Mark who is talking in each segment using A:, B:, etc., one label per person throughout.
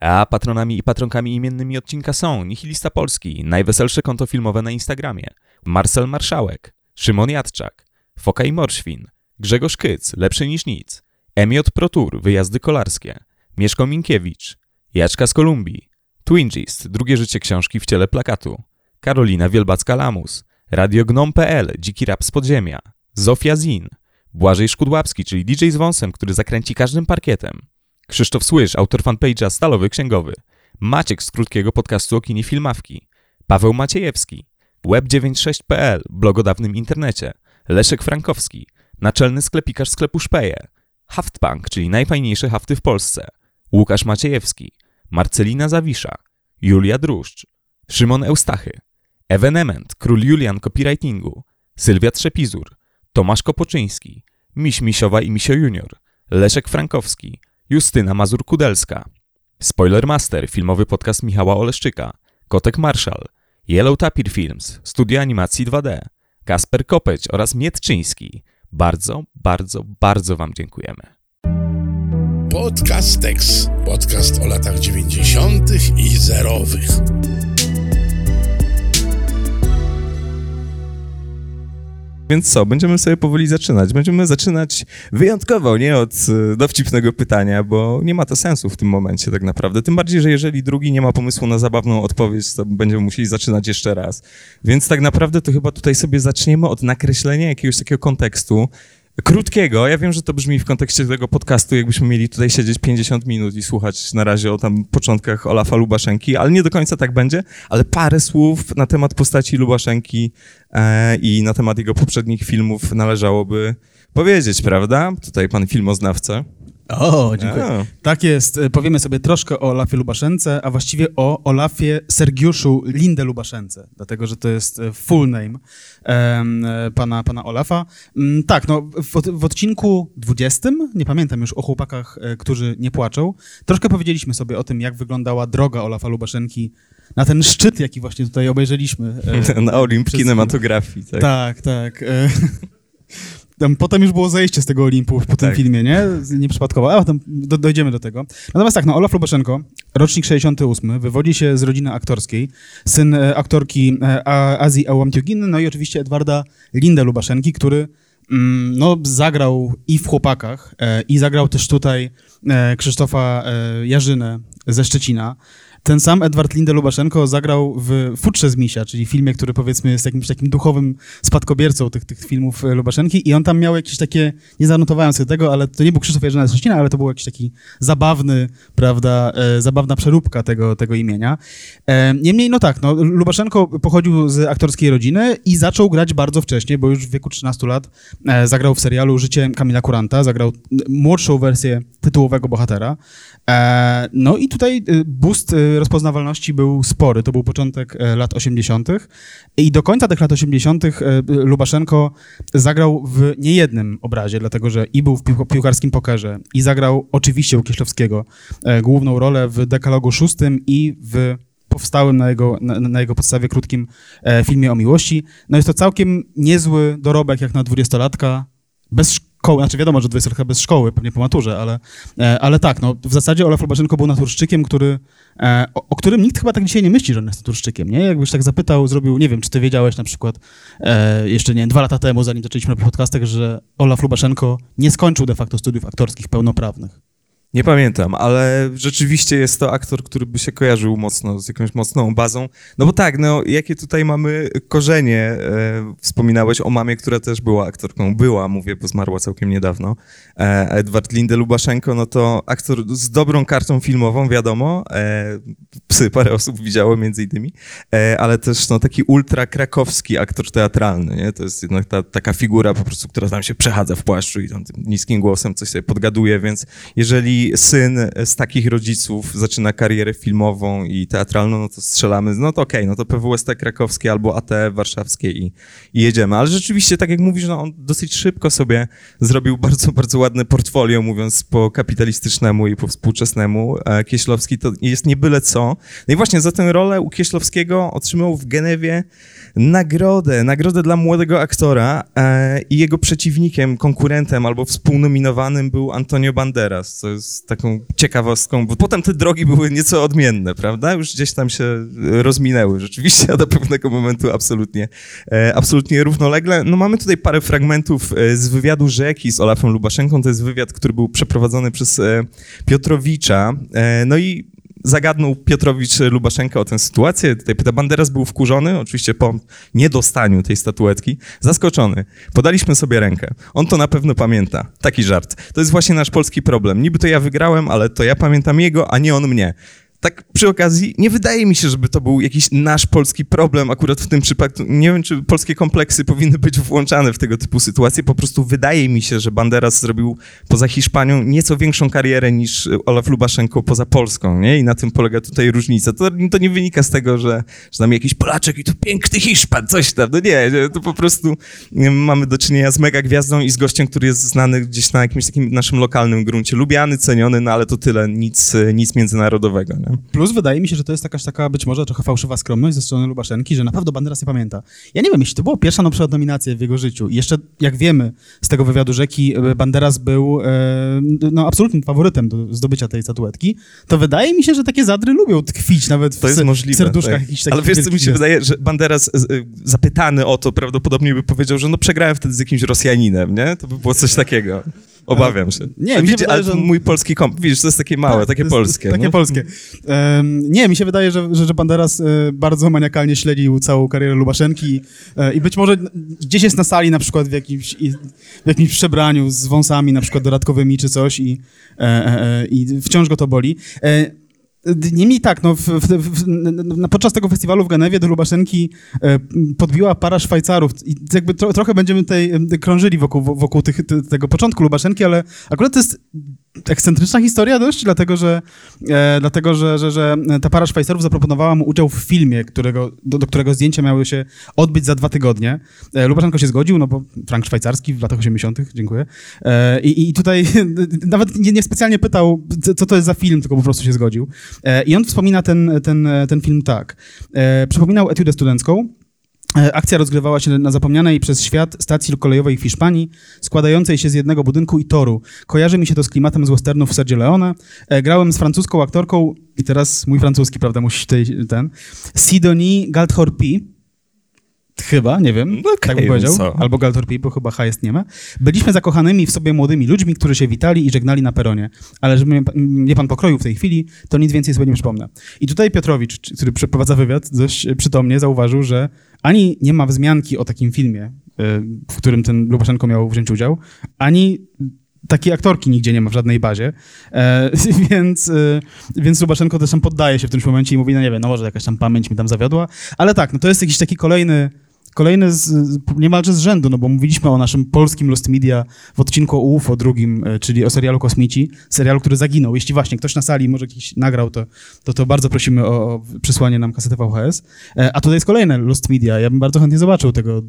A: A patronami i patronkami imiennymi odcinka są Nihilista Polski, najweselsze konto filmowe na Instagramie, Marcel Marszałek, Szymon Jadczak, Foka i Morświn, Grzegorz Kyc, Lepszy niż nic, Emiot Protur, Wyjazdy kolarskie, Mieszko Minkiewicz, Jaczka z Kolumbii, Twingist, Drugie życie książki w ciele plakatu, Karolina Wielbacka-Lamus, Radio Gnom.pl, Dziki Rap z Podziemia, Zofia Zin, Błażej Szkudłapski, czyli DJ z wąsem, który zakręci każdym parkietem, Krzysztof Słysz, autor fanpage'a Stalowy Księgowy, Maciek z krótkiego podcastu o kinie Filmawki, Paweł Maciejewski, Web96.pl, blog o dawnym internecie, Leszek Frankowski, naczelny sklepikarz sklepu Szpeje, Haftpunk, czyli najfajniejsze hafty w Polsce, Łukasz Maciejewski, Marcelina Zawisza, Julia Druszcz, Szymon Eustachy, Evenement, król Julian copywritingu, Sylwia Trzepizur, Tomasz Kopoczyński, Miś Misiowa i Misio Junior, Leszek Frankowski, Justyna Mazur-Kudelska, Spoilermaster, filmowy podcast Michała Oleszczyka, Kotek Marszal, Yellow Tapir Films, studio animacji 2D, Kasper Kopeć oraz Mietczyński. Bardzo, bardzo, bardzo Wam dziękujemy.
B: Podcast Tex. Podcast o latach 90. i zerowych.
A: Więc co, będziemy sobie powoli zaczynać. Będziemy zaczynać wyjątkowo, nie od y, dowcipnego pytania, bo nie ma to sensu w tym momencie tak naprawdę. Tym bardziej, że jeżeli drugi nie ma pomysłu na zabawną odpowiedź, to będziemy musieli zaczynać jeszcze raz. Więc tak naprawdę to chyba tutaj sobie zaczniemy od nakreślenia jakiegoś takiego kontekstu, krótkiego. Ja wiem, że to brzmi w kontekście tego podcastu, jakbyśmy mieli tutaj siedzieć 50 minut i słuchać na razie o tam początkach Olafa Lubaszenki, ale nie do końca tak będzie, ale parę słów na temat postaci Lubaszenki e, i na temat jego poprzednich filmów należałoby powiedzieć, prawda? Tutaj pan filmoznawca.
C: O, dziękuję. A. Tak jest. E, powiemy sobie troszkę o Olafie Lubaszence, a właściwie o Olafie Sergiuszu Linde Lubaszence, dlatego że to jest e, full name um, pana, pana Olafa. Um, tak, no w, w, odcinku 20, nie pamiętam już o chłopakach, którzy nie płaczą, troszkę powiedzieliśmy sobie o tym, jak wyglądała droga Olafa Lubaszenki na ten szczyt, jaki właśnie tutaj obejrzeliśmy.
A: na Olimp kinematografii, tak.
C: Tak, tak. Tam, potem już było zejście z tego Olimpu po tym tak. filmie, nie? Nieprzypadkowo, ale potem do, dojdziemy do tego. Natomiast tak, no Olaf Lubaszenko, rocznik 68, wywodzi się z rodziny aktorskiej, syn e, aktorki e, Azji Ałamtiugin, no i oczywiście Edwarda Linda Lubaszenki, który mm, no, zagrał i w Chłopakach, e, i zagrał też tutaj e, Krzysztofa e, Jarzynę ze Szczecina. Ten sam Edward Linde Lubaszenko zagrał w Futrze z Misia, czyli filmie, który powiedzmy jest jakimś takim duchowym spadkobiercą tych, tych filmów e, Lubaszenki i on tam miał jakieś takie, nie zanotowałem sobie tego, ale to nie był Krzysztof Jerzyna Szczecina, ale to był jakiś taki zabawny, prawda, e, zabawna przeróbka tego, tego imienia. E, niemniej, no tak, no, Lubaszenko pochodził z aktorskiej rodziny i zaczął grać bardzo wcześnie, bo już w wieku 13 lat e, zagrał w serialu Życie Kamila Kuranta, zagrał młodszą wersję tytułowego bohatera. E, no i tutaj e, boost rozpoznawalności był spory. To był początek e, lat 80. I do końca tych lat 80. E, Lubaszenko zagrał w niejednym obrazie, dlatego że i był w piłkarskim pokerze, i zagrał oczywiście u Kieślowskiego e, główną rolę w Dekalogu szóstym i w powstałym na jego, na, na, jego podstawie krótkim filmie o miłości. No jest to całkiem niezły dorobek jak na dwudziestolatka, bez szkoły, znaczy wiadomo, że 20 bez szkoły, pewnie po maturze, ale, e, ale tak, no w zasadzie Olaf Lubaszenko był naturszczykiem, który, e, o, o, którym nikt chyba tak dzisiaj nie myśli, że on jest naturszczykiem, nie? Jakbyś tak zapytał, zrobił, nie wiem, czy ty wiedziałeś na przykład e, jeszcze, nie dwa lata temu, zanim zaczęliśmy na podcastach, że Olaf Lubaszenko nie skończył de facto studiów aktorskich pełnoprawnych.
A: Nie pamiętam, ale rzeczywiście jest to aktor, który by się kojarzył mocno z jakąś mocną bazą. No bo tak, no jakie tutaj mamy korzenie. E, wspominałeś o mamie, która też była aktorką. Była, mówię, bo zmarła całkiem niedawno. E, Edward Linde Lubaszenko, no to aktor z dobrą kartą filmową, wiadomo. E, psy parę osób widziało między innymi, e, ale też no, taki ultra krakowski aktor teatralny, nie? To jest jednak ta, taka figura po prostu, która tam się przechadza w płaszczu i tam niskim głosem coś sobie podgaduje, więc jeżeli syn z takich rodziców zaczyna karierę filmową i teatralną, no to strzelamy, no to okej, okay, no to PWST krakowskie albo AT warszawskie i, i, jedziemy. Ale rzeczywiście, tak jak mówisz, no on dosyć szybko sobie zrobił bardzo, bardzo ładne portfolio, mówiąc po kapitalistycznemu i po współczesnemu. E, Kieślowski to jest nie byle co. No i właśnie za tę rolę u Kieślowskiego otrzymał w Genewie nagrodę, nagrodę dla młodego aktora e, i jego przeciwnikiem, konkurentem albo współnominowanym był Antonio Banderas, co jest z taką ciekawostką, bo potem te drogi były nieco odmienne, prawda? Już gdzieś tam się rozminęły rzeczywiście, a do pewnego momentu absolutnie, e, absolutnie równolegle. No mamy tutaj parę fragmentów e, z wywiadu Rzeki z Olafem Lubaszenką. To jest wywiad, który był przeprowadzony przez e, Piotrowicza. No i zagadnął Piotrowicz Lubaszenka o tę sytuację. Tutaj pyta, Banderas był wkurzony, oczywiście po niedostaniu tej statuetki, zaskoczony. Podaliśmy sobie rękę. On to na pewno pamięta. Taki żart. To jest właśnie nasz polski problem. Niby to ja wygrałem, ale to ja pamiętam jego, a nie on mnie tak przy okazji, nie wydaje mi się, żeby to był jakiś nasz polski problem akurat w tym przypadku. Nie wiem, czy polskie kompleksy powinny być włączane w tego typu sytuacje. Po prostu wydaje mi się, że Banderas zrobił poza Hiszpanią nieco większą karierę niż Olaf Lubaszenko poza Polską, nie? I na tym polega tutaj różnica. To, to nie wynika z tego, że, że tam jakiś Polaczek i tu piękny Hiszpan, coś tam. No nie, to po prostu mamy do czynienia z mega gwiazdą i z gościem, który jest znany gdzieś na jakimś takim naszym lokalnym gruncie. Lubiany, ceniony, no ale to tyle, nic, nic międzynarodowego, nie?
C: Plus wydaje mi się, że to jest jakaś taka być może trochę fałszywa skromność ze strony Lubaszenki, że naprawdę Banderas nie pamięta. Ja nie wiem, jeśli to była pierwsza na przykład nominacja w jego życiu i jeszcze, jak wiemy z tego wywiadu Rzeki, e, Banderas był e, no, absolutnym faworytem do zdobycia tej statuetki, to wydaje mi się, że takie zadry lubią tkwić nawet w,
A: to jest możliwe,
C: w serduszkach tak. jakichś takich
A: Ale wiesz, co mi się wydaje, że Banderas e, zapytany o to prawdopodobnie by powiedział, że no przegrałem wtedy z jakimś Rosjaninem, nie? To by było coś takiego. Obawiam się.
C: Nie, mi się wydaje, że...
A: mój polski komp, widzisz, to jest takie małe, tak, takie polskie.
C: Takie polskie. Um, nie, mi się wydaje, że, że, że Banderas e, bardzo maniakalnie śledził całą karierę Lubaszenki e, i być może gdzieś jest na sali na przykład w jakimś, w jakimś przebraniu z wąsami na przykład dodatkowymi czy coś i, e, e, e i wciąż go to boli. Niemniej tak, no, w, w, w, podczas tego festiwalu w Genewie do Lubaszenki e, podbiła para Szwajcarów i jakby tro, trochę będziemy tutaj krążyli wokół, wokół tych, tego początku Lubaszenki, ale akurat to jest ekscentryczna historia dość, dlatego że, e, dlatego, że, że, że ta para Szwajcarów zaproponowała mu udział w filmie, którego, do, do którego zdjęcia miały się odbyć za dwa tygodnie. E, Lubaszenko się zgodził, no bo frank szwajcarski w latach 80., dziękuję. E, I, i tutaj nawet nie, nie, specjalnie pytał, co to jest za film, tylko po prostu się zgodził. E, I on wspomina ten, ten, ten film tak. E, przypominał etiudę studencką, E, akcja rozgrywała się na zapomnianej przez świat stacji kolejowej w Hiszpanii, składającej się z jednego budynku i toru. Kojarzy mi się to z klimatem z westernów Sergio Leone. Grałem z francuską aktorką, i teraz mój francuski, prawda, musi tutaj ten, Sidonie Galthorpi, Chyba, nie wiem, okay, tak bym powiedział. Co? Albo Galtorpi, bo chyba H jest nie ma. Byliśmy zakochanymi w sobie młodymi ludźmi, którzy się witali i żegnali na peronie. Ale żeby mnie pan pokroił w tej chwili, to nic więcej sobie nie przypomnę. I tutaj Piotrowicz, który przeprowadza wywiad, dość przytomnie zauważył, że ani nie ma wzmianki o takim filmie, y, w którym ten Lubaszenko miał wziąć udział, ani takiej aktorki nigdzie nie ma w żadnej bazie, e, więc, e, więc Lubaszenko też tam poddaje się w tym momencie i mówi, no nie wiem, no może jakaś tam pamięć mi tam zawiodła, ale tak, no to jest jakiś taki kolejny Kolejny z, niemalże z rzędu, no bo mówiliśmy o naszym polskim Lost Media w odcinku o UFO drugim, e, czyli o serialu Kosmici, serialu, który zaginął. Jeśli właśnie ktoś na sali może jakiś nagrał, to, to, to bardzo prosimy o, o przysłanie nam kasety VHS. E, a tutaj jest kolejne Lost Media. Ja bym bardzo chętnie zobaczył tego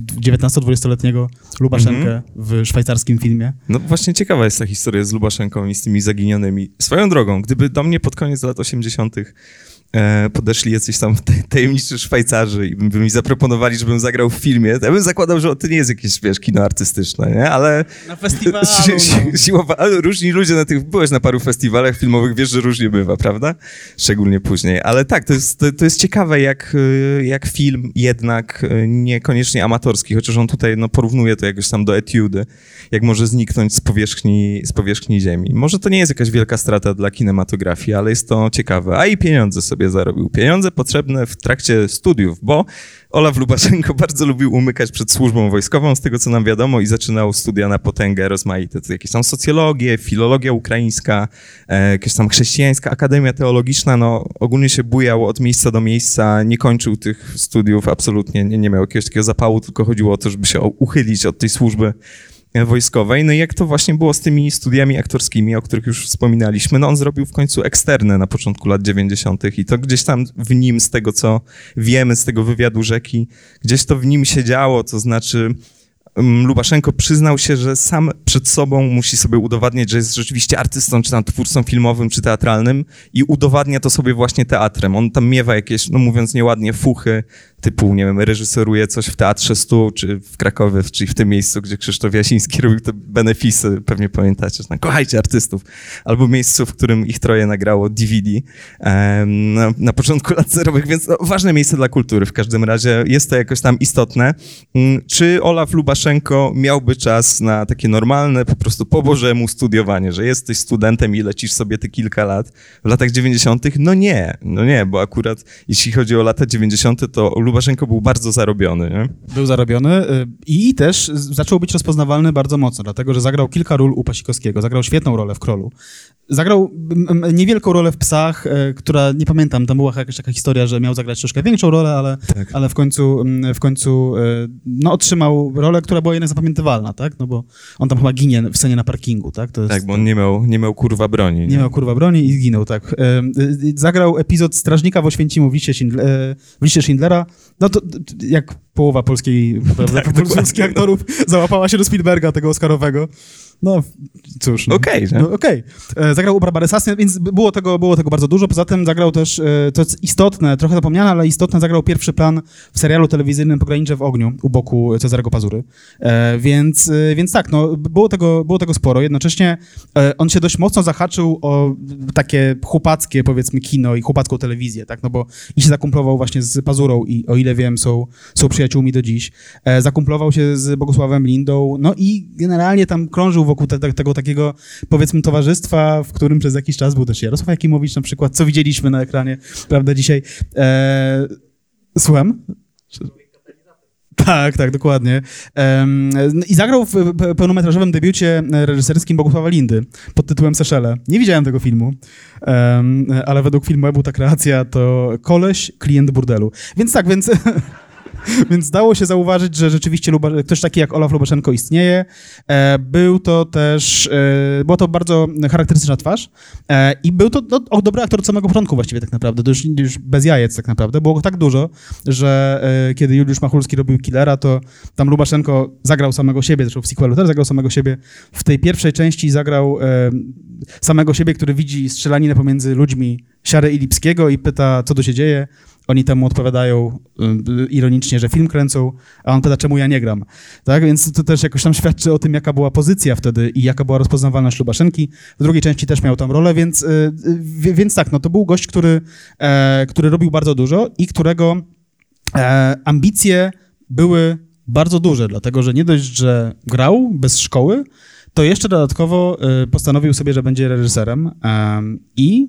C: 19-20-letniego Lubaszenkę mm -hmm. w szwajcarskim filmie.
A: No właśnie ciekawa jest ta historia z Lubaszenką i z tymi zaginionymi. Swoją drogą, gdyby do mnie pod koniec lat 80 e, podeszli jacyś tam tajemniczy Szwajcarzy i by mi zaproponowali, żebym zagrał w filmie, to ja bym zakładał, że to nie jest jakieś, wiesz, kino artystyczne, nie? Ale...
C: Na festiwalu,
A: no. siłowa, ale różni ludzie na tych... Byłeś na paru festiwalach filmowych, wiesz, że różnie bywa, prawda? Szczególnie później. Ale tak, to jest, to, to jest ciekawe, jak, e, jak film jednak e, niekoniecznie amatorski, chociaż on tutaj no, porównuje to jakoś tam do etiudy, jak może zniknąć z powierzchni, z powierzchni ziemi. Może to nie jest jakaś wielka strata dla kinematografii, ale jest to ciekawe. A i pieniądze sobie sobie zarobił pieniądze potrzebne w trakcie studiów, bo Olaf Lubaszenko bardzo lubił umykać przed służbą wojskową, z tego co nam wiadomo, i zaczynał studia na potęgę rozmaite. To jakieś tam socjologię, filologia ukraińska, e, jakaś tam chrześcijańska akademia teologiczna, no ogólnie się bujał od miejsca do miejsca, nie kończył tych studiów absolutnie, nie, nie miał jakiegoś takiego zapału, tylko chodziło o to, żeby się uchylić od tej służby wojskowej. No i jak to właśnie było z tymi studiami aktorskimi, o których już wspominaliśmy, no on zrobił w końcu eksterne na początku lat 90. i to gdzieś tam w nim, z tego co wiemy, z tego wywiadu rzeki, gdzieś to w nim się działo, to znaczy mm, Lubaszenko przyznał się, że sam przed sobą musi sobie udowadniać, że jest rzeczywiście artystą, czy tam twórcą filmowym, czy teatralnym i udowadnia to sobie właśnie teatrem. On tam miewa jakieś, no mówiąc nieładnie, fuchy, typu, nie wiem, reżyseruje coś w Teatrze Stu, czy w Krakowie, czyli w tym miejscu, gdzie Krzysztof Jasiński robił te benefisy, pewnie pamiętacie, tam, kochajcie artystów, albo miejscu, w którym ich troje nagrało DVD na, na, początku lat zerowych, więc no, ważne miejsce dla kultury w każdym razie, jest to jakoś tam istotne. Um, czy Olaf Lubaszenko miałby czas na takie normalne, po prostu po bożemu studiowanie, że jesteś studentem i lecisz sobie te kilka lat w latach 90.? No nie, no nie, bo akurat jeśli chodzi o lata 90., to Lubaszenko był bardzo zarobiony. Nie?
C: Był zarobiony y, i też zaczął być rozpoznawalny bardzo mocno, dlatego że zagrał kilka ról u Pasikowskiego, zagrał świetną rolę w Krolu. Zagrał niewielką rolę w Psach, e, która, nie pamiętam, tam była jakaś taka historia, że miał zagrać troszkę większą rolę, ale, tak. ale w końcu, w końcu e, no, otrzymał rolę, która była jednak zapamiętywalna, tak? No bo on tam chyba ginie w scenie na parkingu, tak?
A: Jest, tak, bo on nie miał, nie miał kurwa broni.
C: Nie, nie miał kurwa broni i zginął, tak. Zagrał epizod Strażnika w Oświęcimiu w liście, Schindle, w liście Schindlera. No to jak połowa polskiej, tak, polskich aktorów załapała się do Spielberga, tego Oscarowego. No, cóż. No.
A: Okej, okay,
C: no, okay. E, zagrał u Barbary więc było tego, było tego bardzo dużo. Poza tym zagrał też, e, to jest istotne, trochę zapomniane, ale istotne, zagrał pierwszy plan w serialu telewizyjnym Pogranicze w ogniu u boku Cezarego Pazury. E, więc, więc tak, no, było tego, było tego sporo. Jednocześnie on się dość mocno zahaczył o takie chłopackie, powiedzmy, kino i chłopacką telewizję, tak, no bo i się zakumplował właśnie z Pazurą i o ile wiem, są, są przyjaciółmi do dziś. Zakumplował się z Bogusławem Lindą, no i generalnie tam krążył wokół te, te, tego takiego, powiedzmy, towarzystwa, w którym przez jakiś czas był też Jarosław Jakimowicz na przykład, co widzieliśmy na ekranie, prawda, dzisiaj. E, słucham? Tak, tak, dokładnie. I zagrał w pełnometrażowym debiucie reżyserskim Bogusława Lindy pod tytułem Seszele. Nie widziałem tego filmu, ale według filmu był ta kreacja to koleś, klient burdelu. Więc tak, więc... Więc dało się zauważyć, że rzeczywiście ktoś taki jak Olaf Lubaszenko istnieje. E, był to też, e, była to bardzo charakterystyczna twarz e, i był to no, dobry aktor od samego początku właściwie tak naprawdę, to już, już bez jajec tak naprawdę. Było go tak dużo, że kiedy Juliusz Machulski robił Killera, to tam Lubaszenko zagrał samego siebie, zresztą w sequelu też zagrał samego siebie. W tej pierwszej części zagrał samego siebie, który widzi strzelaninę pomiędzy ludźmi Siary i Lipskiego i pyta, co tu się dzieje. Oni temu odpowiadają y, ironicznie, że film kręcą, a on pyta, czemu ja nie gram. Tak, więc to też jakoś tam świadczy o tym, jaka była pozycja wtedy i jaka była rozpoznawalność Lubaszenki. W drugiej części też miał tam rolę, więc, y, więc tak, no to był gość, który, e, który robił bardzo dużo i którego e, ambicje były bardzo duże, dlatego że nie dość, że grał bez szkoły, to jeszcze dodatkowo y, postanowił sobie, że będzie reżyserem i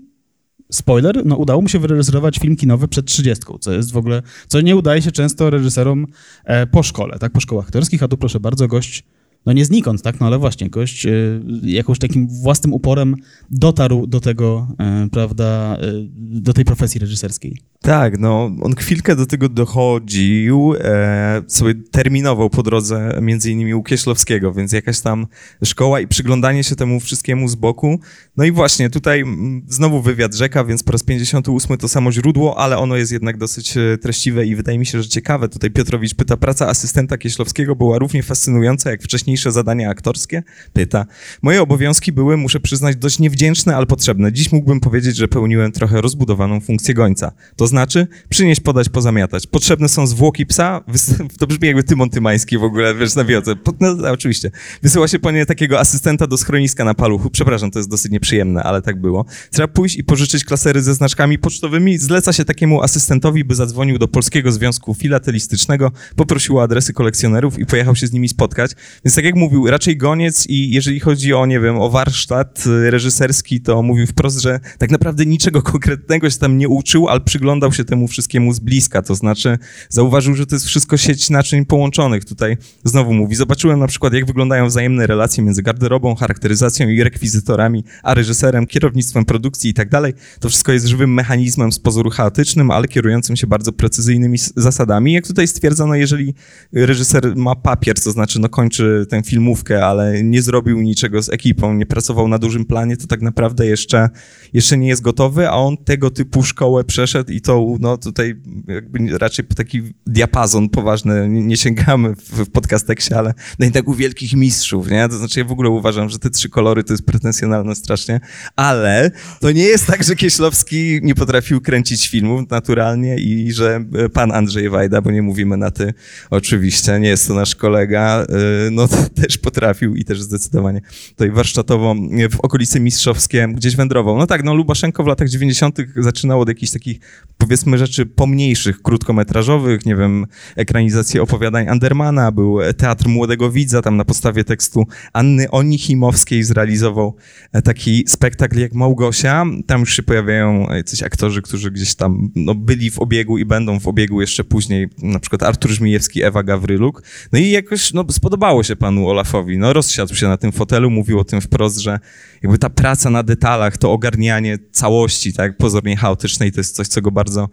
C: spoiler, no udało mu się wyreżyserować film kinowy przed 30, co jest w ogóle, co nie udaje się często reżyserom e, po szkole, tak, po szkołach aktorskich, a tu proszę bardzo, gość no nie znikąd, tak, no ale właśnie gość y, jakąś takim własnym uporem dotarł do tego, y, prawda, y, do tej profesji reżyserskiej.
A: Tak, no on chwilkę do tego dochodził, e, sobie terminował po drodze między innymi u Kieślowskiego, więc jakaś tam szkoła i przyglądanie się temu wszystkiemu z boku. No i właśnie tutaj znowu wywiad rzeka, więc po raz 58 to samo źródło, ale ono jest jednak dosyć treściwe i wydaje mi się, że ciekawe. Tutaj Piotrowicz pyta, praca asystenta Kieślowskiego była równie fascynująca jak wcześniej najważniejsze zadania aktorskie? Pyta. Moje obowiązki były, muszę przyznać, dość niewdzięczne, ale potrzebne. Dziś mógłbym powiedzieć, że pełniłem trochę rozbudowaną funkcję gońca. To znaczy, przynieść, podać, pozamiatać. Potrzebne są zwłoki psa, to brzmi jakby Tymon Tymański w ogóle, wiesz, na wiodze. No, oczywiście. Wysyła się po nie takiego asystenta do schroniska na paluchu. Przepraszam, to jest dosyć nieprzyjemne, ale tak było. Trzeba pójść i pożyczyć klasery ze znaczkami pocztowymi. Zleca się takiemu asystentowi, by zadzwonił do Polskiego Związku Filatelistycznego, poprosił o adresy kolekcjonerów i pojechał się z nimi spotkać. Więc tak tak jak mówił, raczej goniec i jeżeli chodzi o, nie wiem, o warsztat y, reżyserski, to mówił wprost, że tak naprawdę niczego konkretnego się tam nie uczył, ale przyglądał się temu wszystkiemu z bliska, to znaczy zauważył, że to jest wszystko sieć naczyń połączonych. Tutaj znowu mówi, zobaczyłem na przykład, jak wyglądają wzajemne relacje między garderobą, charakteryzacją i rekwizytorami, a reżyserem, kierownictwem produkcji i tak dalej. To wszystko jest żywym mechanizmem z pozoru chaotycznym, ale kierującym się bardzo precyzyjnymi zasadami. Jak tutaj stwierdzono, jeżeli reżyser ma papier, to znaczy no kończy tę filmówkę, ale nie zrobił niczego z ekipą, nie pracował na dużym planie, to tak naprawdę jeszcze, jeszcze nie jest gotowy, a on tego typu szkołę przeszedł i to no tutaj jakby raczej taki diapazon poważny nie, nie sięgamy w, w podcasteksie, ale no jednak u wielkich mistrzów, nie? To znaczy ja w ogóle uważam, że te trzy kolory to jest pretensjonalne strasznie, ale to nie jest tak, że Kieślowski nie potrafił kręcić filmów naturalnie i że pan Andrzej Wajda, bo nie mówimy na ty oczywiście, nie jest to nasz kolega, y, no też potrafił i też zdecydowanie tutaj warsztatowo w okolicy mistrzowskie gdzieś wędrował. No tak, no Lubaszenko w latach 90. zaczynał od jakichś takich, powiedzmy, rzeczy pomniejszych, krótkometrażowych, nie wiem, ekranizacje opowiadań Andermana, był Teatr Młodego Widza, tam na podstawie tekstu Anny Onichimowskiej zrealizował taki spektakl jak Małgosia. Tam już się pojawiają jacyś aktorzy, którzy gdzieś tam no, byli w obiegu i będą w obiegu jeszcze później, na przykład Artur Żmijewski, Ewa Gawryluk. No i jakoś no, spodobało się panu Olafowi. No rozsiadł się na tym fotelu, mówił o tym wprost, że jakby ta praca na detalach, to ogarnianie całości, tak, pozornie chaotycznej, to jest coś, co go bardzo,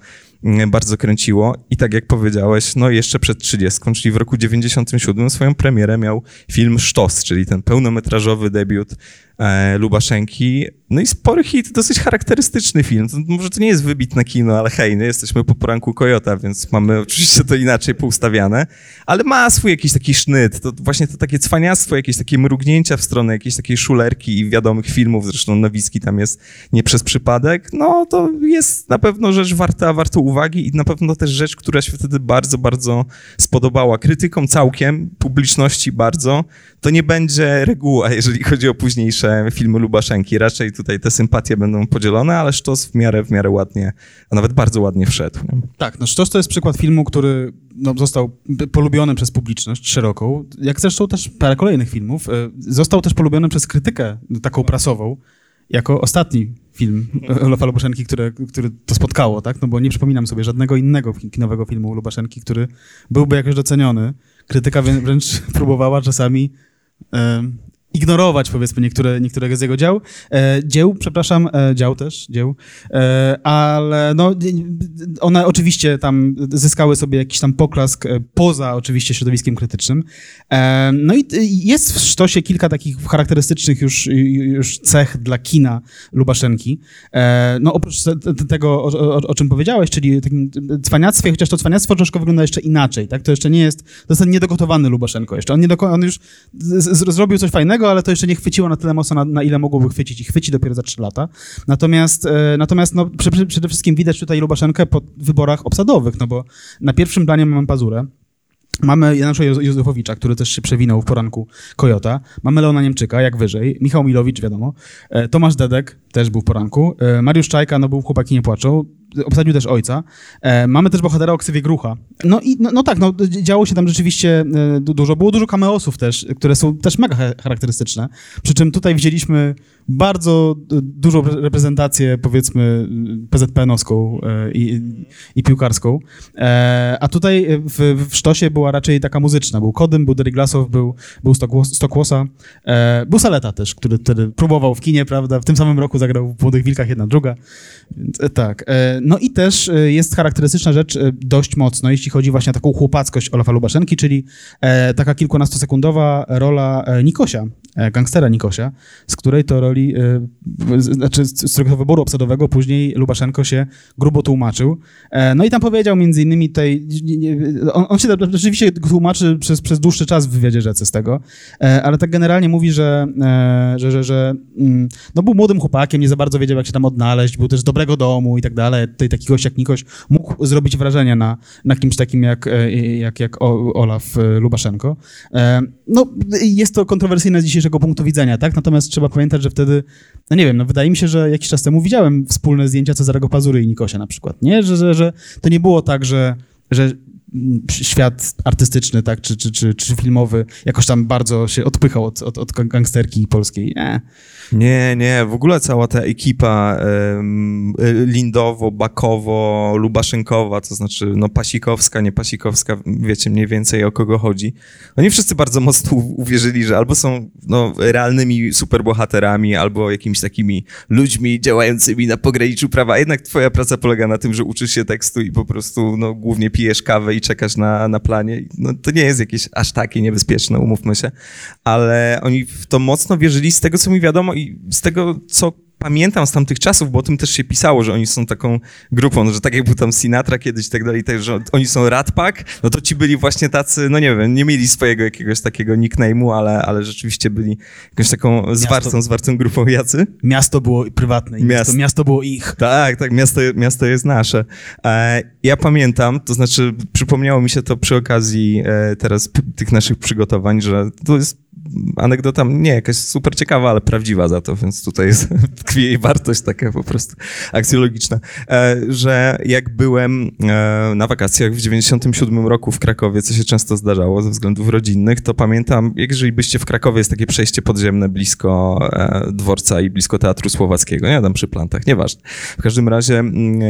A: bardzo kręciło. I tak jak powiedziałeś, no jeszcze przed 30, czyli w roku 97 swoją premierę miał film Sztos, czyli ten pełnometrażowy debiut e, Lubaszenki. No i spory hit, dosyć charakterystyczny film. To, może to nie jest wybitne kino, ale hej, no jesteśmy po poranku Kojota, więc mamy oczywiście to inaczej poustawiane, ale ma swój jakiś taki sznyt, to właśnie to takie cwaniactwo, jakieś takie mrugnięcia w stronę jakiejś takiej szulerki i wiadomych filmów, zresztą Nowicki tam jest nie przez przypadek, no to jest na pewno rzecz warta, warta uwagi i na pewno też rzecz, która się wtedy bardzo, bardzo spodobała. Krytykom całkiem, publiczności bardzo. To nie będzie reguła, jeżeli chodzi o późniejsze filmy Lubaszenki. Raczej tutaj te sympatie będą podzielone, ale Sztos w miarę, w miarę ładnie, a nawet bardzo ładnie wszedł.
C: Tak, no Sztos to jest przykład filmu, który no, został polubiony przez publiczność szeroką, jak zresztą też parę kolejnych filmów. E, został też polubiony przez krytykę taką prasową, jako ostatni film Olafa Lubaszenki, który, który to spotkało, tak? No bo nie przypominam sobie żadnego innego kinowego filmu Lubaszenki, który byłby jakoś doceniony. Krytyka wręcz próbowała czasami ignorować, powiedzmy, niektóre, niektóre z jego dział. E, dzieł, przepraszam, e, dział też, dzieł, e, ale no, one oczywiście tam zyskały sobie jakiś tam poklask e, poza oczywiście środowiskiem krytycznym. E, no i jest w sztosie kilka takich charakterystycznych już, już cech dla kina Lubaszenki. E, no oprócz tego, o, o, o, czym powiedziałeś, czyli takim cwaniactwie, chociaż to cwaniactwo troszkę wygląda jeszcze inaczej, tak? To jeszcze nie jest, to jest ten niedogotowany Lubaszenko jeszcze. On, niedoko, on już z, z, zrobił coś fajnego, ale to jeszcze nie chwyciło na tyle mocno, na, na ile mogłoby chwycić i chwyci dopiero za 3 lata. Natomiast, e, natomiast no, przede wszystkim widać tutaj Lubaszenkę po wyborach obsadowych, no bo na pierwszym planie mamy Pazurę, Mamy Janusza Józefowicza, który też się przewinął w poranku Kojota. Mamy Leona Niemczyka, jak wyżej. Michał Milowicz, wiadomo. E, Tomasz Dedek też był w poranku. E, Mariusz Czajka, no był Chłopaki nie płaczą obsadził też ojca. E, mamy też bohatera o ksywie Grucha. No i no, no, tak, no, działo się tam rzeczywiście e, dużo. Było dużo cameosów też, które są też mega charakterystyczne. Przy czym tutaj widzieliśmy bardzo dużą reprezentację, powiedzmy, PZPN-owską e, i, i piłkarską. E, a tutaj w, w Sztosie była raczej taka muzyczna. Był Kodym, był Derry Glasow, był, był Stokłosa, e, był Saleta też, który wtedy próbował w kinie, prawda? W tym samym roku zagrał w Młodych Wilkach jedna druga. Tak. No i też jest charakterystyczna rzecz dość mocno, jeśli chodzi właśnie o taką chłopackość Olafa Lubaszenki, czyli taka kilkunastosekundowa rola Nikosia, gangstera Nikosia, z której to roli e, znaczy z tego wyboru obsadowego później Lubaszenko się grubo tłumaczył. E, no i tam powiedział między innymi tutaj, on, on się rzeczywiście tłumaczy przez, przez dłuższy czas w wywiadzie rzece z tego, e, ale tak generalnie mówi, że, że, że, że mm, no był młodym chłopakiem, nie za bardzo wiedział jak się tam odnaleźć, był też z dobrego domu i tak dalej. Tutaj taki gość jak Nikoś mógł zrobić wrażenie na, na kimś takim jak, jak, jak Olaf Lubaszenko. No jest to kontrowersyjne z dzisiejszego punktu widzenia, tak? Natomiast trzeba pamiętać, że wtedy no nie wiem, no wydaje mi się, że jakiś czas temu widziałem wspólne zdjęcia Cezarego Pazury i Nikosia na przykład, nie? Że, że, że to nie było tak, że, że świat artystyczny, tak, czy, czy, czy, czy filmowy jakoś tam bardzo się odpychał od, od, od gangsterki polskiej. Nie.
A: Nie, nie, w ogóle cała ta ekipa Lindowo, Bakowo, Lubaszynkowa, to znaczy no Pasikowska, nie Pasikowska, wiecie mniej więcej o kogo chodzi. Oni wszyscy bardzo mocno uwierzyli, że albo są no, realnymi superbohaterami, albo jakimiś takimi ludźmi działającymi na pograniczu prawa. Jednak twoja praca polega na tym, że uczysz się tekstu i po prostu no, głównie pijesz kawę i czekasz na, na planie. No, to nie jest jakieś aż takie niebezpieczne, umówmy się. Ale oni w to mocno wierzyli z tego, co mi wiadomo i z tego, co pamiętam z tamtych czasów, bo o tym też się pisało, że oni są taką grupą, że tak jak był tam Sinatra kiedyś i tak dalej, tak, że oni są Rat Pack, no to ci byli właśnie tacy, no nie wiem, nie mieli swojego jakiegoś takiego nickname'u, ale, ale rzeczywiście byli jakąś taką zwartą, zwartą grupą jacy.
C: Miasto było prywatne i miasto, miasto było ich.
A: Tak, tak, miasto, miasto jest nasze. E, ja pamiętam, to znaczy przypomniało mi się to przy okazji e, teraz tych naszych przygotowań, że to jest anegdota nie jakaś super ciekawa, ale prawdziwa za to, więc tutaj jest, tkwi jej wartość taka po prostu akcjologiczna, e, że jak byłem e, na wakacjach w 97 roku w Krakowie, co się często zdarzało ze względów rodzinnych, to pamiętam, jeżeli byście w Krakowie, jest takie przejście podziemne blisko e, dworca i blisko Teatru Słowackiego, nie tam przy plantach, nieważne. W każdym razie mm,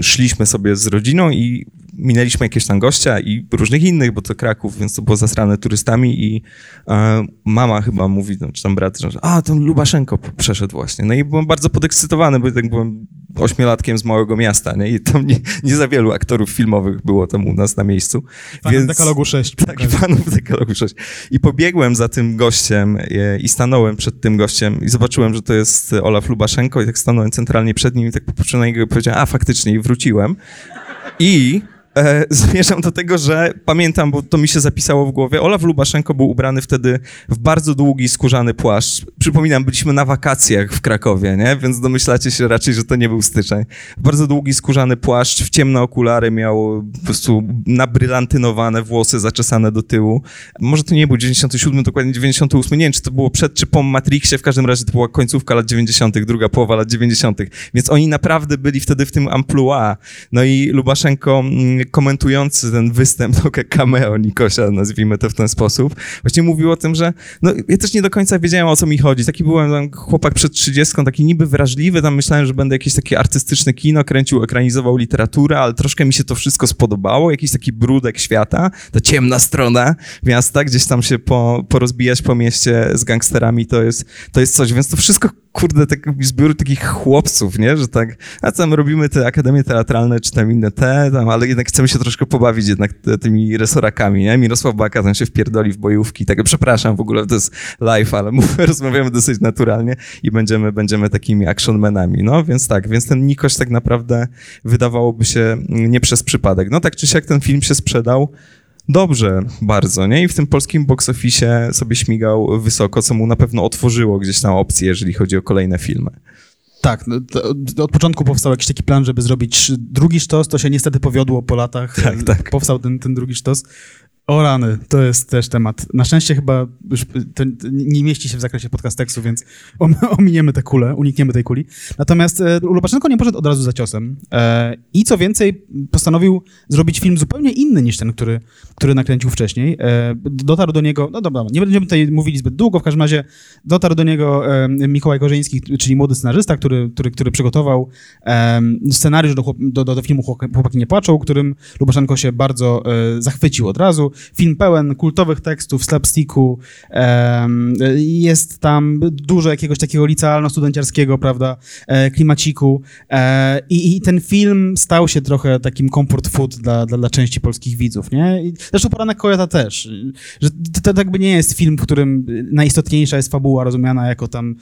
A: szliśmy sobie z rodziną i minęliśmy jakieś tam gościa i różnych innych, bo to Kraków, więc to było zasrane turystami i e, mama chyba mówi, no, czy tam brat, że a, tam Lubaszenko przeszedł właśnie. No i byłem bardzo podekscytowany, bo tak byłem ośmiolatkiem z małego miasta, nie? I tam nie, nie za wielu aktorów filmowych było tam u nas na miejscu.
C: Fanem więc, dekalogu 6.
A: Tak, fanów dekalogu 6. I pobiegłem za tym gościem e, i stanąłem przed tym gościem i zobaczyłem, że to jest Olaf Lubaszenko i tak stanąłem centralnie przed nim i tak popatrzyłem na niego i powiedziałem, a faktycznie i wróciłem. I e, zmierzam do tego, że pamiętam, bo to mi się zapisało w głowie, Olaf Lubaszenko był ubrany wtedy w bardzo długi, skórzany płaszcz. Przypominam, byliśmy na wakacjach w Krakowie, nie? Więc domyślacie się raczej, że to nie był styczeń. Bardzo długi, skórzany płaszcz, w ciemne okulary miał po prostu nabrylantynowane włosy zaczesane do tyłu. Może to nie był 97, dokładnie 98, nie wiem, czy to było przed czy po Matrixie, w każdym razie to była końcówka lat 90., druga połowa lat 90., więc oni naprawdę byli wtedy w tym amplua. No i Lubaszenko mm, komentujący ten występ, trochę cameo Nikosia, nazwijmy to w ten sposób, właśnie mówił o tym, że no, ja też nie do końca wiedziałem, o co mi chodzi. Taki byłem chłopak przed trzydziestką, taki niby wrażliwy, tam myślałem, że będę jakieś takie artystyczne kino, kręcił, ekranizował literaturę, ale troszkę mi się to wszystko spodobało, jakiś taki brudek świata, ta ciemna strona miasta, gdzieś tam się po, porozbijać po mieście z gangsterami, to jest, to jest coś, więc to wszystko kurde, taki zbiór takich chłopców, nie? Że tak, a tam robimy te akademie teatralne, czy tam inne te, tam, ale jednak chcemy się troszkę pobawić jednak tymi resorakami, nie? Mirosław Baka tam się wpierdoli w bojówki, tak, przepraszam, w ogóle to jest live, ale mówię, rozmawiamy dosyć naturalnie i będziemy, będziemy takimi actionmenami, no, więc tak, więc ten Nikoś tak naprawdę wydawałoby się nie przez przypadek. No tak czy siak ten film się sprzedał, dobrze bardzo, nie? I w tym polskim box office sobie śmigał wysoko, co mu na pewno otworzyło gdzieś tam opcje, jeżeli chodzi o kolejne filmy.
C: Tak, no, od początku powstał jakiś taki plan, żeby zrobić drugi sztos, to się niestety powiodło po latach. Tak, tak. Powstał ten, ten drugi sztos. O rany, to jest też temat. Na szczęście chyba już nie mieści się w zakresie podcast tekstu, więc ominiemy tę kulę, unikniemy tej kuli. Natomiast e, Lubaszenko nie poszedł od razu za ciosem e, i co więcej postanowił zrobić film zupełnie inny niż ten, który, który nakręcił wcześniej. E, dotarł do niego, no dobra, nie będziemy tutaj mówili zbyt długo, w każdym razie dotarł do niego Mikołaj Korzyński, czyli młody scenarzysta, który, który, który przygotował scenariusz do, do, do, filmu Chłopaki nie płaczą, którym Lubaszenko się bardzo zachwycił od razu. Film pełen kultowych tekstów, slapsticku, jest tam dużo jakiegoś takiego licealno-studenciarskiego, prawda, e, klimaciku e, I, i, ten film stał się trochę takim comfort food dla, dla, dla części polskich widzów, nie? Zresztą Poranek Kojota też, że to, to jakby nie jest film, w którym najistotniejsza jest fabuła rozumiana jako tam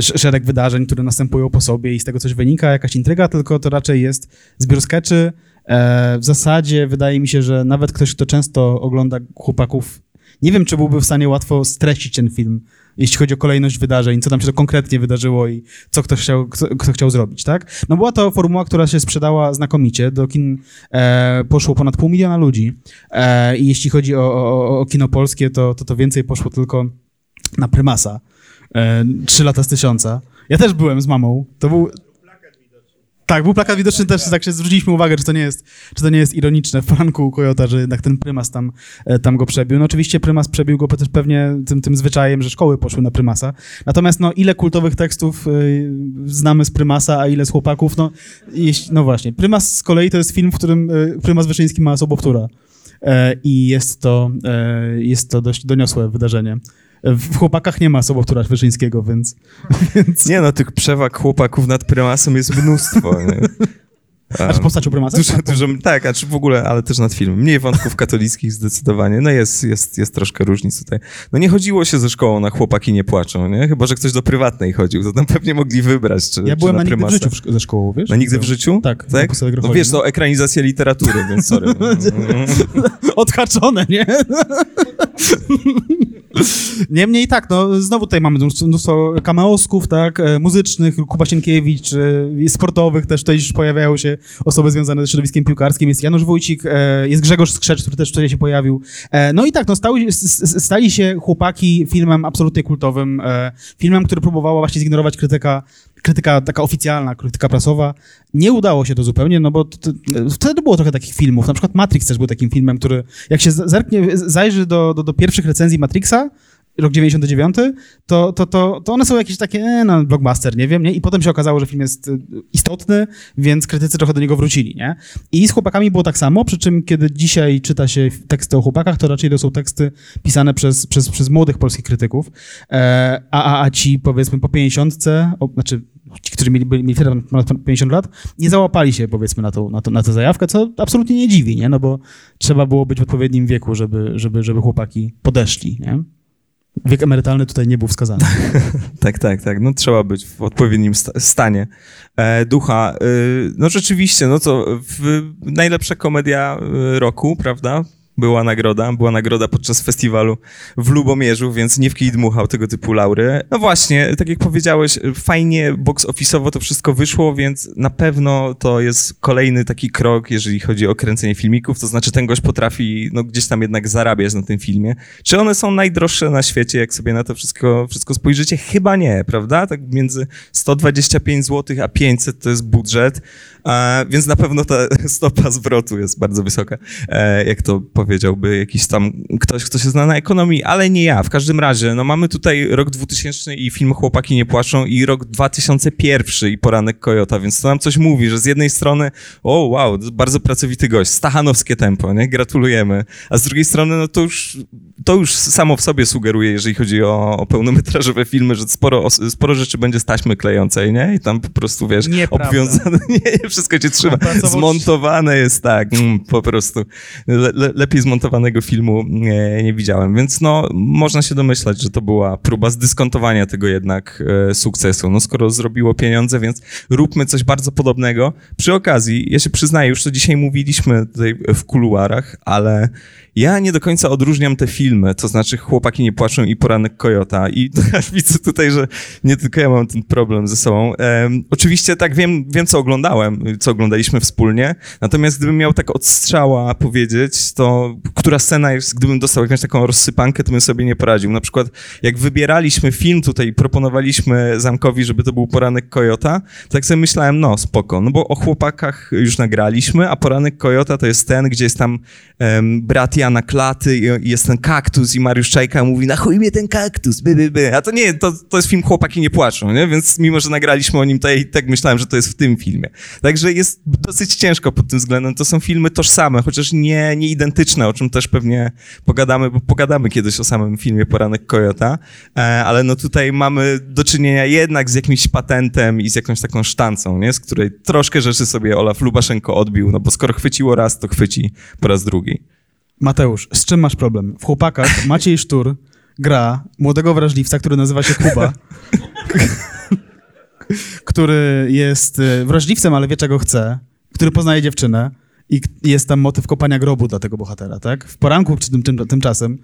C: szereg wydarzeń, które następują po sobie i z tego coś wynika, jakaś intryga, tylko to raczej jest zbiór skeczy, w zasadzie wydaje mi się, że nawet ktoś, kto często ogląda chłopaków, nie wiem, czy byłby w stanie łatwo streścić ten film, jeśli chodzi o kolejność wydarzeń, co tam się to konkretnie wydarzyło i co ktoś chciał, kto, kto chciał zrobić, tak? No była to formuła, która się sprzedała znakomicie. Do kin e, poszło ponad pół miliona ludzi e, i jeśli chodzi o, o, o kino polskie, to, to, to więcej poszło tylko na Prymasa. E, trzy lata z tysiąca. Ja też byłem z mamą. To był tak, był plakat widoczny też, tak się zwróciliśmy uwagę, czy to nie jest, czy to nie jest ironiczne w poranku Kojota, że jednak ten prymas tam, e, tam go przebił. No oczywiście prymas przebił go też pewnie tym, tym zwyczajem, że szkoły poszły na prymasa. Natomiast no ile kultowych tekstów y, znamy z prymasa, a ile z chłopaków, no, jeśli, no właśnie. Prymas z kolei to jest film, w którym y, prymas Wyszyński ma sobowtóra. E, I jest to, e, jest to dość doniosłe wydarzenie. W chłopakach nie ma sobowtóra Wyszyńskiego, więc, więc...
A: Nie no, tych przewag chłopaków nad prymasem jest mnóstwo. Nie?
C: A czy postacią prymasa?
A: Dużo, dużo, tak, a czy w ogóle, ale też nad filmem. Mniej wątków katolickich zdecydowanie. No jest, jest, jest troszkę różnic tutaj. No nie chodziło się ze szkołą na chłopaki nie płaczą, nie? Chyba, że ktoś do prywatnej chodził, to tam pewnie mogli wybrać, czy
C: Ja byłem
A: czy
C: na
A: na
C: nigdy w życiu szko- ze szkołą, wiesz?
A: Na nigdy w życiu?
C: Tak,
A: tak? No wiesz,
C: no.
A: to ekranizacja literatury, więc sorry.
C: Odhaczone, nie? Niemniej tak, no znowu tutaj mamy mnóstwo, kameosków, tak, e, muzycznych, Kuba Sienkiewicz, e, sportowych też tutaj już pojawiają się osoby związane ze środowiskiem piłkarskim, jest Janusz Wójcik, e, jest Grzegorz Skrzecz, który też wtedy się pojawił. No i tak, no stały, stali się chłopaki filmem absolutnie kultowym, filmem, który próbowało właśnie zignorować krytyka, krytyka taka oficjalna, krytyka prasowa. Nie udało się to zupełnie, no bo t- t- wtedy było trochę takich filmów, na przykład Matrix też był takim filmem, który jak się zerknie, zajrzy do, do, do pierwszych recenzji Matrixa, rok 99, to, to, to, to one są jakieś takie, e, no, blockbuster, nie wiem, nie? I potem się okazało, że film jest y, istotny, więc krytycy trochę do niego wrócili, nie? I z chłopakami było tak samo, przy czym kiedy dzisiaj czyta się teksty o chłopakach, to raczej to są teksty pisane przez, przez, przez młodych polskich krytyków, e, a, a, a ci powiedzmy po 50, o, znaczy ci, którzy mieli, byli, mieli ponad 50 lat, nie załapali się powiedzmy na, tą, na, to, na tę zajawkę, co absolutnie nie dziwi, nie? No bo trzeba było być w odpowiednim wieku, żeby, żeby, żeby chłopaki podeszli, nie? Wiek emerytalny tutaj nie był wskazany.
A: Tak, tak, tak. No trzeba być w odpowiednim sta- stanie e, ducha. E, no rzeczywiście, no co, w, najlepsza komedia e, roku, prawda? Była nagroda, była nagroda podczas festiwalu w Lubomierzu, więc nie w kij dmuchał tego typu laury. No właśnie, tak jak powiedziałeś, fajnie box office'owo to wszystko wyszło, więc na pewno to jest kolejny taki krok, jeżeli chodzi o kręcenie filmików, to znaczy ten gość potrafi no, gdzieś tam jednak zarabiać na tym filmie. Czy one są najdroższe na świecie, jak sobie na to wszystko, wszystko spojrzycie? Chyba nie, prawda? Tak między 125 zł a 500 to jest budżet, więc na pewno ta stopa zwrotu jest bardzo wysoka, e, jak to powiedziałby jakiś tam ktoś, kto się zna na ekonomii, ale nie ja. W każdym razie, no mamy tutaj rok 2000 i film Chłopaki nie płaczą i rok 2001 i Poranek Kojota, więc to nam coś mówi, że z jednej strony, o wow, bardzo pracowity gość, stachanowskie tempo, nie? Gratulujemy. A z drugiej strony, no to już, to już samo w sobie sugeruje, jeżeli chodzi o, o pełnometrażowe filmy, że sporo, sporo rzeczy będzie z taśmy klejącej, nie? I tam po prostu, wiesz,
C: Nieprawda.
A: obwiązane, nie, wszystko cię trzyma. Zmontowane jest tak, mm, po prostu. Le, le, lepiej zmontowanego filmu nie, nie widziałem, więc no, można się domyślać, że to była próba zdyskontowania tego jednak e, sukcesu. No skoro zrobiło pieniądze, więc róbmy coś bardzo podobnego. Przy okazji, ja się przyznaję, już to dzisiaj mówiliśmy tutaj w kuluarach, ale ja nie do końca odróżniam te filmy, to znaczy Chłopaki nie płaczą i Poranek Kojota i widzę tutaj, że nie tylko ja mam ten problem ze sobą. Oczywiście tak, wiem, wiem co oglądałem, co oglądaliśmy wspólnie, natomiast gdybym miał tak od strzała powiedzieć, to która scena jest, gdybym dostał jakąś taką rozsypankę, to bym sobie nie poradził. Na przykład jak wybieraliśmy film tutaj proponowaliśmy Zamkowi, żeby to był Poranek Kojota, tak sobie myślałem, no spoko, no bo o chłopakach już nagraliśmy, a Poranek Kojota to jest ten, gdzie jest tam em, brat Jana Klaty i, jest ten kaktus i Mariusz Czajka mówi, na chuj mnie ten kaktus, by, by, by. A to nie, to, to jest film Chłopaki nie płaczą, nie? Więc mimo, że nagraliśmy o nim, to ja tak myślałem, że to jest w tym filmie. Także jest dosyć ciężko pod tym względem. To są filmy tożsame, chociaż nie, nie identyczne, o czym też pewnie pogadamy, bo pogadamy kiedyś o samym filmie Poranek Kojota, e, ale no tutaj mamy do czynienia jednak z jakimś patentem i z jakąś taką sztancą, nie? Z której troszkę rzeczy sobie Olaf Lubaszenko odbił, no bo skoro chwyciło raz, to chwyci po raz drugi.
C: Mateusz, z czym masz problem? W Chłopakach Maciej Sztur gra młodego wrażliwca, który nazywa się Kuba, który jest y, wrażliwcem, ale wie czego chce, który poznaje dziewczynę i jest tam motyw kopania grobu dla tego bohatera, tak? W poranku czy tym, tym, tymczasem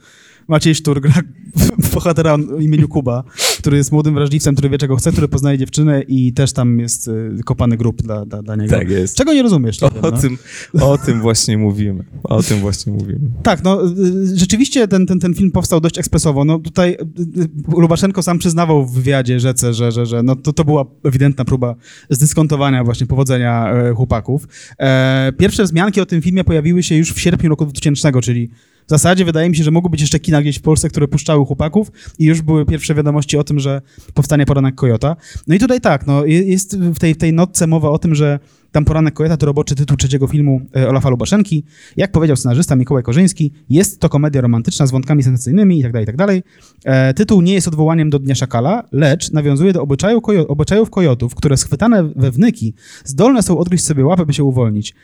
C: Maciej Sztur gra bohatera o imieniu Kuba, który jest młodym wrażliwcem, który wie czego chce, który poznaje dziewczynę i też tam jest y, kopany grób dla, dla, dla niego.
A: Tak jest.
C: Czego nie rozumiesz?
A: O,
C: wiem, no.
A: tym, o tym właśnie mówimy. O tym właśnie mówimy.
C: Tak, no y, rzeczywiście ten, ten, ten film powstał dość ekspresowo. No tutaj y, y, Lubaszenko sam przyznawał w wywiadzie rzece, że, że, że no, to, to była ewidentna próba zdyskontowania właśnie powodzenia e, chłopaków. E, pierwsze wzmianki o tym filmie pojawiły się już w sierpniu roku 2000, czyli w zasadzie wydaje mi się, że mogły być jeszcze kina gdzieś w Polsce, które puszczały chłopaków i już były pierwsze wiadomości o tym, że powstanie poranek Kojota. No i tutaj tak, no je- jest w tej, tej notce mowa o tym, że Tam Poranek Kojeta to roboczy tytuł trzeciego filmu e, Olafa Lubaszenki. Jak powiedział scenarzysta Mikołaj Korzyński, jest to komedia romantyczna z wątkami sensacyjnymi itd., itd. E, tytuł nie jest odwołaniem do Dnia Szakala, lecz nawiązuje do obyczaju kojo obyczajów kojotów, które schwytane we wnyki zdolne są odgryźć sobie łapę, by się uwolnić.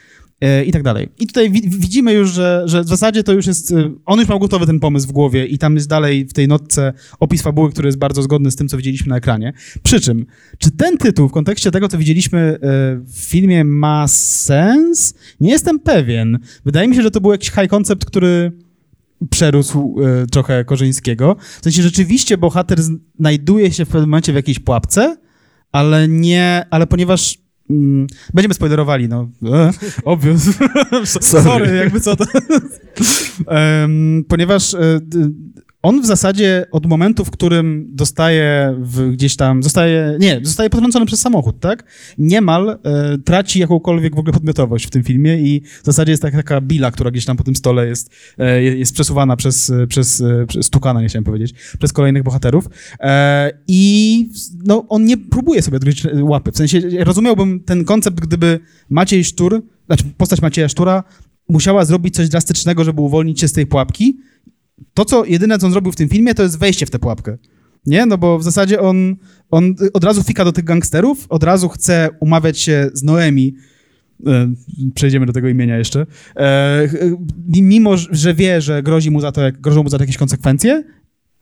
C: E, i tak dalej. I tutaj wi widzimy już, że, że w zasadzie to już jest, e, on już miał gotowy ten pomysł w głowie i tam jest dalej w tej notce opis fabuły, który jest bardzo zgodny z tym, co widzieliśmy na ekranie. Przy czym, czy ten tytuł w kontekście tego, co widzieliśmy e, w filmie ma sens? Nie jestem pewien. Wydaje mi się, że to był jakiś high concept, który przerósł trochę Korzyńskiego. W sensie rzeczywiście bohater znajduje się w pewnym momencie w jakiejś pułapce, ale nie, ale ponieważ Mm, będziemy spoilerowali, no. E, obvious. Sorry. Sorry, jakby co to. um, ponieważ e, on w zasadzie od momentu, w którym dostaje w, gdzieś tam, zostaje, nie, zostaje potrącony przez samochód, tak? Niemal e, traci jakąkolwiek w ogóle podmiotowość w tym filmie i w zasadzie jest tak, taka bila, która gdzieś tam po tym stole jest, e, jest przesuwana przez, przez, przez, stukana, nie chciałem powiedzieć, przez kolejnych bohaterów. E, I no, on nie próbuje sobie odgryźć łapy. W sensie rozumiałbym ten koncept, gdyby Maciej Sztur, znaczy postać Macieja Sztura musiała zrobić coś drastycznego, żeby uwolnić się z tej pułapki, to, co jedyne, co on zrobił w tym filmie, to jest wejście w tę pułapkę. Nie? No bo w zasadzie on, on od razu fika do tych gangsterów, od razu chce umawiać się z Noemi, e, przejdziemy do tego imienia jeszcze, e, mimo, że wie, że grozi mu za to, grożą mu za to jakieś konsekwencje,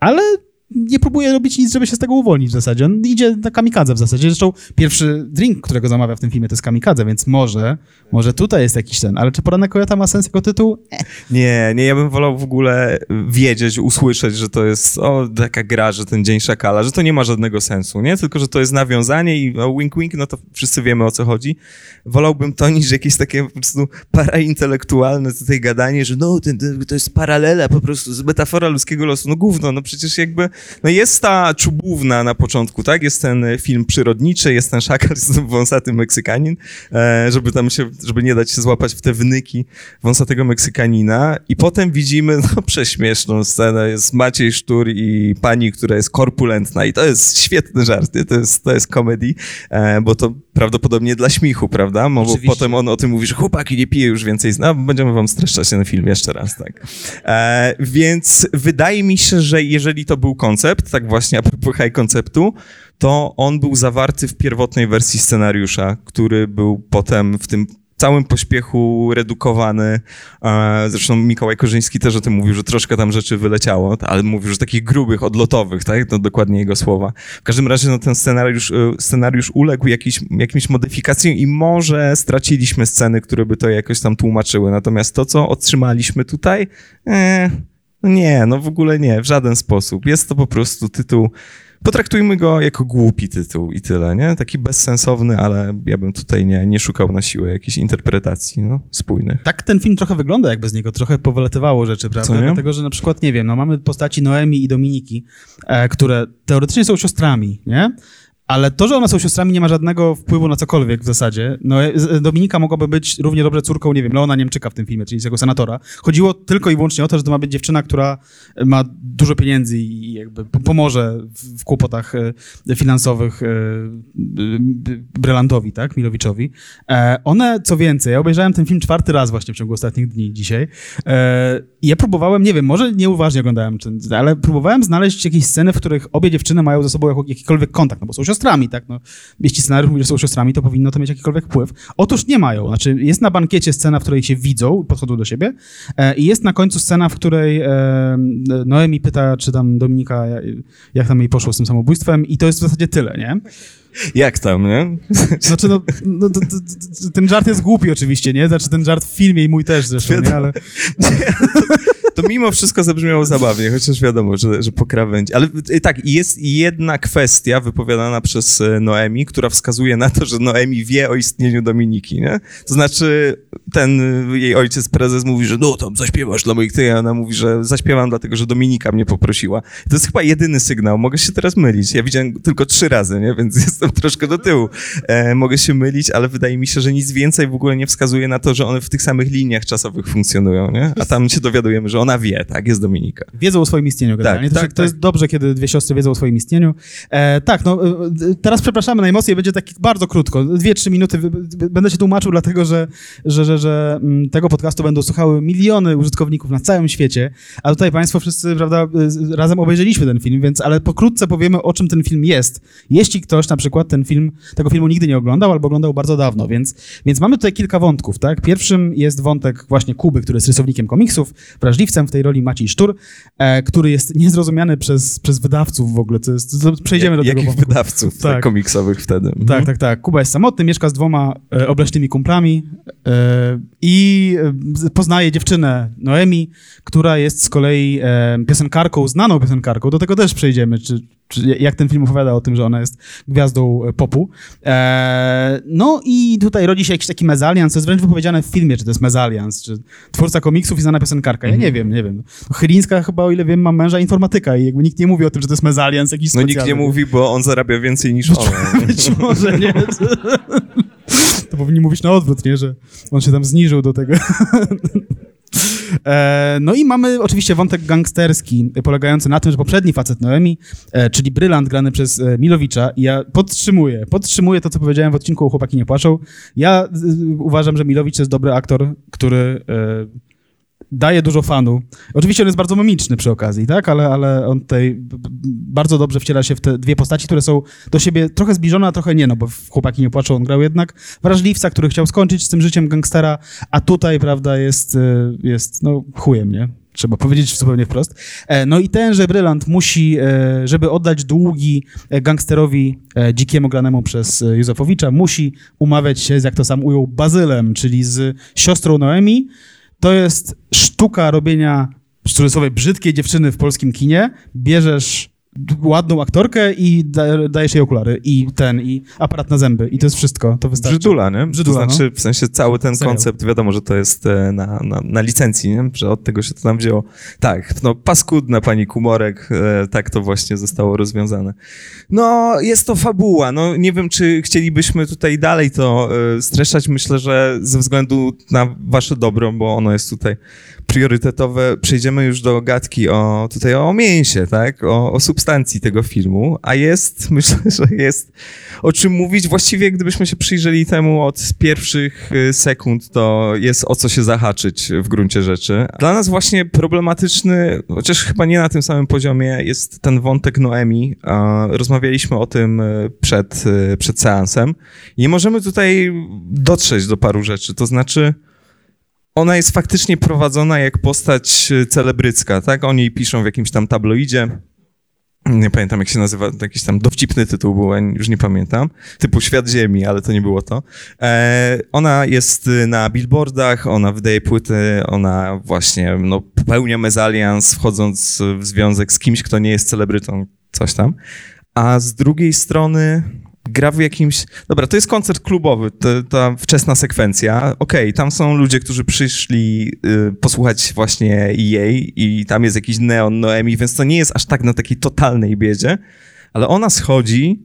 C: ale nie próbuje robić nic, żeby się z tego uwolnić w zasadzie. On idzie na kamikadze w zasadzie. Zresztą pierwszy drink, którego zamawia w tym filmie, to jest kamikadze, więc może, może tutaj jest jakiś ten. Ale czy Poranek Kojota ma sens jako tytuł?
A: Nie, nie, ja bym wolał w ogóle wiedzieć, usłyszeć, że to jest o, taka gra, że ten Dzień Szakala, że to nie ma żadnego sensu, nie? Tylko, że to jest nawiązanie i o, wink wink, no to wszyscy wiemy o co chodzi. Wolałbym to niż jakieś takie po prostu paraintelektualne tutaj gadanie, że no, ten, to jest paralela po prostu, z metafora ludzkiego losu. No gówno, no przecież jakby no jest ta czubówna na początku, tak? Jest ten e, film przyrodniczy, jest ten szakal, jest ten wąsaty Meksykanin, e, żeby tam się, żeby nie dać się złapać w te wnyki wąsatego Meksykanina. I potem widzimy, no prześmieszną scenę, jest Maciej Sztur i pani, która jest korpulentna. I to jest świetny żart, to jest, to jest comedy, e, bo to prawdopodobnie dla śmichu, prawda? Bo Oczywiście. potem on o tym mówi, że chłopaki nie pije już więcej, no będziemy wam streszczać ten film jeszcze raz, tak? E, więc wydaje mi się, że jeżeli to był koncept, tak właśnie a propos high konceptu, to on był zawarty w pierwotnej wersji scenariusza, który był potem w tym całym pośpiechu redukowany. Zresztą Mikołaj Korzyński też o tym mówił, że troszkę tam rzeczy wyleciało, ale mówił, że takich grubych, odlotowych, tak? To dokładnie jego słowa. W każdym razie no, ten scenariusz, y, scenariusz uległ jakiś, jakimś modyfikacjom i może straciliśmy sceny, które by to jakoś tam tłumaczyły. Natomiast to, co otrzymaliśmy tutaj, eh, nie, no w ogóle nie, w żaden sposób. Jest to po prostu tytuł potraktujmy go jako głupi tytuł i tyle, nie? Taki bezsensowny, ale ja bym tutaj nie, nie szukał na siłę jakiejś interpretacji, no, spójnych.
C: Tak ten film trochę wygląda jak bez niego, trochę powelatywało rzeczy, prawda? Co, Dlatego, że na przykład, nie wiem, no mamy postaci Noemi i Dominiki, e, które teoretycznie są siostrami, nie? Ale to, że one są siostrami, nie ma żadnego wpływu na cokolwiek w zasadzie. No, e, Dominika mogłaby być równie dobrze córką, nie wiem, Leona Niemczyka w tym filmie, czyli jego senatora. Chodziło tylko i wyłącznie o to, że to ma być dziewczyna, która ma dużo pieniędzy i jakby pomoże w kłopotach e, finansowych e, Brylantowi, tak, Milowiczowi. One, co więcej, ja obejrzałem ten film czwarty raz właśnie w ciągu ostatnich dni dzisiaj ja próbowałem, nie wiem, może nieuważnie oglądałem, ale próbowałem znaleźć jakieś sceny, w których obie dziewczyny mają ze sobą jakikolwiek kontakt, no bo są siostrami, tak? No, jeśli scenariusz mówi, że są siostrami, to powinno to mieć jakikolwiek wpływ. Otóż nie mają. Znaczy, jest na bankiecie scena, w której się widzą, podchodzą do siebie e, i jest na końcu scena, w której e, Noemi pyta, czy tam Dominika, jak tam jej poszło z tym samobójstwem i to jest w zasadzie tyle, nie?
A: Jak tam, nie?
C: Znaczy, no, no to, to, to, ten żart jest głupi oczywiście, nie? Znaczy, ten żart w filmie i mój też zresztą, nie? Ale...
A: to mimo wszystko zabrzmiało zabawnie, chociaż wiadomo, że, że po krawędzi. Ale y, tak, jest jedna kwestia wypowiadana przez y, Noemi, która wskazuje na to, że Noemi wie o istnieniu Dominiki, nie? To znaczy, ten y, jej ojciec, prezes mówi, że no tam zaśpiewasz dla moich ty, a ona mówi, że zaśpiewam dlatego, że Dominika mnie poprosiła. To jest chyba jedyny sygnał, mogę się teraz mylić. Ja widziałem tylko trzy razy, nie? więc jestem troszkę do tyłu. E, mogę się mylić, ale wydaje mi się, że nic więcej w ogóle nie wskazuje na to, że one w tych samych liniach czasowych funkcjonują, nie? A tam się dowiadujemy, że ona wie, tak, jest Dominika.
C: Wiedzą o swoim istnieniu generalnie. Tak, to, tak, to jest tak. dobrze, kiedy dwie siostry wiedzą o swoim istnieniu. E, tak, no e, teraz przepraszamy najmocniej, będzie tak bardzo krótko, dwie, trzy minuty. Będę się tłumaczył, dlatego że, że, że, że mm, tego podcastu będą słuchały miliony użytkowników na całym świecie, a tutaj państwo wszyscy, prawda, razem obejrzeliśmy ten film, więc, ale pokrótce powiemy, o czym ten film jest. Jeśli ktoś na przykład ten film, tego filmu nigdy nie oglądał, albo oglądał bardzo dawno, więc, więc mamy tutaj kilka wątków, tak? Pierwszym jest wątek właśnie Kuby, który jest rysownikiem komiksów, wrażliwcem w tej roli Maciej Sztur, e, który jest niezrozumiany przez, przez wydawców w ogóle, jest, przejdziemy do
A: tego
C: Jakich
A: wątku. wydawców tak. komiksowych wtedy?
C: Tak, mhm. tak, tak. Kuba jest samotny, mieszka z dwoma e, obleśnymi kumplami e, i e, poznaje dziewczynę Noemi, która jest z kolei e, piosenkarką, znaną piosenkarką, do tego też przejdziemy, czy jak ten film opowiada o tym, że ona jest gwiazdą e, popu. E, no i tutaj rodzi się jakiś taki mezalians, co jest wręcz wypowiedziane w filmie, czy to jest mezalians, czy twórca komiksów i znana piosenkarka. Ja nie wiem, nie wiem. No, Chylińska chyba, o ile wiem, ma męża informatyka i jakby nikt nie mówi o tym, że to jest mezalians jakiś
A: No nikt nie mówi, bo on zarabia więcej niż ona.
C: Być może, nie? To powinni mówić na odwrót, nie? Że on się tam zniżył do tego. E, no i mamy oczywiście wątek gangsterski, polegający na tym, że poprzedni facet Noemi, e, czyli Brylant grany przez e, Milowicza, ja podtrzymuję, podtrzymuję to, co powiedziałem w odcinku Chłopaki nie płaszczą. Ja uważam, że Milowicz jest dobry aktor, który daje dużo fanu. Oczywiście on jest bardzo mimiczny przy okazji, tak? Ale, ale on tutaj bardzo dobrze wciela się w te dwie postaci, które są do siebie trochę zbliżone, a trochę nie, no bo Chłopaki nie płaczą on grał jednak wrażliwca, który chciał skończyć z tym życiem gangstera, a tutaj, prawda, jest, e, jest no, chujem, nie? trzeba powiedzieć zupełnie wprost. E, no i tenże Brylant musi, e, żeby oddać długi gangsterowi dzikiemu granemu przez Józefowicza, musi umawiać się, jak to sam ujął, Bazylem, czyli z siostrą Noemi, to jest sztuka robienia w cudzysłowie brzydkiej dziewczyny w polskim kinie. Bierzesz ładną aktorkę i dajesz jej okulary i ten, i aparat na zęby i to jest wszystko, to wystarczy.
A: Brzydula, nie? Brzydula, to znaczy, no. w sensie cały ten Serial. koncept, wiadomo, że to jest e, na, na, na, licencji, nie? że od tego się to tam wzięło. Tak, no paskudna pani Kumorek, e, tak to właśnie zostało rozwiązane. No, jest to fabuła, no nie wiem, czy chcielibyśmy tutaj dalej to e, streszczać, myślę, że ze względu na wasze dobro, bo ono jest tutaj priorytetowe, przejdziemy już do gadki o, tutaj o mięsie, tak, o, o substancji tego filmu, a jest, myślę, że jest o czym mówić. Właściwie gdybyśmy się przyjrzeli temu od pierwszych y, sekund, to jest o co się zahaczyć w gruncie rzeczy. Dla nas właśnie problematyczny, chociaż chyba nie na tym samym poziomie, jest ten wątek Noemi. Rozmawialiśmy o tym y, przed, y, przed seansem i możemy tutaj dotrzeć do paru rzeczy, to znaczy ona jest faktycznie prowadzona jak postać e, celebrycka, tak? Oni piszą w jakimś tam tabloidzie. Nie pamiętam, jak się nazywa, jakiś tam dowcipny tytuł był, już nie pamiętam. Typu Świat Ziemi, ale to nie było to. E, ona jest e, na billboardach, ona wydaje płyty, ona właśnie no, popełnia mezalians, wchodząc w związek z kimś, kto nie jest celebrytą, coś tam. A z drugiej strony gra w jakimś... Dobra, to jest koncert klubowy, to, ta wczesna sekwencja. Okej, okay, tam są ludzie, którzy przyszli y, posłuchać właśnie jej i tam jest jakiś neon Noemi, więc to nie jest aż tak na takiej totalnej biedzie, ale ona schodzi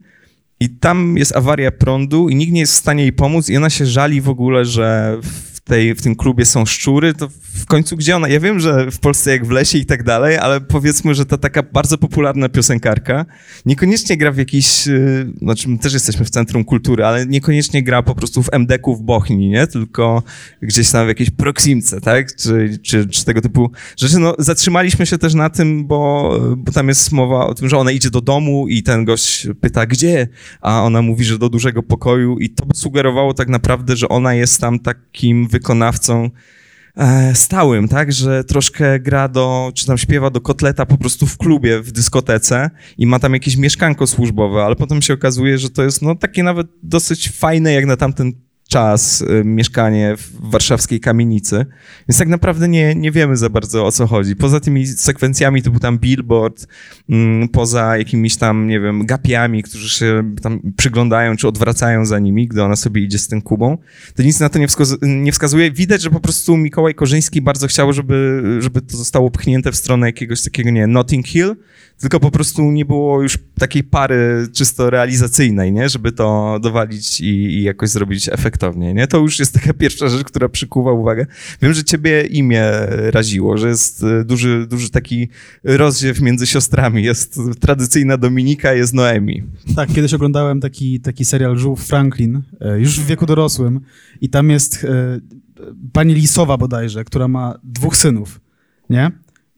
A: i tam jest awaria prądu i nikt nie jest w stanie jej pomóc i ona się żali w ogóle, że tej, w tym klubie są szczury, to w końcu gdzie ona? Ja wiem, że w Polsce jak w lesie i tak dalej, ale powiedzmy, że ta taka bardzo popularna piosenkarka niekoniecznie gra w jakiś, y, znaczy my też jesteśmy w Centrum Kultury, ale niekoniecznie gra po prostu w MDK-u w Bochni, nie? Tylko gdzieś tam w jakiejś proksimce, tak? Czy, czy, czy tego typu rzeczy. No, zatrzymaliśmy się też na tym, bo, bo tam jest mowa o tym, że ona idzie do domu i ten gość pyta, gdzie? A ona mówi, że do dużego pokoju i to sugerowało tak naprawdę, że ona jest tam takim wykonawcą e, stałym, tak, że troszkę gra do, czy tam śpiewa do kotleta po prostu w klubie, w dyskotece i ma tam jakieś mieszkanko służbowe, ale potem się okazuje, że to jest no takie nawet dosyć fajne jak na tamten czas, y, mieszkanie w warszawskiej kamienicy. Więc tak naprawdę nie, nie wiemy za bardzo o co chodzi. Poza tymi sekwencjami był tam billboard, mm, poza jakimiś tam, nie wiem, gapiami, którzy się tam przyglądają czy odwracają za nimi, gdy ona sobie idzie z tym Kubą. To nic na to nie, nie wskazuje. Widać, że po prostu Mikołaj Korzyński bardzo chciał, żeby, żeby to zostało pchnięte w stronę jakiegoś takiego, nie Notting Hill, tylko po prostu nie było już takiej pary czysto realizacyjnej, nie? Żeby to dowalić i, i, jakoś zrobić efektownie, nie? To już jest taka pierwsza rzecz, która przykuwa uwagę. Wiem, że ciebie imię raziło, że jest e, duży, duży taki rozdziew między siostrami. Jest tradycyjna Dominika, jest Noemi.
C: Tak, kiedyś oglądałem taki, taki serial Żółw Franklin, e, już w wieku dorosłym i tam jest e, pani Lisowa bodajże, która ma dwóch synów, nie?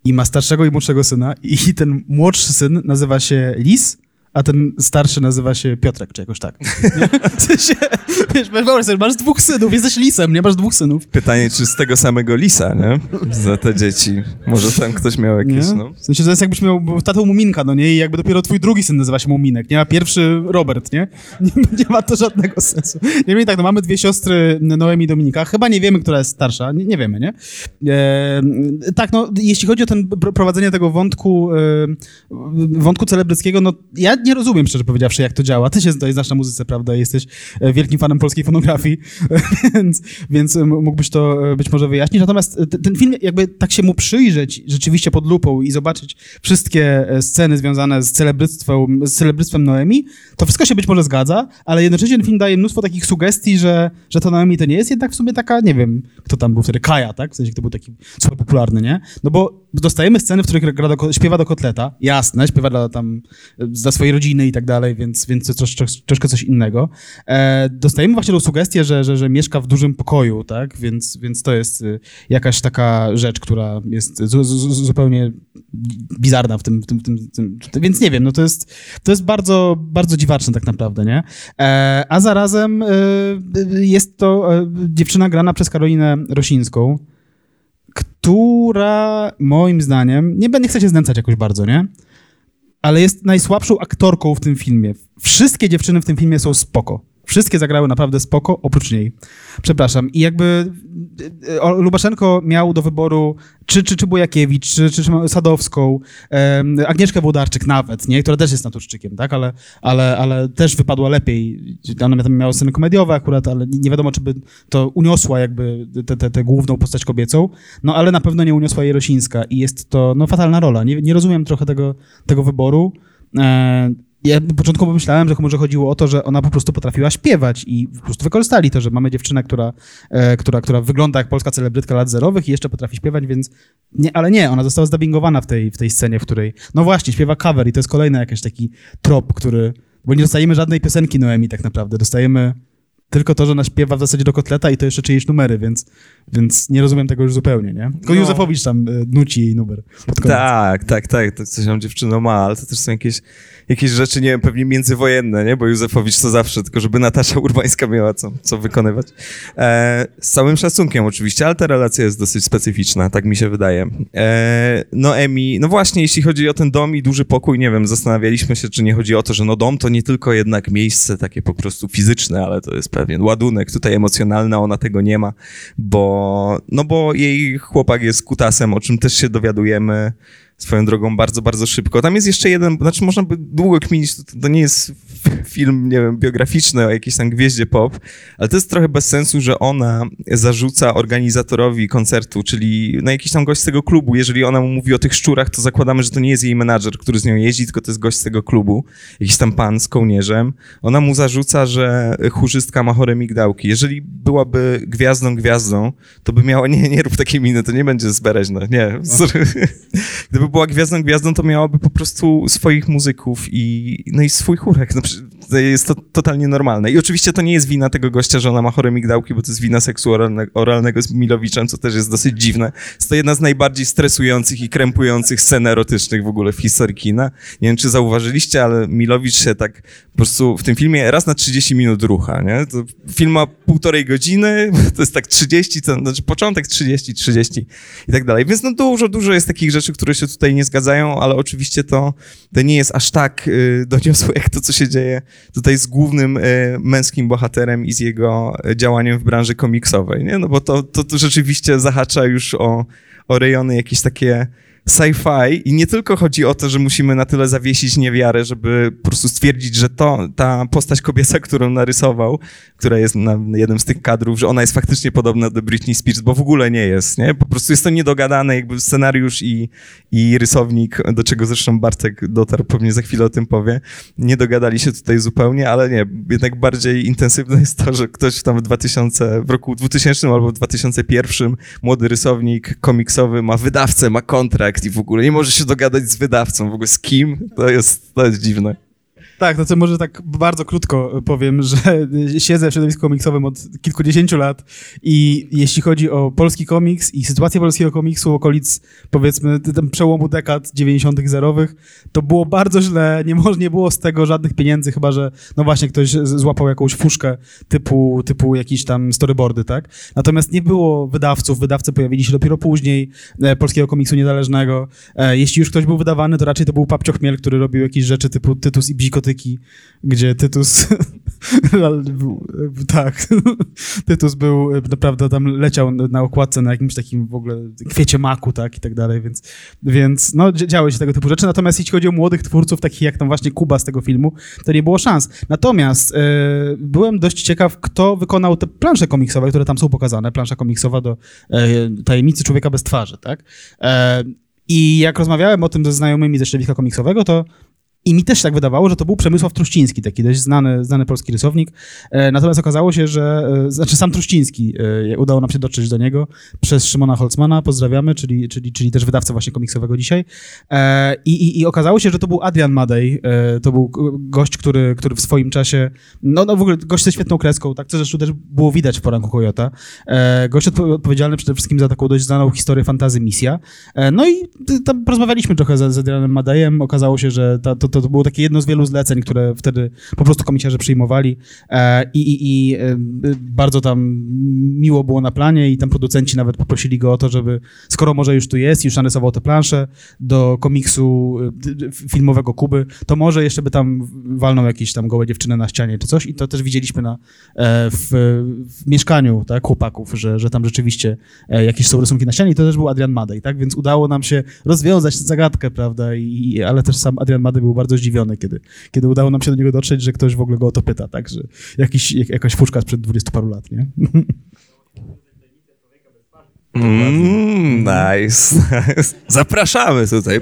C: I ma starszego i młodszego syna. I ten młodszy syn nazywa się Lis, a ten starszy nazywa się Piotrek, czy jakoś tak. W sensie, wiesz, masz dwóch synów, jesteś lisem, nie masz dwóch synów.
A: Pytanie, czy z tego samego lisa, nie? Za te dzieci. Może tam ktoś miał jakieś, nie? no.
C: W sensie, to jest jakbyś miał tatą Muminka, no nie? I jakby dopiero twój drugi syn nazywa się Muminek, nie? A pierwszy Robert, nie? Nie, nie ma to żadnego sensu. Nie wiem, tak, no mamy dwie siostry, Noemi i Dominika. Chyba nie wiemy, która jest starsza. Nie, nie wiemy, nie? E, tak, no, jeśli chodzi o ten prowadzenie tego wątku, e, wątku celebryckiego, no ja nie rozumiem, szczerze powiedziawszy, jak to działa. Ty się tutaj znasz na muzyce, prawda? Jesteś e, wielkim fanem polskiej fonografii, więc, więc mógłbyś to e, być może wyjaśnić. Natomiast e, ten film, jakby tak się mu przyjrzeć rzeczywiście pod lupą i zobaczyć wszystkie sceny związane z celebryctwem, z celebryctwem Noemi, to wszystko się być może zgadza, ale jednocześnie ten film daje mnóstwo takich sugestii, że, że to Noemi to nie jest jednak w sumie taka, nie wiem, kto tam był wtedy, Kaja, tak? W sensie, kto był taki super popularny, nie? No bo dostajemy sceny, w których gra do, śpiewa do kotleta, jasne, śpiewa dla, tam za swojej rodziny i tak dalej, więc, więc to trosz, troszkę coś innego. E, dostajemy właśnie tą sugestię, że, że, że mieszka w dużym pokoju, tak, więc, więc to jest y, jakaś taka rzecz, która jest z, z, zupełnie bizarna w tym, w tym, w tym, w tym, więc nie wiem, no to jest, to jest bardzo, bardzo dziwaczne tak naprawdę, nie? E, a zarazem e, jest to e, dziewczyna grana przez Karolinę Rosińską, która moim zdaniem, nie, nie chcę się znęcać jakoś bardzo, nie? Ale jest najsłabszą aktorką w tym filmie. Wszystkie dziewczyny w tym filmie są spoko. Wszystkie zagrały naprawdę spoko, oprócz niej. Przepraszam. I jakby e, Lubaszenko miał do wyboru czy, czy, czy Bojakiewicz, czy, czy, czy Sadowską, um, Agnieszkę Włodarczyk nawet, nie? która też jest naturszczykiem, tak? Ale, ale, ale też wypadła lepiej. Ona tam miała sceny komediowe akurat, ale nie wiadomo, czy by to uniosła jakby tę główną postać kobiecą, no ale na pewno nie uniosła jej Rosińska i jest to no, fatalna rola. Nie, nie rozumiem trochę tego, tego wyboru. E, ja początkowo myślałem, że może chodziło o to, że ona po prostu potrafiła śpiewać i po prostu wykorzystali to, że mamy dziewczynę, która, e, która, która wygląda jak polska celebrytka lat zerowych i jeszcze potrafi śpiewać, więc nie, ale nie, ona została zdubbingowana w tej, w tej scenie, w której, no właśnie, śpiewa cover i to jest kolejny jakiś taki trop, który, bo nie dostajemy żadnej piosenki Noemi tak naprawdę, dostajemy tylko to, że ona śpiewa w zasadzie do kotleta i to jeszcze czyjeś numery, więc, więc nie rozumiem tego już zupełnie, nie? Tylko no. Józefowicz tam y, nuci jej numer.
A: Tak, tak, tak, to coś tam dziewczyno ma, ale to też są jakieś jakieś rzeczy, nie wiem, pewnie międzywojenne, nie? Bo Józefowicz to zawsze, tylko żeby Natasza Urbańska miała co, co wykonywać. E, z całym szacunkiem oczywiście, ale ta relacja jest dosyć specyficzna, tak mi się wydaje. E, no Emi, no właśnie, jeśli chodzi o ten dom i duży pokój, nie wiem, zastanawialiśmy się, czy nie chodzi o to, że no dom to nie tylko jednak miejsce takie po prostu fizyczne, ale to jest pewien ładunek tutaj emocjonalny, ona tego nie ma, bo, no bo jej chłopak jest kutasem, o czym też się dowiadujemy swoją drogą bardzo, bardzo szybko. Tam jest jeszcze jeden, znaczy można by długo kminić, to, to nie jest film, nie wiem, biograficzny o jakiejś tam gwieździe pop, ale to jest trochę bez sensu, że ona zarzuca organizatorowi koncertu, czyli na jakiś tam gość z tego klubu, jeżeli ona mu mówi o tych szczurach, to zakładamy, że to nie jest jej menadżer, który z nią jeździ, tylko to jest gość z tego klubu, jakiś tam pan z kołnierzem. Ona mu zarzuca, że chórzystka ma chore migdałki. Jeżeli byłaby gwiazdą gwiazdą, to by miała, nie, nie rób takiej miny, to nie będzie zbereźne, nie. Gdyby była gwiazdą gwiazdą, to miałaby po prostu swoich muzyków i, no i swój chórek. No, jest to totalnie normalne. I oczywiście to nie jest wina tego gościa, że ona ma chore migdałki, bo to jest wina seksu oralne, oralnego z Milowiczem, co też jest dosyć dziwne. Jest to jedna z najbardziej stresujących i krępujących scen erotycznych w ogóle w historii kina. Nie wiem, czy zauważyliście, ale Milowicz się tak po prostu w tym filmie raz na 30 minut rucha, nie? To film ma półtorej godziny, to jest tak 30, to znaczy początek 30, 30 i tak dalej. Więc no dużo, dużo jest takich rzeczy, które się tutaj nie zgadzają, ale oczywiście to, to nie jest aż tak y, doniosłe, jak to, co się dzieje tutaj z głównym y, męskim bohaterem i z jego działaniem w branży komiksowej, nie? No bo to, to, to rzeczywiście zahacza już o, o rejony jakieś takie sci-fi i nie tylko chodzi o to, że musimy na tyle zawiesić niewiarę, żeby po prostu stwierdzić, że to, ta postać kobieca, którą narysował, która jest na jednym z tych kadrów, że ona jest faktycznie podobna do Britney Spears, bo w ogóle nie jest, nie? Po prostu jest to niedogadane, jakby scenariusz i, i rysownik, do czego zresztą Bartek dotarł, pewnie za chwilę o tym powie, nie dogadali się tutaj zupełnie, ale nie, jednak bardziej intensywne jest to, że ktoś tam w 2000, w roku 2000 albo w 2001 młody rysownik komiksowy ma wydawcę, ma kontrakt, i w ogóle nie może się dogadać z wydawcą, w ogóle z kim, to jest, to jest dziwne.
C: Tak, to co może tak bardzo krótko powiem, że siedzę w środowisku komiksowym od kilkudziesięciu lat i jeśli chodzi o polski komiks i sytuację polskiego komiksu okolic, powiedzmy, przełomu dekad 90 zerowych, to było bardzo źle, nie, może, nie było z tego żadnych pieniędzy, chyba że, no właśnie, ktoś złapał jakąś fuszkę typu, typu jakieś tam storyboardy, tak? Natomiast nie było wydawców, wydawcy pojawili się dopiero później, e, polskiego komiksu niezależnego. E, jeśli już ktoś był wydawany, to raczej to był Papcio Chmiel, który robił jakieś rzeczy typu Tytus i Bziko gotyki, gdzie Tytus tak, Tytus był naprawdę tam leciał na okładce na jakimś takim w ogóle kwiecie maku, tak, i tak dalej, więc, więc no działy się tego typu rzeczy, natomiast jeśli chodzi o młodych twórców, takich jak tam właśnie Kuba z tego filmu, to nie było szans. Natomiast e, byłem dość ciekaw, kto wykonał te plansze komiksowe, które tam są pokazane, plansza komiksowa do e, Tajemnicy Człowieka bez twarzy, tak, e, i jak rozmawiałem o tym ze znajomymi ze środowiska komiksowego, to i mi też tak wydawało, że to był Przemysław Truściński, taki dość znany, znany polski rysownik. E, natomiast okazało się, że, e, znaczy sam Truściński, e, udało nam się dotrzeć do niego przez Szymona Holzmana, pozdrawiamy, czyli, czyli, czyli też wydawca właśnie komiksowego dzisiaj. I, i, I okazało się, że to był Adrian Madej, to był gość, który, który w swoim czasie, no, no w ogóle gość ze świetną kreską, tak, co zresztą też było widać w poranku Kojota. Gość odpowiedzialny przede wszystkim za taką dość znaną historię fantazy Misja. No i tam porozmawialiśmy trochę z, z Adrianem Madejem, okazało się, że ta, to, to, było takie jedno z wielu zleceń, które wtedy po prostu komisiarze przyjmowali e, i, i, i e, bardzo tam miło było na planie i tam producenci nawet poprosili go o to, żeby skoro może już tu jest, już narysował te plansze do komiksu e, filmowego Kuby, to może jeszcze by tam walnął jakieś tam gołe dziewczyny na ścianie czy coś. I to też widzieliśmy na, w, w mieszkaniu tak, chłopaków, że, że tam rzeczywiście jakieś są rysunki na ścianie. I to też był Adrian Madej, tak, więc udało nam się rozwiązać tę zagadkę, prawda, I, ale też sam Adrian Madej był bardzo zdziwiony, kiedy, kiedy udało nam się do niego dotrzeć, że ktoś w ogóle go o to pyta, tak, że jakiś, jak, jakaś fuszka sprzed 20 paru lat, nie?
A: Mm, nice. Zapraszamy tutaj.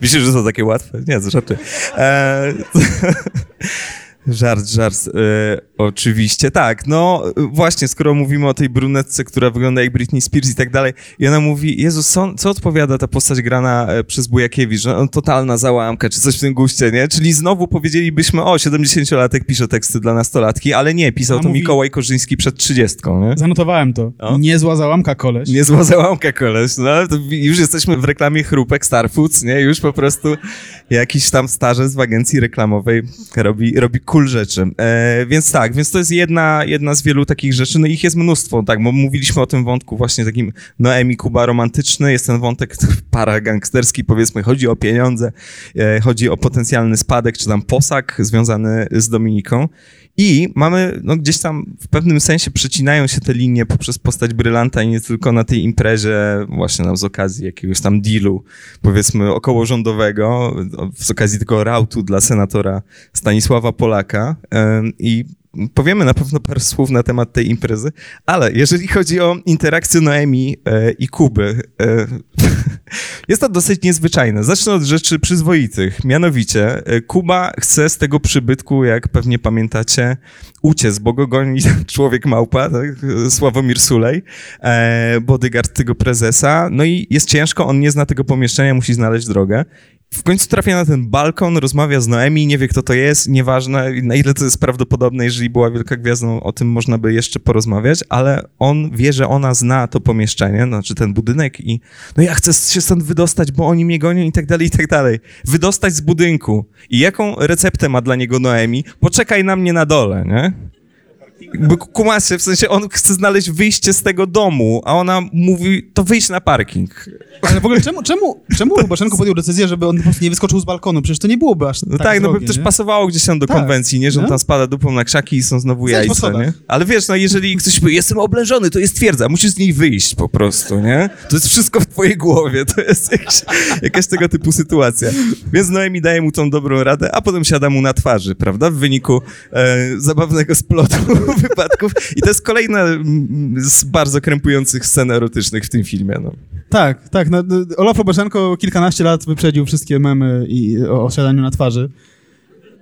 A: Myślisz, że to takie łatwe? Nie, żarty. Eee, Żart, żart. E, oczywiście, tak. No właśnie, skoro mówimy o tej brunetce, która wygląda jak Britney Spears i tak dalej, i ona mówi, Jezus, co, co odpowiada ta postać grana e, przez Bujakiewicz? Że on totalna załamka, czy coś w tym guście, nie? Czyli znowu powiedzielibyśmy, o, 70-latek pisze teksty dla nastolatki, ale nie, pisał to mówi... Mikołaj Korzyński przed 30, nie?
C: Zanotowałem to. O? Niezła załamka koleś.
A: Niezła załamka koleś, no. już jesteśmy w reklamie chrupek Starfoods, nie? Już po prostu jakiś tam starzec w agencji reklamowej robi, robi cool rzeczy. E, więc tak, więc to jest jedna, jedna z wielu takich rzeczy, no ich jest mnóstwo, tak, bo mówiliśmy o tym wątku właśnie takim Noemi Kuba romantyczny, jest ten wątek paragangsterski, powiedzmy, chodzi o pieniądze, e, chodzi o potencjalny spadek, czy tam posag związany z Dominiką i mamy, no gdzieś tam w pewnym sensie przecinają się te linie poprzez postać Brylanta i nie tylko na tej imprezie, właśnie nam z okazji jakiegoś tam dealu, powiedzmy okołorządowego, z okazji tego rautu dla senatora Stanisława Polaka. I powiemy na pewno parę słów na temat tej imprezy, ale jeżeli chodzi o interakcję Noemi e, i Kuby, e, jest to dosyć niezwyczajne. Zacznę od rzeczy przyzwoitych. Mianowicie, e, Kuba chce z tego przybytku, jak pewnie pamiętacie, uciec, bo go goni człowiek małpa, tak? Sławomir Sulej, e, bodyguard tego prezesa. No i jest ciężko, on nie zna tego pomieszczenia, musi znaleźć drogę w końcu trafia na ten balkon, rozmawia z Noemi, nie wie kto to jest, nieważne na ile to jest prawdopodobne, jeżeli była wielka gwiazdą, o tym można by jeszcze porozmawiać, ale on wie, że ona zna to pomieszczenie, znaczy ten budynek i no ja chcę się stąd wydostać, bo oni mnie gonią i tak dalej, i tak dalej. Wydostać z budynku. I jaką receptę ma dla niego Noemi? Poczekaj na mnie na dole, nie? Kumacie, w sensie on chce znaleźć wyjście z tego domu, a ona mówi, to wyjść na parking.
C: Ale w ogóle czemu, czemu, czemu Łubaszenko podjął decyzję, żeby on po prostu nie wyskoczył z balkonu? Przecież to nie byłoby aż
A: No
C: tak
A: tak, no
C: drogie,
A: bo też pasowało gdzieś tam do
C: Tak.
A: konwencji, nie? Że on
C: No.
A: tam spada dupą na krzaki i są znowu jajca,
C: schodach.
A: nie? Ale wiesz, no jeżeli ktoś powie, jestem oblężony, to jest twierdza, musisz z niej wyjść po prostu, nie? To jest wszystko w twojej głowie, to jest jakaś, jakaś tego typu sytuacja. Więc Noemi daje mu tą dobrą radę, a potem siada mu na twarzy, prawda? W wyniku e, zabawnego splotu wypadków. I to jest kolejna mm, z bardzo krępujących scen erotycznych w tym filmie, no.
C: Tak, tak. No, no, Olaf Lubaszenko kilkanaście lat wyprzedził wszystkie memy i, o, o siadaniu na twarzy.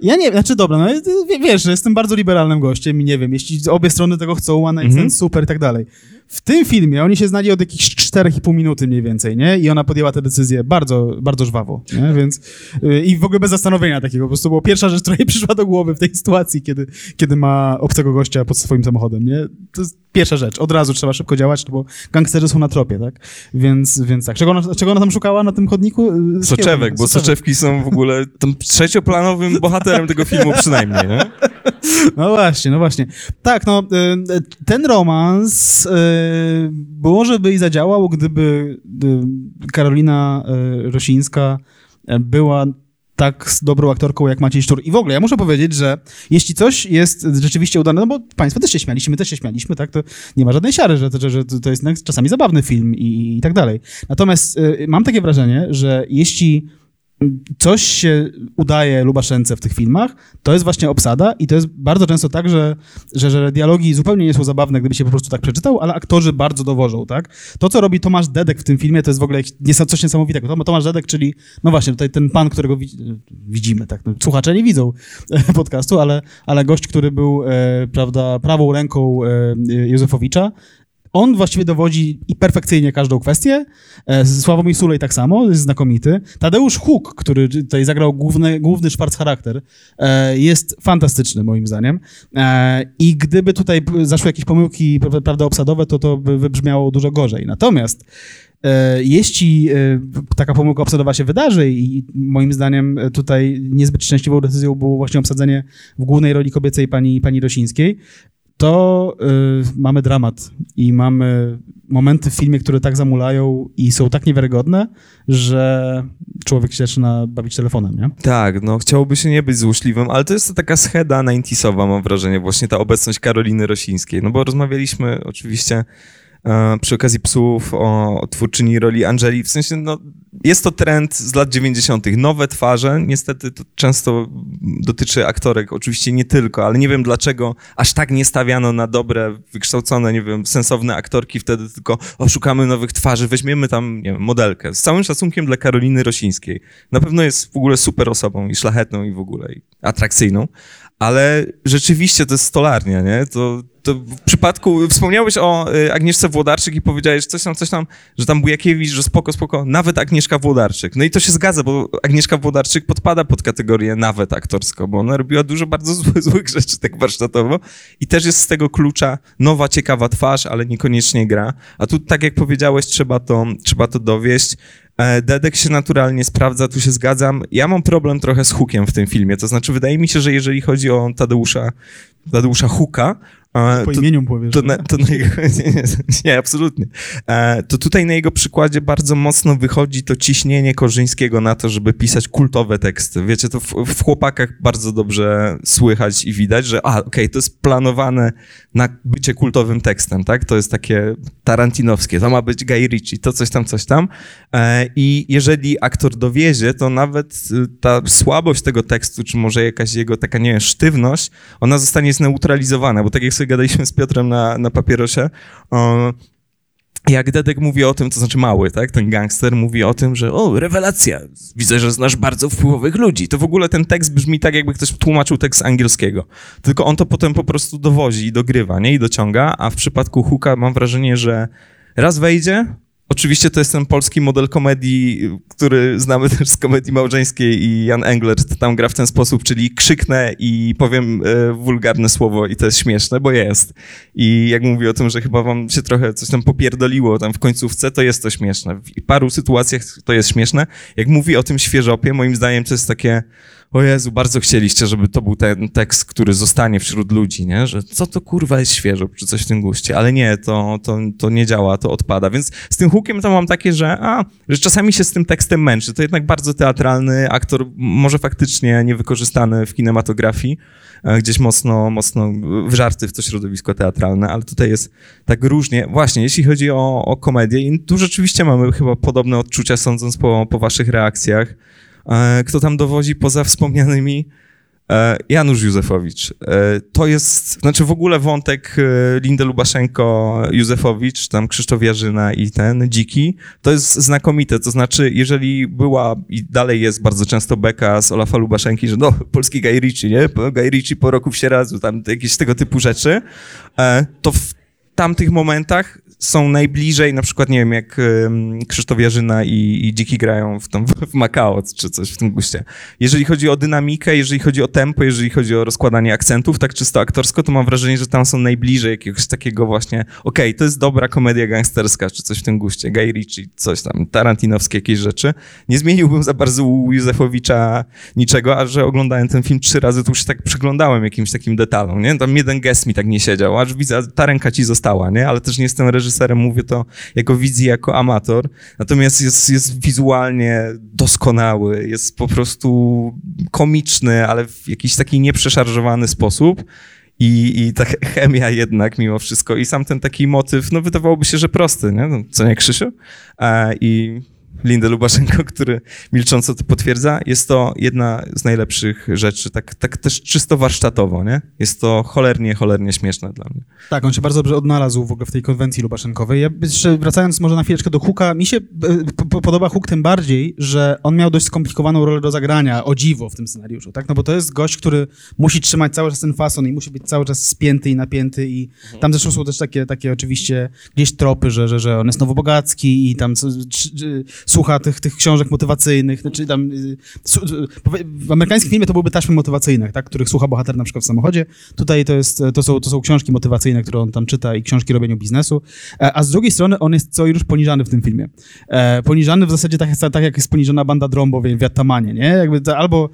C: Ja nie wiem, znaczy dobra, no wie- wiesz, że jestem bardzo liberalnym gościem i nie wiem, jeśli obie strony tego chcą, one
A: Mhm.
C: mhm. super i tak dalej. W tym filmie oni się znali od jakichś 4,5 minuty mniej więcej, nie? I ona podjęła tę decyzję bardzo, bardzo żwawo, nie? Więc yy, i w ogóle bez zastanowienia takiego, po prostu była pierwsza rzecz, która jej przyszła do głowy w tej sytuacji, kiedy, kiedy ma obcego gościa pod swoim samochodem, nie? To jest pierwsza rzecz, od razu trzeba szybko działać, no bo gangsterzy są na tropie, tak? Więc, więc tak. Czego ona, czego ona tam szukała na tym chodniku? Yy,
A: Soczewek, bo
C: Soczewek.
A: soczewki są w ogóle tym trzecioplanowym bohaterem tego filmu przynajmniej, nie?
C: No właśnie, no właśnie. Tak, no, y, ten romans y, może by i zadziałał, gdyby y, Karolina y, Rosińska y, była tak z dobrą aktorką jak Maciej Szczur. I w ogóle ja muszę powiedzieć, że jeśli coś jest rzeczywiście udane, no bo państwo też się śmialiśmy, my też się śmialiśmy, tak, to nie ma żadnej siary, że, że, że to jest czasami zabawny film i, i tak dalej. Natomiast y, mam takie wrażenie, że jeśli coś się udaje Lubaszence w tych filmach, to jest właśnie obsada i to jest bardzo często tak, że, że, że dialogi zupełnie nie są zabawne, gdyby się po prostu tak przeczytał, ale aktorzy bardzo dowożą, tak? To, co robi Tomasz Dedek w tym filmie, to jest w ogóle coś niesamowitego. Tom- Tomasz Dedek, czyli, no właśnie, tutaj ten pan, którego widzi, widzimy, tak? No, słuchacze nie widzą podcastu, ale, ale gość, który był, e, prawda, prawą ręką e, Józefowicza, on właściwie dowodzi i perfekcyjnie każdą kwestię. E, Sławomir Sulej tak samo, jest znakomity. Tadeusz Huk, który tutaj zagrał główny, główny szwarc charakter, e, jest fantastyczny moim zdaniem. E, I gdyby tutaj zaszły jakieś pomyłki pra- prawda, obsadowe, to to by wybrzmiało dużo gorzej. Natomiast jeśli taka pomyłka obsadowa się wydarzy i moim zdaniem tutaj niezbyt szczęśliwą decyzją było właśnie obsadzenie w głównej roli kobiecej pani, pani Rosińskiej, to y, mamy dramat i mamy momenty w filmie, które tak zamulają i są tak niewiarygodne, że człowiek się zaczyna bawić telefonem, nie?
A: Tak, no chciałoby się nie być złośliwym, ale to jest to taka scheda 90sowa, mam wrażenie, właśnie ta obecność Karoliny Rosińskiej. No bo rozmawialiśmy oczywiście przy okazji psów o, twórczyni roli Angeli. W sensie, no, jest to trend z lat 90. Nowe twarze, niestety to często dotyczy aktorek, oczywiście nie tylko, ale nie wiem dlaczego aż tak nie stawiano na dobre, wykształcone, nie wiem, sensowne aktorki wtedy, tylko o, szukamy nowych twarzy, weźmiemy tam, nie wiem, modelkę. Z całym szacunkiem dla Karoliny Rosińskiej. Na pewno jest w ogóle super osobą i szlachetną i w ogóle i atrakcyjną, ale rzeczywiście to jest stolarnia, nie? To, to w przypadku, wspomniałeś o y, Agnieszce Włodarczyk i powiedziałeś coś tam, coś tam, że tam Bujakiewicz, że spoko, spoko, nawet Agnieszka Włodarczyk. No i to się zgadza, bo Agnieszka Włodarczyk podpada pod kategorię nawet aktorsko, bo ona robiła dużo bardzo złych, złych rzeczy tak warsztatowo i też jest z tego klucza nowa, ciekawa twarz, ale niekoniecznie gra. A tu, tak jak powiedziałeś, trzeba to, trzeba to dowieść. E, Dedek się naturalnie sprawdza, tu się zgadzam. Ja mam problem trochę z hookiem w tym filmie, to znaczy wydaje mi się, że jeżeli chodzi o Tadeusza, Tadeusza Huka,
C: Po
A: to,
C: imieniu powiesz.
A: to, na, to na jego, nie, nie, nie, absolutnie. E, to tutaj na jego przykładzie bardzo mocno wychodzi to ciśnienie Korzyńskiego na to, żeby pisać kultowe teksty. Wiecie, to w, w chłopakach bardzo dobrze słychać i widać, że a, okej, to jest planowane na bycie kultowym tekstem, tak? To jest takie tarantinowskie, to ma być Guy Ritchie, to coś tam, coś tam. E, I jeżeli aktor dowiezie, to nawet y, ta słabość tego tekstu, czy może jakaś jego taka, nie wiem, sztywność, ona zostanie zneutralizowana, bo tak jak sobie gadaliśmy z Piotrem na, na papierosie, jak Dedek mówi o tym, to znaczy mały, tak, ten gangster mówi o tym, że o, rewelacja, widzę, że znasz bardzo wpływowych ludzi. To w ogóle ten tekst brzmi tak, jakby ktoś tłumaczył tekst angielskiego. Tylko on to potem po prostu dowozi i dogrywa, nie, i dociąga, a w przypadku Hooka mam wrażenie, że raz wejdzie, Oczywiście to jest ten polski model komedii, który znamy też z komedii małżeńskiej i Jan Engler tam gra w ten sposób, czyli krzyknę i powiem e, wulgarne słowo i to jest śmieszne, bo jest. I jak mówi o tym, że chyba wam się trochę coś tam popierdoliło tam w końcówce, to jest to śmieszne. W paru sytuacjach to jest śmieszne. Jak mówi o tym świeżopie, moim zdaniem to jest takie o Jezu, bardzo chcieliście, żeby to był ten tekst, który zostanie wśród ludzi, nie? Że co to kurwa jest świeżo, czy coś w tym guście, ale nie, to, to, to nie działa, to odpada. Więc z tym hookiem to mam takie, że, a, że czasami się z tym tekstem męczy. To jednak bardzo teatralny aktor, może faktycznie niewykorzystany w kinematografii, e, gdzieś mocno, mocno w żarty w to środowisko teatralne, ale tutaj jest tak różnie. Właśnie, jeśli chodzi o, o komedię, i tu rzeczywiście mamy chyba podobne odczucia, sądząc po, po waszych reakcjach. E, kto tam dowozi poza wspomnianymi? E, Janusz Józefowicz. E, to jest, znaczy w ogóle wątek Lindy Lubaszenko, Józefowicz, tam Krzysztof Jarzyna i ten, Dziki, to jest znakomite. To znaczy, jeżeli była i dalej jest bardzo często beka z Olafa Lubaszenki, że no, polski Guy nie? Guy po roku w Sieradzu, tam jakieś tego typu rzeczy, to w tamtych momentach są najbliżej, na przykład, nie wiem, jak Krzysztof Jarzyna i, i Dziki grają w, tam, w Macao, czy coś w tym guście. Jeżeli chodzi o dynamikę, jeżeli chodzi o tempo, jeżeli chodzi o rozkładanie akcentów, tak czysto aktorsko, to mam wrażenie, że tam są najbliżej jakiegoś takiego właśnie, okej, okay, to jest dobra komedia gangsterska, czy coś w tym guście, Guy Ritchie, coś tam, tarantinowskie jakieś rzeczy. Nie zmieniłbym za bardzo u Józefowicza niczego, a że oglądałem ten film trzy razy, to już się tak przyglądałem jakimś takim detalom, nie? Tam jeden gest mi tak nie siedział, aż widzę, ta ręka ci została, nie? Ale też nie jestem reżyserem mówię to jako wizji, jako amator. Natomiast jest, jest wizualnie doskonały, jest po prostu komiczny, ale w jakiś taki nieprzeszarżowany sposób. I, I ta chemia jednak mimo wszystko. I sam ten taki motyw, no wydawałoby się, że prosty, nie? No, co nie Krzysiu? A, I Lindę Lubaszenko, który milcząco to potwierdza. Jest to jedna z najlepszych rzeczy, tak, tak też czysto warsztatowo, nie? Jest to cholernie, cholernie śmieszne dla mnie.
C: Tak, on się bardzo dobrze odnalazł w ogóle w tej konwencji Lubaszenkowej. Ja jeszcze wracając może na chwileczkę do Huka, mi się e, podoba Huk tym bardziej, że on miał dość skomplikowaną rolę do zagrania, o dziwo w tym scenariuszu, tak? No bo to jest gość, który musi trzymać cały czas ten fason i musi być cały czas spięty i napięty i tam zresztą są też takie, takie oczywiście gdzieś tropy, że, że, że on jest nowobogacki i tam słucha tych, tych książek motywacyjnych, znaczy tam y, w amerykańskim filmie to byłyby taśmy motywacyjne, tak, których słucha bohater na przykład w samochodzie. Tutaj to, jest, to, są, to są książki motywacyjne, które on tam czyta i książki robieniu biznesu, e, a z drugiej strony on jest co już poniżany w tym filmie. E, poniżany w zasadzie tak, tak jak jest poniżona banda Drombo w Wiatamanie, nie? Jakby albo,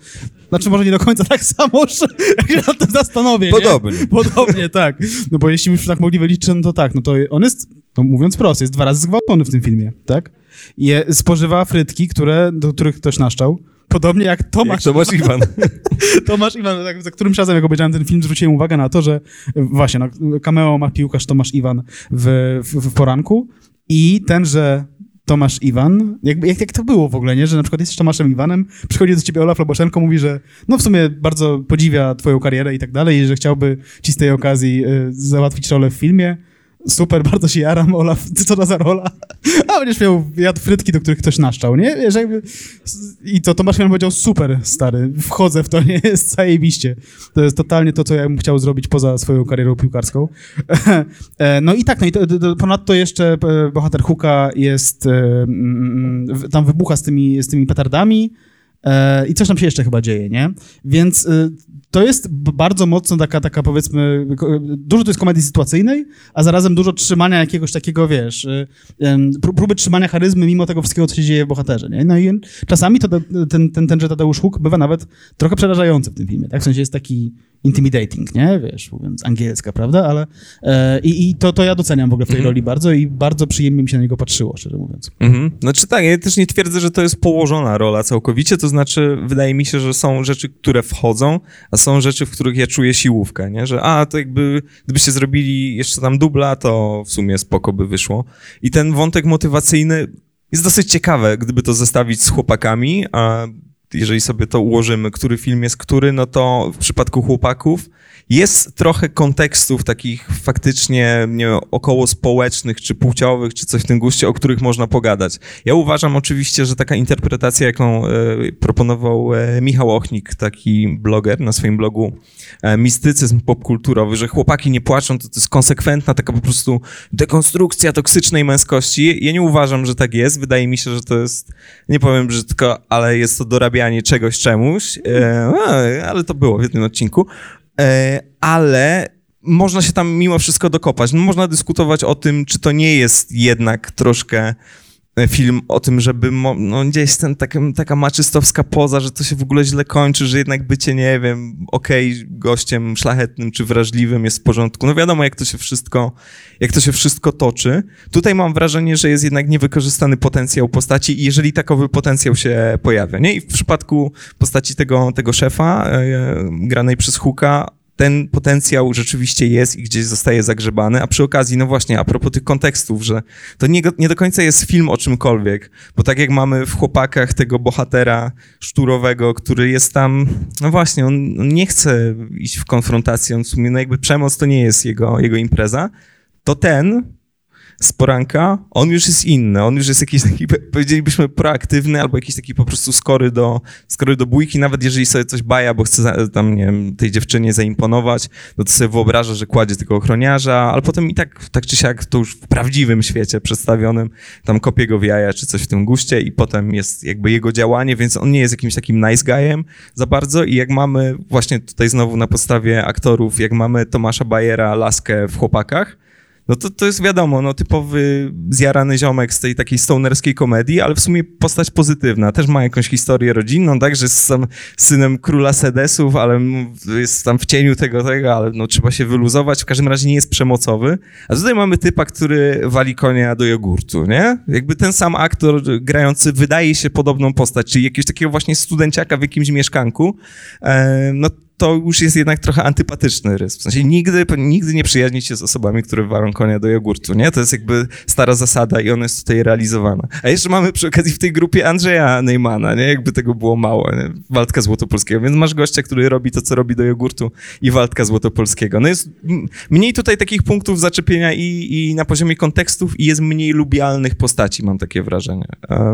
C: znaczy może nie do końca tak samo, jak się nad tym zastanowię,
A: Podobnie.
C: Nie? Podobnie, tak. No bo jeśli już tak mogli wyliczyć, no to tak, no to on jest, no mówiąc prosto, jest dwa razy zgwałcony w tym filmie, tak? Je, spożywa frytki, które, do których ktoś naszczał. Podobnie jak Tomasz.
A: Jak Tomasz Iwan.
C: Tomasz Iwan, tak, za którymś razem, jak obejrzałem ten film, zwróciłem uwagę na to, że właśnie, no, cameo ma piłkarz Tomasz Iwan w, w, w poranku i tenże Tomasz Iwan, jak, jak, jak to było w ogóle, nie? Że na przykład jesteś Tomaszem Iwanem, przychodzi do ciebie Olaf Loboszenko, mówi, że no w sumie bardzo podziwia twoją karierę i tak dalej, i że chciałby ci z tej okazji y, załatwić rolę w filmie super, bardzo się jaram, Olaf, ty co to za rola? A będziesz miał jadł frytki, do których ktoś naszczał, nie? Wiesz, jakby... I to Tomasz Mian powiedział, super, stary, wchodzę w to, nie? Jest zajebiście. To jest totalnie to, co ja bym chciał zrobić poza swoją karierą piłkarską. E, no i tak, no i to, to, ponadto jeszcze e, bohater Huka jest, e, mm, mm, tam wybucha z tymi, z tymi petardami, i coś tam się jeszcze chyba dzieje, nie? Więc to jest bardzo mocno taka, taka powiedzmy, dużo to jest komedii sytuacyjnej, a zarazem dużo trzymania jakiegoś takiego, wiesz, y, próby trzymania charyzmy mimo tego wszystkiego, co się dzieje w bohaterze, nie? No i czasami to, ten, ten, tenże Tadeusz Huk bywa nawet trochę przerażający w tym filmie, tak? W sensie jest taki intimidating, nie? Wiesz, mówiąc angielska, prawda? Ale e, i, i to, to ja doceniam w ogóle w tej mm -hmm. roli bardzo i bardzo przyjemnie mi się na niego patrzyło, szczerze mówiąc.
A: Mm -hmm. Znaczy tak, ja też nie twierdzę, że to jest położona rola całkowicie, to znaczy wydaje mi się, że są rzeczy, które wchodzą, a są rzeczy, w których ja czuję siłówkę, nie? Że a, to jakby, gdybyście zrobili jeszcze tam dubla, to w sumie spoko by wyszło. I ten wątek motywacyjny jest dosyć ciekawe, gdyby to zestawić z chłopakami, a jeżeli sobie to ułożymy, który film jest który, no to w przypadku chłopaków jest trochę kontekstów takich faktycznie nie wiem, około społecznych, czy płciowych, czy coś w tym guście, o których można pogadać. Ja uważam oczywiście, że taka interpretacja, jaką e, proponował e, Michał Ochnik, taki bloger na swoim blogu, e, mistycyzm popkulturowy, że chłopaki nie płaczą, to, to jest konsekwentna taka po prostu dekonstrukcja toksycznej męskości. Ja nie uważam, że tak jest. Wydaje mi się, że to jest, nie powiem brzydko, ale jest to dorabianie czegoś czemuś, e, ale to było w jednym odcinku. E, ale można się tam mimo wszystko dokopać. No, można dyskutować o tym, czy to nie jest jednak troszkę film o tym, żeby no, gdzieś ten, taka, taka maczystowska poza, że to się w ogóle źle kończy, że jednak bycie, nie wiem, okej, okay, gościem szlachetnym czy wrażliwym jest w porządku. No wiadomo, jak to się wszystko, jak to się wszystko toczy. Tutaj mam wrażenie, że jest jednak niewykorzystany potencjał postaci i jeżeli takowy potencjał się pojawia, nie? I w przypadku postaci tego, tego szefa, e, granej przez Huka, ten potencjał rzeczywiście jest i gdzieś zostaje zagrzebany, a przy okazji, no właśnie, a propos tych kontekstów, że to nie, nie do końca jest film o czymkolwiek, bo tak jak mamy w Chłopakach tego bohatera szturowego, który jest tam, no właśnie, on, nie chce iść w konfrontację, on w sumie, no jakby przemoc to nie jest jego, jego impreza, to ten z poranka, on już jest inny, on już jest jakiś taki, powiedzielibyśmy, proaktywny albo jakiś taki po prostu skory do, skory do bójki, nawet jeżeli sobie coś baja, bo chce tam, nie wiem, tej dziewczynie zaimponować, no to sobie wyobraża, że kładzie tego ochroniarza, ale potem i tak, tak czy siak, to już w prawdziwym świecie przedstawionym, tam kopie go w jaja czy coś w tym guście i potem jest jakby jego działanie, więc on nie jest jakimś takim nice guyem za bardzo. I jak mamy właśnie tutaj znowu na podstawie aktorów, jak mamy Tomasza Bajera, laskę w Chłopakach, no to, to jest wiadomo, no typowy zjarany ziomek z tej takiej stonerskiej komedii, ale w sumie postać pozytywna. Też ma jakąś historię rodzinną, tak, że jest sam synem króla sedesów, ale jest tam w cieniu tego, tego, ale no trzeba się wyluzować. W każdym razie nie jest przemocowy. A tutaj mamy typa, który wali konia do jogurtu, nie? Jakby ten sam aktor grający wydaje się podobną postać, czyli jakiegoś takiego właśnie studenciaka w jakimś mieszkanku, e, no to już jest jednak trochę antypatyczny rys. W sensie nigdy, nigdy nie przyjaźnić się z osobami, które walą konia do jogurtu, nie? To jest jakby stara zasada i ona jest tutaj realizowana. A jeszcze mamy przy okazji w tej grupie Andrzeja Neymana, nie? Jakby tego było mało, nie? Waldka Złotopolskiego. Więc masz gościa, który robi to, co robi do jogurtu i Waldka Złotopolskiego. No jest mniej tutaj takich punktów zaczepienia i, i na poziomie kontekstów i jest mniej lubialnych postaci, mam takie wrażenie.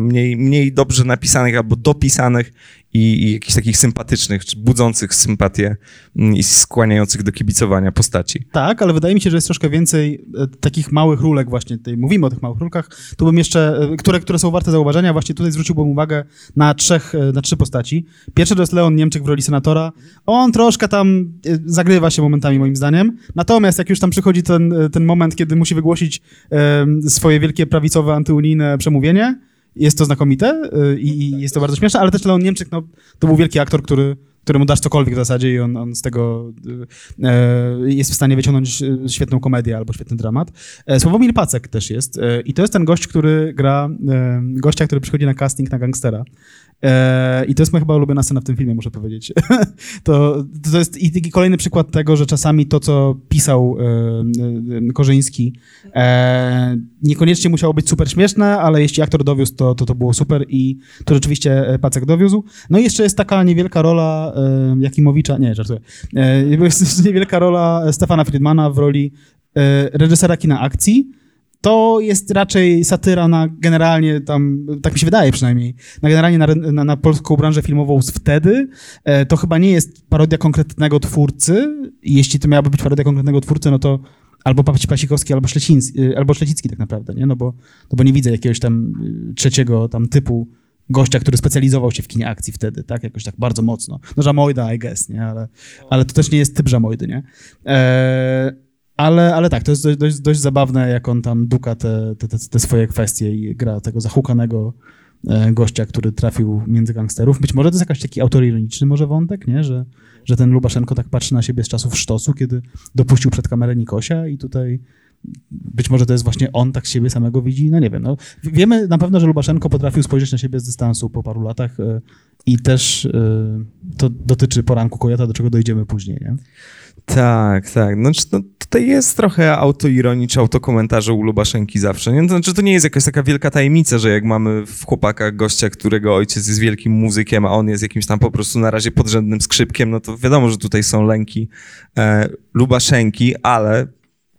A: Mniej, mniej dobrze napisanych albo dopisanych i, i jakichś takich sympatycznych, czy budzących sympatię mm, i skłaniających do kibicowania postaci.
C: Tak, ale wydaje mi się, że jest troszkę więcej e, takich małych rulek właśnie, tutaj mówimy o tych małych rulkach, tu bym jeszcze, e, które, które są warte zauważenia, właśnie tutaj zwróciłbym uwagę na trzech, e, na trzy postaci. Pierwszy to jest Leon Niemczyk w roli senatora. On troszkę tam zagrywa się momentami moim zdaniem, natomiast jak już tam przychodzi ten, ten moment, kiedy musi wygłosić swoje wielkie prawicowe, antyunijne przemówienie, jest to znakomite y, i jest to bardzo śmieszne, ale też Leon Niemczyk, no, to był wielki aktor, który któremu dasz cokolwiek w zasadzie i on, on z tego e, jest w stanie wyciągnąć świetną komedię albo świetny dramat. E, Sławomir Pacek też jest e, i to jest ten gość, który gra e, gościa, który przychodzi na casting na gangstera. E, I to jest moja chyba ulubiona scena w tym filmie, muszę powiedzieć. to, to jest i kolejny przykład tego, że czasami to, co pisał e, Korzyński, e, niekoniecznie musiało być super śmieszne, ale jeśli aktor dowiózł, to, to to było super i to rzeczywiście Pacek dowiózł. No i jeszcze jest taka niewielka rola Jakimowicza, nie, żartuję, jest niewielka rola Stefana Friedmana w roli reżysera kina akcji, to jest raczej satyra na generalnie tam, tak mi się wydaje przynajmniej, na generalnie na, na, na polską branżę filmową z wtedy. E, to chyba nie jest parodia konkretnego twórcy. Jeśli to miałaby być parodia konkretnego twórcy, no to albo Pasikowski, albo, Śleciński, e, albo Ślecicki tak naprawdę, nie? No bo, no bo nie widzę jakiegoś tam e, trzeciego tam typu gościa, który specjalizował się w kinie akcji wtedy, tak? Jakoś tak bardzo mocno. No Żamojda, I guess, nie? Ale, ale to też nie jest typ Żamojdy, nie? E, ale, ale tak, to jest dość, dość, zabawne, jak on tam duka te, te, te, swoje kwestie i gra tego zahukanego e, gościa, który trafił między gangsterów. Być może to jest jakiś taki autoironiczny może wątek, nie? Że, że ten Lubaszenko tak patrzy na siebie z czasów sztosu, kiedy dopuścił przed kamerę Nikosia i tutaj być może to jest właśnie on tak siebie samego widzi, no nie wiem. No, wiemy na pewno, że Lubaszenko potrafił spojrzeć na siebie z dystansu po paru latach e, i też e, to dotyczy poranku Kojata, do czego dojdziemy później, nie?
A: Tak, tak. No, no, tutaj jest trochę autoironii czy autokomentarze u Lubaszenki zawsze. Nie? To znaczy, to nie jest jakaś taka wielka tajemnica, że jak mamy w chłopakach gościa, którego ojciec jest wielkim muzykiem, a on jest jakimś tam po prostu na razie podrzędnym skrzypkiem, no to wiadomo, że tutaj są lęki e, Lubaszenki, ale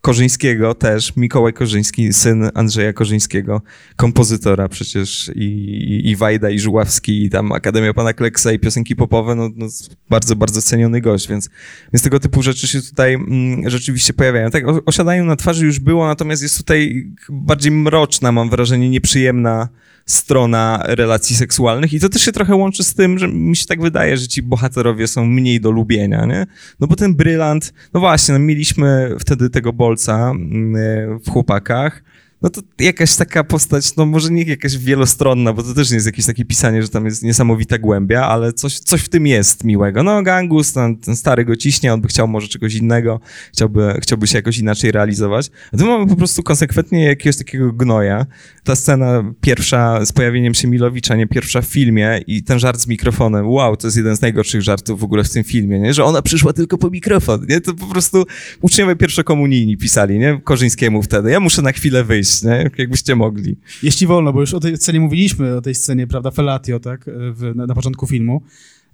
A: Korzyńskiego też, Mikołaj Korzyński, syn Andrzeja Korzyńskiego, kompozytora przecież i, i, i Wajda, i Żuławski, i tam Akademia Pana Kleksa i piosenki popowe, no, no bardzo, bardzo ceniony gość, więc, więc tego typu rzeczy się tutaj mm, rzeczywiście pojawiają. Tak, osiadają na twarzy już było, natomiast jest tutaj bardziej mroczna, mam wrażenie, nieprzyjemna strona relacji seksualnych i to też się trochę łączy z tym, że mi się tak wydaje, że ci bohaterowie są mniej do lubienia, nie? No bo ten brylant, no właśnie, no mieliśmy wtedy tego Bolca mm, w Chłopakach, no to jakaś taka postać, no może nie jakaś wielostronna, bo to też nie jest jakieś takie pisanie, że tam jest niesamowita głębia, ale coś, coś w tym jest miłego. No Gangus, ten, ten stary go ciśnie, on by chciał może czegoś innego, chciałby, chciałby się jakoś inaczej realizować. A tu mamy po prostu konsekwentnie jakiegoś takiego gnoja. Ta scena pierwsza z pojawieniem się Milowicza, nie pierwsza w filmie i ten żart z mikrofonem, wow, to jest jeden z najgorszych żartów w ogóle w tym filmie, nie? Że ona przyszła tylko po mikrofon, nie? To po prostu uczniowie pierwszokomunijni pisali, nie? Korzyńskiemu wtedy. Ja muszę na chwilę wyjść, nie? Jakbyście mogli.
C: Jeśli wolno, bo już o tej scenie mówiliśmy, o tej scenie, prawda, Felatio, tak, w, na, na początku filmu.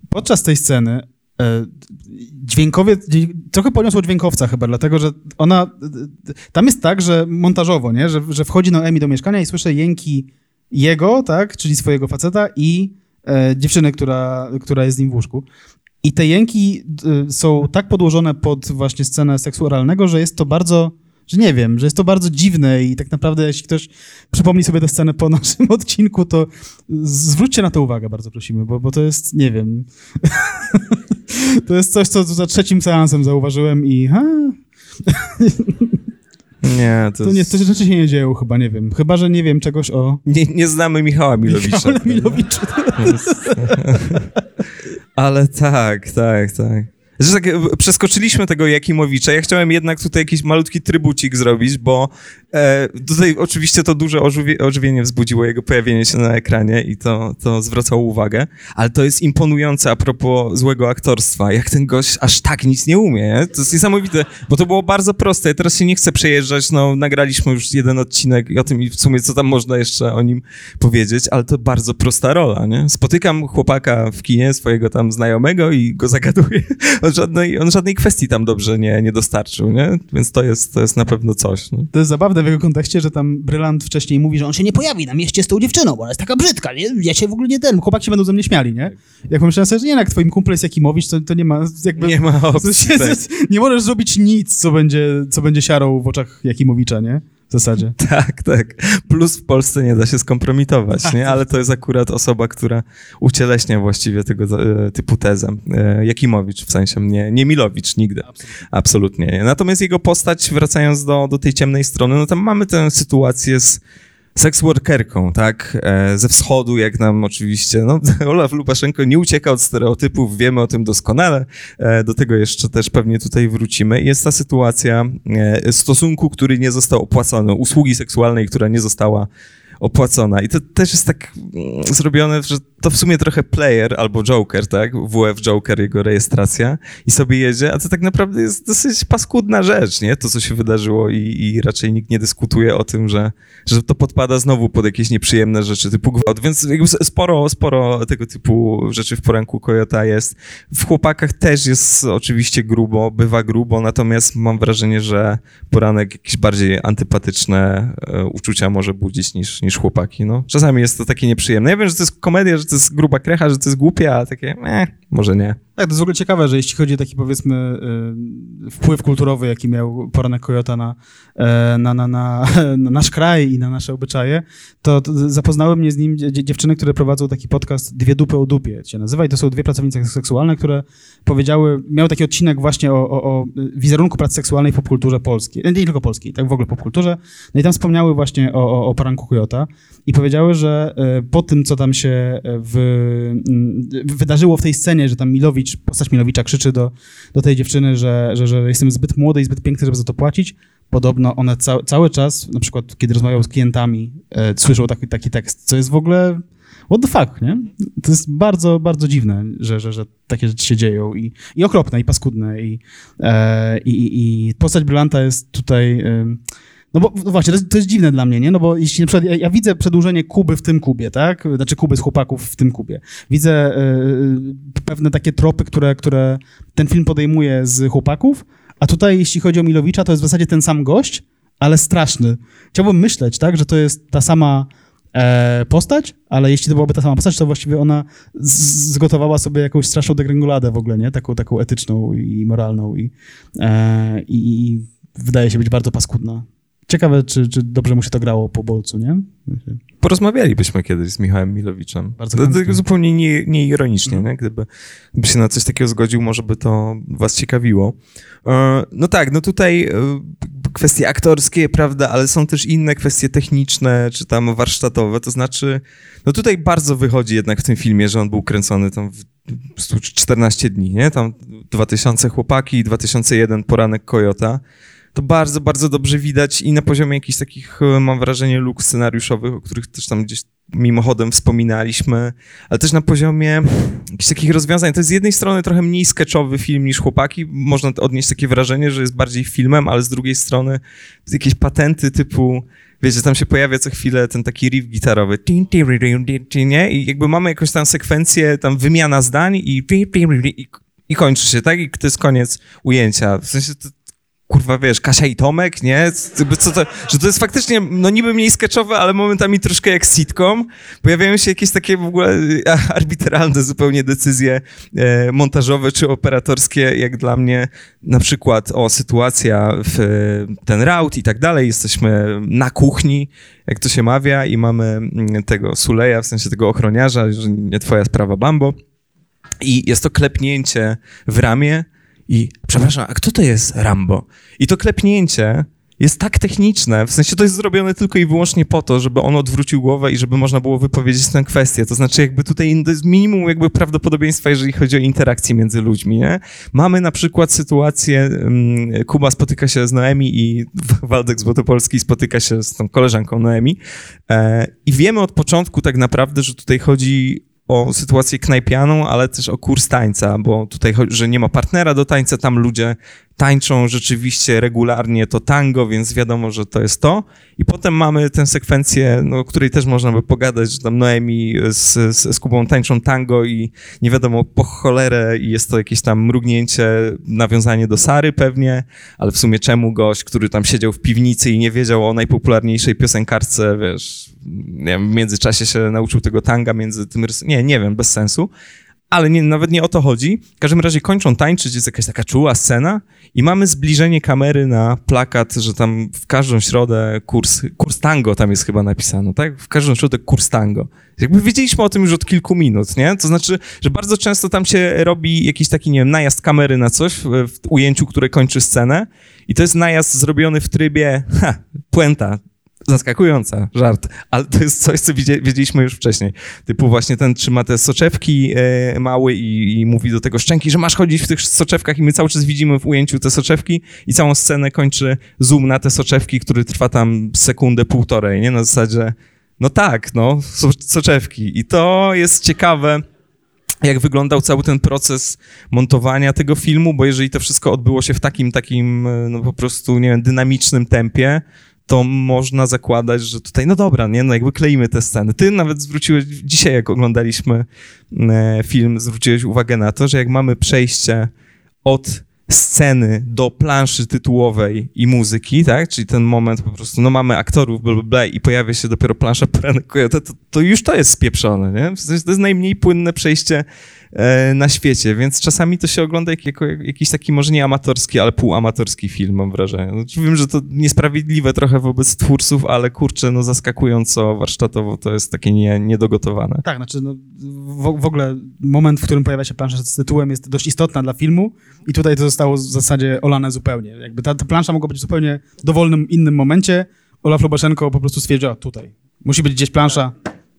C: Podczas tej sceny e, dźwiękowie, trochę poniosło dźwiękowca chyba, dlatego, że ona, tam jest tak, że montażowo, nie, że, że wchodzi Noemi do mieszkania i słyszę jęki jego, tak, czyli swojego faceta i e, dziewczyny, która, która jest z nim w łóżku. I te jęki e, są tak podłożone pod właśnie scenę seksu oralnego, że jest to bardzo że nie wiem, że jest to bardzo dziwne i tak naprawdę jeśli ktoś przypomni sobie tę scenę po naszym odcinku, to zwróćcie na to uwagę, bardzo prosimy, bo, bo to jest, nie wiem, to jest coś, co za trzecim seansem zauważyłem i ha,
A: nie, to,
C: to, nie, to rzeczy się nie dzieją chyba, nie wiem. Chyba, że nie wiem czegoś o...
A: Nie, nie znamy Michała Milowicza.
C: Michała Milowicza.
A: Ale tak, tak, tak. Że tak, e, przeskoczyliśmy tego Jakimowicza. Ja chciałem jednak tutaj jakiś malutki trybucik zrobić, bo e, tutaj oczywiście to duże ożywie, ożywienie wzbudziło jego pojawienie się na ekranie i to, to zwracało uwagę, ale to jest imponujące a propos złego aktorstwa, jak ten gość aż tak nic nie umie. Nie? To jest niesamowite, bo to było bardzo proste. Ja teraz się nie chcę przejeżdżać, no nagraliśmy już jeden odcinek o tym i w sumie co tam można jeszcze o nim powiedzieć, ale to bardzo prosta rola, nie? Spotykam chłopaka w kinie, swojego tam znajomego i go zagaduję on żadnej, on żadnej kwestii tam dobrze nie, nie dostarczył, nie? Więc to jest, to jest na pewno coś. No.
C: To jest zabawne w jego kontekście, że tam Brylant wcześniej mówi, że on się nie pojawi na mieście z tą dziewczyną, bo ona jest taka brzydka, nie? Ja się w ogóle nie ten, chłopaki się będą ze mnie śmiali, nie? Jak pomyślałem sobie, że nie, jak twoim kumple jest Jakimowicz, to, to nie ma jakby...
A: Nie ma opcji.
C: Nie możesz zrobić nic, co będzie, co będzie siarą w oczach Jakimowicza, nie? W zasadzie.
A: Tak, tak. Plus w Polsce nie da się skompromitować, nie? Ale to jest akurat osoba, która ucieleśnia właściwie tego e, typu tezę. E, Jakimowicz w sensie, nie, nie Milowicz nigdy. Absolutnie. Absolutnie nie. Natomiast jego postać, wracając do, do tej ciemnej strony, no tam mamy tę sytuację z seksworkerką, tak, e, ze wschodu, jak nam oczywiście, no, Olaf Lukaszenko nie ucieka od stereotypów, wiemy o tym doskonale, e, do tego jeszcze też pewnie tutaj wrócimy. Jest ta sytuacja e, stosunku, który nie został opłacony, usługi seksualnej, która nie została opłacona. I to też jest tak mm, zrobione, że to w sumie trochę player albo Joker, tak? WF Joker, jego rejestracja i sobie jedzie, a to tak naprawdę jest dosyć paskudna rzecz, nie? To, co się wydarzyło i, i raczej nikt nie dyskutuje o tym, że, że to podpada znowu pod jakieś nieprzyjemne rzeczy typu gwałt, więc sporo, sporo tego typu rzeczy w poranku Kojota jest. W chłopakach też jest oczywiście grubo, bywa grubo, natomiast mam wrażenie, że poranek jakieś bardziej antypatyczne e, uczucia może budzić niż, niż chłopaki, no. Czasami jest to takie nieprzyjemne. Ja wiem, że to jest komedia, że to jest gruba krecha, że to jest głupie, a takie, eh, może nie.
C: Tak, to jest w ogóle ciekawe, że jeśli chodzi o taki powiedzmy y, wpływ kulturowy, jaki miał poranek Kojota na, e, na, na, na, na nasz kraj i na nasze obyczaje, to, zapoznały mnie z nim dziewczyny, które prowadzą taki podcast Dwie dupy o dupie się nazywa. I to są dwie pracownice seksualne, które powiedziały, miały taki odcinek właśnie o, o, o wizerunku pracy seksualnej w popkulturze polskiej, nie tylko polskiej, tak w ogóle popkulturze, no i tam wspomniały właśnie o, o, o poranku Kojota i powiedziały, że e, po tym, co tam się w, wydarzyło w tej scenie, że tam Milowicz, postać Milowicza krzyczy do, do tej dziewczyny, że, że, że jestem zbyt młody i zbyt piękny, żeby za to płacić, podobno one ca cały czas, na przykład kiedy rozmawiają z klientami, e, słyszą taki, taki tekst, co jest w ogóle what the fuck, nie? To jest bardzo, bardzo dziwne, że, że, że takie rzeczy się dzieją i, i okropne, i paskudne i, e, i, i postać Brylanta jest tutaj... E, no bo no właśnie, to jest, to jest, dziwne dla mnie, nie? No bo jeśli na przykład ja, ja, widzę przedłużenie Kuby w tym kubie, tak? Znaczy Kuby z chłopaków w tym kubie. Widzę y, pewne takie tropy, które, które ten film podejmuje z chłopaków, a tutaj jeśli chodzi o Milowicza, to jest w zasadzie ten sam gość, ale straszny. Chciałbym myśleć, tak, że to jest ta sama e, postać, ale jeśli to byłaby ta sama postać, to właściwie ona zgotowała sobie jakąś straszną degrengoladę w ogóle, nie? Taką, taką etyczną i moralną i, e, i wydaje się być bardzo paskudna. Ciekawe, czy, czy dobrze mu się to grało po bolcu, nie?
A: Porozmawialibyśmy kiedyś z Michałem Milowiczem. Bardzo to, zupełnie nie, nieironicznie, nie? Gdyby, gdyby się na coś takiego zgodził, może by to was ciekawiło. E, no tak, no tutaj e, kwestie aktorskie, prawda, ale są też inne kwestie techniczne, czy tam warsztatowe, to znaczy, no tutaj bardzo wychodzi jednak w tym filmie, że on był kręcony tam w 14 dni, nie? Tam 2000 chłopaki, 2001 poranek Kojota to bardzo, bardzo dobrze widać i na poziomie jakichś takich, e, mam wrażenie, luk scenariuszowych, o których też tam gdzieś mimochodem wspominaliśmy, ale też na poziomie jakichś takich rozwiązań. To jest z jednej strony trochę mniej sketchowy film niż Chłopaki, można odnieść takie wrażenie, że jest bardziej filmem, ale z drugiej strony jakieś patenty typu wiecie, tam się pojawia co chwilę ten taki riff gitarowy, nie? I jakby mamy jakąś tam sekwencję, tam wymiana zdań i, i, i kończy się, tak? I to jest koniec ujęcia. W sensie to, kurwa, wiesz, Kasia i Tomek, nie? Co to, że to jest faktycznie, no niby mniej sketchowe, ale momentami troszkę jak sitcom. Pojawiają się jakieś takie w ogóle e, arbitralne zupełnie decyzje e, montażowe czy operatorskie, jak dla mnie na przykład o sytuacja w ten raut i tak dalej. Jesteśmy na kuchni, jak to się mawia i mamy mm, tego Suleja, w sensie tego ochroniarza, że nie twoja sprawa, Bambo. I jest to klepnięcie w ramię, i przepraszam, a kto to jest Rambo? I to klepnięcie jest tak techniczne, w sensie to jest zrobione tylko i wyłącznie po to, żeby on odwrócił głowę i żeby można było wypowiedzieć tę kwestię. To znaczy jakby tutaj jest minimum jakby prawdopodobieństwa, jeżeli chodzi o interakcję między ludźmi, nie? Mamy na przykład sytuację, um, Kuba spotyka się z Noemi i Waldek Złotopolski spotyka się z tą koleżanką Noemi e, i wiemy od początku tak naprawdę, że tutaj chodzi o sytuację knajpianą, ale też o kurs tańca, bo tutaj że nie ma partnera do tańca, tam ludzie tańczą rzeczywiście regularnie to tango, więc wiadomo, że to jest to. I potem mamy tę sekwencję, no, o której też można by pogadać, że tam Noemi z, z, z Kubą tańczą tango i nie wiadomo po cholerę i jest to jakieś tam mrugnięcie, nawiązanie do Sary pewnie, ale w sumie czemu gość, który tam siedział w piwnicy i nie wiedział o najpopularniejszej piosenkarce, wiesz, nie wiem, w międzyczasie się nauczył tego tanga między tym... Nie, nie wiem, bez sensu ale nie, nawet nie o to chodzi. W każdym razie kończą tańczyć, jest jakaś taka czuła scena i mamy zbliżenie kamery na plakat, że tam w każdą środę kurs, kurs tango tam jest chyba napisano, tak? W każdą środę kurs tango. Jakby wiedzieliśmy o tym już od kilku minut, nie? To znaczy, że bardzo często tam się robi jakiś taki, nie wiem, najazd kamery na coś w, w ujęciu, które kończy scenę i to jest najazd zrobiony w trybie, ha, puenta, zaskakująca, żart, ale to jest coś, co wiedzieliśmy już wcześniej. Typu właśnie ten trzyma te soczewki e, mały i, i, mówi do tego szczęki, że masz chodzić w tych soczewkach i my cały czas widzimy w ujęciu te soczewki i całą scenę kończy zoom na te soczewki, który trwa tam sekundę, półtorej, nie? Na zasadzie, no tak, no, so, soczewki. I to jest ciekawe, jak wyglądał cały ten proces montowania tego filmu, bo jeżeli to wszystko odbyło się w takim, takim, e, no po prostu, nie wiem, dynamicznym tempie, to można zakładać, że tutaj, no dobra, nie, no jakby kleimy te sceny. Ty nawet zwróciłeś, dzisiaj jak oglądaliśmy e, film, zwróciłeś uwagę na to, że jak mamy przejście od sceny do planszy tytułowej i muzyki, tak, czyli ten moment po prostu, no mamy aktorów, bla, i pojawia się dopiero plansza Poranek to, to, to już to jest spieprzone, nie? W sensie to jest najmniej płynne przejście na świecie, więc czasami to się ogląda jak, jako jakiś taki może nie amatorski, ale półamatorski film, mam wrażenie. Znaczy, wiem, że to niesprawiedliwe trochę wobec twórców, ale kurczę, no zaskakująco warsztatowo to jest takie nie, niedogotowane.
C: Tak, znaczy no, w, w ogóle moment, w którym pojawia się plansza z tytułem jest dość istotna dla filmu i tutaj to zostało w zasadzie olane zupełnie. Jakby ta, ta plansza mogła być zupełnie dowolnym innym momencie, Olaf Lubaszenko po prostu stwierdził, tutaj, musi być gdzieś plansza,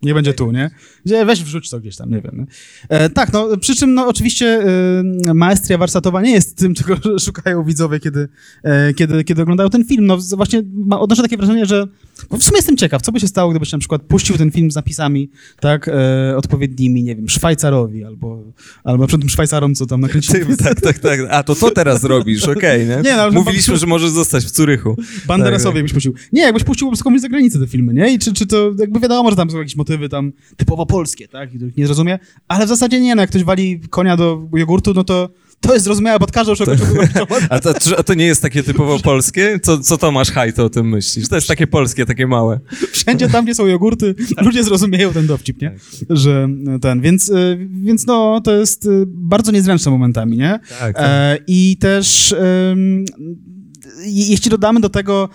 C: nie będzie tu, nie? Gdzie weź wrzuć to gdzieś tam, nie wiem. E, tak, no przy czym no oczywiście e, maestria warsztatowa nie jest tym, czego szukają widzowie, kiedy, e, kiedy, kiedy oglądają ten film. No właśnie ma, odnoszę takie wrażenie, że w sumie jestem ciekaw, co by się stało, gdybyś na przykład puścił ten film z napisami, tak, e, odpowiednimi, nie wiem, Szwajcarowi albo, albo przed tym Szwajcarom, co tam nakręcili.
A: tak, tak, tak. A to to teraz robisz, okej, okay, nie? nie no, Mówiliśmy, że możesz zostać w Curychu.
C: Banderasowi tak. byś puścił. Nie, jakbyś puścił po prostu komuś z zagranicy te filmy, nie? I czy, czy to, jakby wiadomo, że tam są jakieś motywy tam typowo polskie, tak, których nie zrozumie, ale w zasadzie nie, no jak ktoś wali konia do jogurtu, no to to jest zrozumiałe pod każdą to,
A: a, to, a to nie jest takie typowo polskie? Co, co Tomasz Hajto o tym myślisz? To jest takie polskie, takie małe.
C: Wszędzie tam, gdzie są jogurty, ludzie zrozumieją ten dowcip, nie? Tak. Że ten, więc, y, więc no, to jest y, bardzo niezręczne momentami, nie? Tak, tak. E, I też jeśli dodamy do tego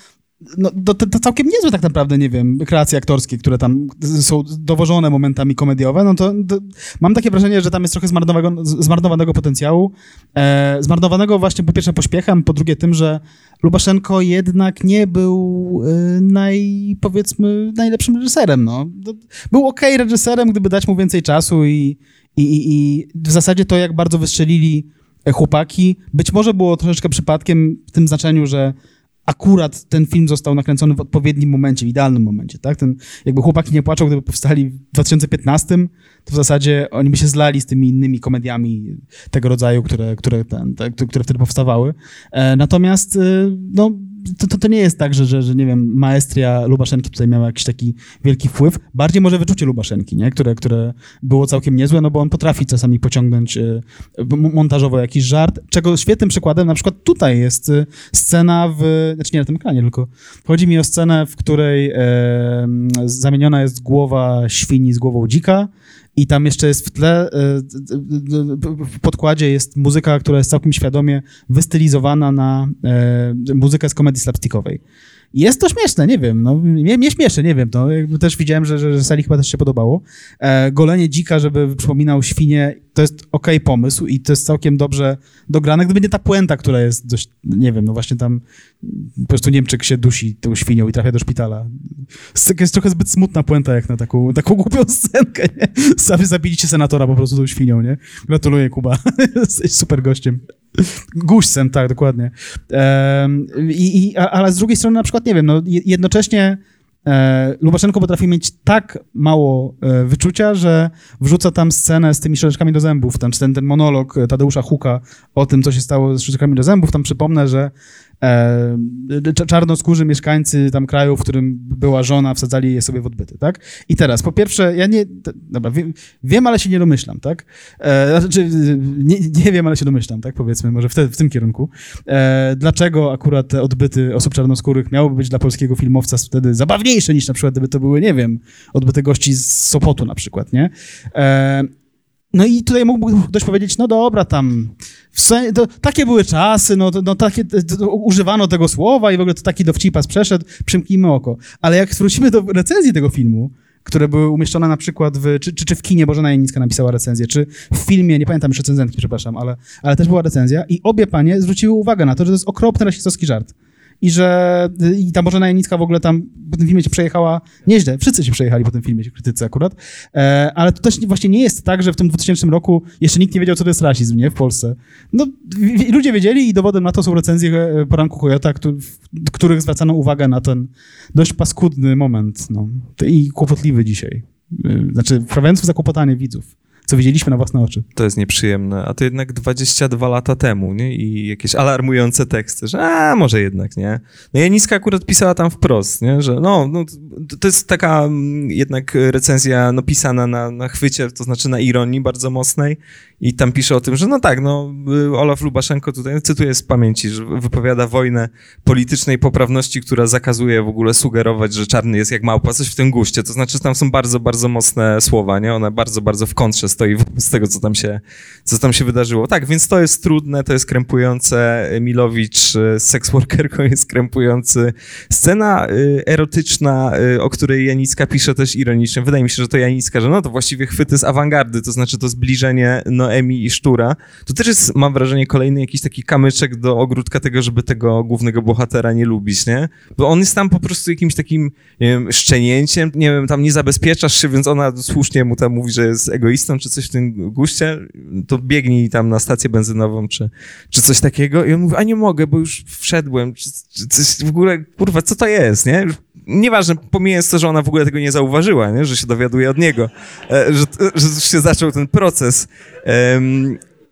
C: no, to, to całkiem niezłe tak naprawdę, nie wiem, kreacje aktorskie, które tam są dowożone momentami komediowe, no to, to mam takie wrażenie, że tam jest trochę zmarnowanego, zmarnowanego potencjału, e, zmarnowanego właśnie po pierwsze pośpiechem, po drugie tym, że Lubaszenko jednak nie był e, naj, powiedzmy, najlepszym reżyserem, no. Był ok reżyserem, gdyby dać mu więcej czasu i, i, i, i w zasadzie to, jak bardzo wystrzelili chłopaki, być może było troszeczkę przypadkiem w tym znaczeniu, że akurat ten film został nakręcony w odpowiednim momencie, w idealnym momencie, tak? Ten, jakby chłopaki nie płaczą, gdyby powstali w 2015, to w zasadzie oni by się zlali z tymi innymi komediami tego rodzaju, które, które, ten, te, które wtedy powstawały. E, natomiast, e, no, to, to, to, nie jest tak, że, że, że, nie wiem, maestria Lubaszenki tutaj miała jakiś taki wielki wpływ. Bardziej może wyczucie Lubaszenki, nie? Które, które było całkiem niezłe, no bo on potrafi czasami pociągnąć y, montażowo jakiś żart, czego świetnym przykładem na przykład tutaj jest y, scena w, znaczy nie na tym ekranie, tylko chodzi mi o scenę, w której e, zamieniona jest głowa świni z głową dzika, i tam jeszcze jest w tle, e, w podkładzie jest muzyka, która jest całkiem świadomie wystylizowana na e, muzykę z komedii slapstickowej. Jest to śmieszne, nie wiem, no, mnie, mnie nie wiem, jakby też widziałem, że, że, że sali chyba też się podobało. E, golenie dzika, żeby przypominał świnie, to jest ok pomysł i to jest całkiem dobrze dograne, gdyby nie ta puenta, która jest dość, nie wiem, no właśnie tam po prostu Niemczyk się dusi tą świnią i trafia do szpitala. Jest trochę zbyt smutna puenta jak na taką, taką głupią scenkę, nie? Sami zabiliście senatora po prostu tą świnią, nie? Gratuluję, Kuba. Jesteś super gościem. Guźcem, tak, dokładnie. i, i, ale z drugiej strony na przykład, nie wiem, no jednocześnie Lubaszenko potrafi mieć tak mało e, wyczucia, że wrzuca tam scenę z tymi szczoteczkami do zębów, tam ten, ten monolog Tadeusza Huka o tym, co się stało z szczoteczkami do zębów. Tam przypomnę, że e, czarnoskórzy mieszkańcy tam kraju, w którym była żona, wsadzali je sobie w odbyty, tak? I teraz, po pierwsze, ja nie, dobra, wiem, wiem ale się nie domyślam, tak? E, znaczy, nie, nie wiem, ale się domyślam, tak? Powiedzmy, może w, te, w tym kierunku. E, dlaczego akurat te odbyty osób czarnoskórych miałyby być dla polskiego filmowca wtedy zabawniejsze niż na przykład, gdyby to były, nie wiem, odbyty gości z Sopotu na przykład, nie? E, no i tutaj mógłby ktoś powiedzieć, no dobra, tam to, takie były czasy, no, no takie, to, używano tego słowa i w ogóle to taki dowcipas przeszedł, przymknijmy oko. Ale jak wrócimy do recenzji tego filmu, które były umieszczone na przykład w, czy, czy, czy w kinie, Bożena Janicka napisała recenzję, czy w filmie, nie pamiętam już recenzentki, przepraszam, ale, ale też była recenzja i obie panie zwróciły uwagę na to, że to jest okropny rasistowski żart i że i ta Bożena Janicka w ogóle tam po tym filmie się przejechała nieźle. Wszyscy się przejechali po tym filmie, się krytycy akurat. E, ale to też właśnie nie jest tak, że w tym 2000 roku jeszcze nikt nie wiedział, co to jest rasizm, nie? W Polsce. No, ludzie wiedzieli i dowodem na to są recenzje e, poranku Kojota, w których zwracano uwagę na ten dość paskudny moment, no. I kłopotliwy dzisiaj. E, znaczy, w zakłopotanie widzów co widzieliśmy na własne oczy.
A: To jest nieprzyjemne, a to jednak 22 lata temu, nie? I jakieś alarmujące teksty, że a, może jednak, nie? No Janiska akurat pisała tam wprost, nie? Że no, no to jest taka mm, jednak recenzja no, pisana na, na chwycie, to znaczy na ironii bardzo mocnej i tam pisze o tym, że no tak, no Olaf Lubaszenko tutaj, cytuję z pamięci, że wypowiada wojnę politycznej poprawności, która zakazuje w ogóle sugerować, że czarny jest jak małpa, coś w tym guście, to znaczy tam są bardzo, bardzo mocne słowa, nie? One bardzo, bardzo w kontrze stoi z tego, co tam się, co tam się wydarzyło. Tak, więc to jest trudne, to jest krępujące. Milowicz z seksworkerką jest krępujący. Scena y, erotyczna, y, o której Janicka pisze też ironicznie. Wydaje mi się, że to Janicka, że no to właściwie chwyty z awangardy, to znaczy to zbliżenie Noemi i Sztura. To też jest, mam wrażenie, kolejny jakiś taki kamyczek do ogródka tego, żeby tego głównego bohatera nie lubić, nie? Bo on jest tam po prostu jakimś takim, nie wiem, szczenięciem, nie wiem, tam nie zabezpieczasz się, więc ona słusznie mu tam mówi, że jest egoistą, czy coś w tym guście, to biegnij tam na stację benzynową, czy, czy coś takiego. I on mówi, a nie mogę, bo już wszedłem, czy, czy coś w ogóle, kurwa, co to jest, nie? Nieważne, pomijając to, że ona w ogóle tego nie zauważyła, nie? że się dowiaduje od niego, e, że, że się zaczął ten proces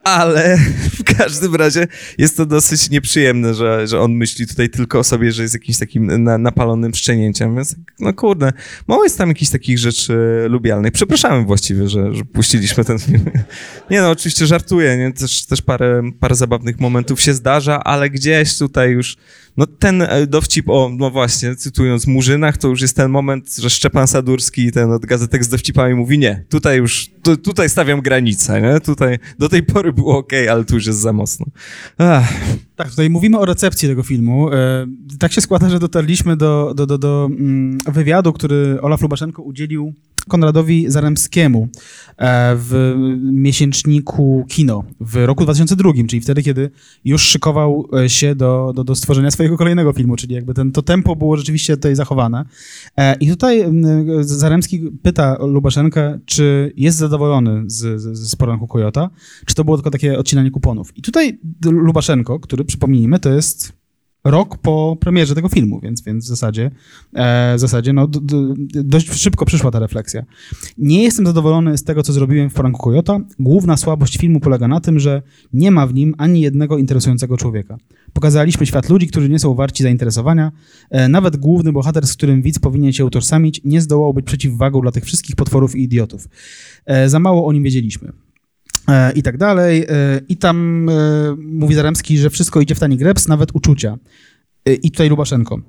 A: ale w każdym razie jest to dosyć nieprzyjemne, że, że on myśli tutaj tylko o sobie, że jest jakimś takim na, napalonym szczenięciem, więc no kurde, mało jest tam jakichś takich rzeczy lubialnych. Przepraszamy właściwie, że, że puściliśmy ten film. Nie no, oczywiście żartuję, nie? Też, też parę, parę zabawnych momentów się zdarza, ale gdzieś tutaj już No ten e, dowcip o, no właśnie, cytując Murzynach, to już jest ten moment, że Szczepan Sadurski, ten od gazetek z dowcipami mówi nie, tutaj już, tu, tutaj stawiam granicę, nie? Tutaj, do tej pory było ok, ale tu już jest za mocno. Ach.
C: Tak, tutaj mówimy o recepcji tego filmu. E, tak się składa, że dotarliśmy do, do, do, do mm, wywiadu, który Olaf Lubaszenko udzielił Konradowi Zaremskiemu e, w miesięczniku Kino w roku 2002, czyli wtedy, kiedy już szykował e, się do, do, do stworzenia swojego kolejnego filmu, czyli jakby ten, to tempo było rzeczywiście tutaj zachowane. E, I tutaj Zaremski pyta Lubaszenkę, czy jest zadowolony z, z, z poranku Kojota, czy to było tylko takie odcinanie kuponów. I tutaj Lubaszenko, który przypomnijmy, to jest rok po premierze tego filmu, więc, więc w zasadzie, e, w zasadzie no, dość szybko przyszła ta refleksja. Nie jestem zadowolony z tego, co zrobiłem w Poranku Kojota. Główna słabość filmu polega na tym, że nie ma w nim ani jednego interesującego człowieka. Pokazaliśmy świat ludzi, którzy nie są warci zainteresowania. E, nawet główny bohater, z którym widz powinien się utożsamić, nie zdołał być przeciwwagą dla tych wszystkich potworów i idiotów. E, za mało o nim wiedzieliśmy. E, i tak dalej. E, I tam e, mówi Zaremski, że wszystko idzie w tani greps, nawet uczucia. I tutaj Lubaszenko.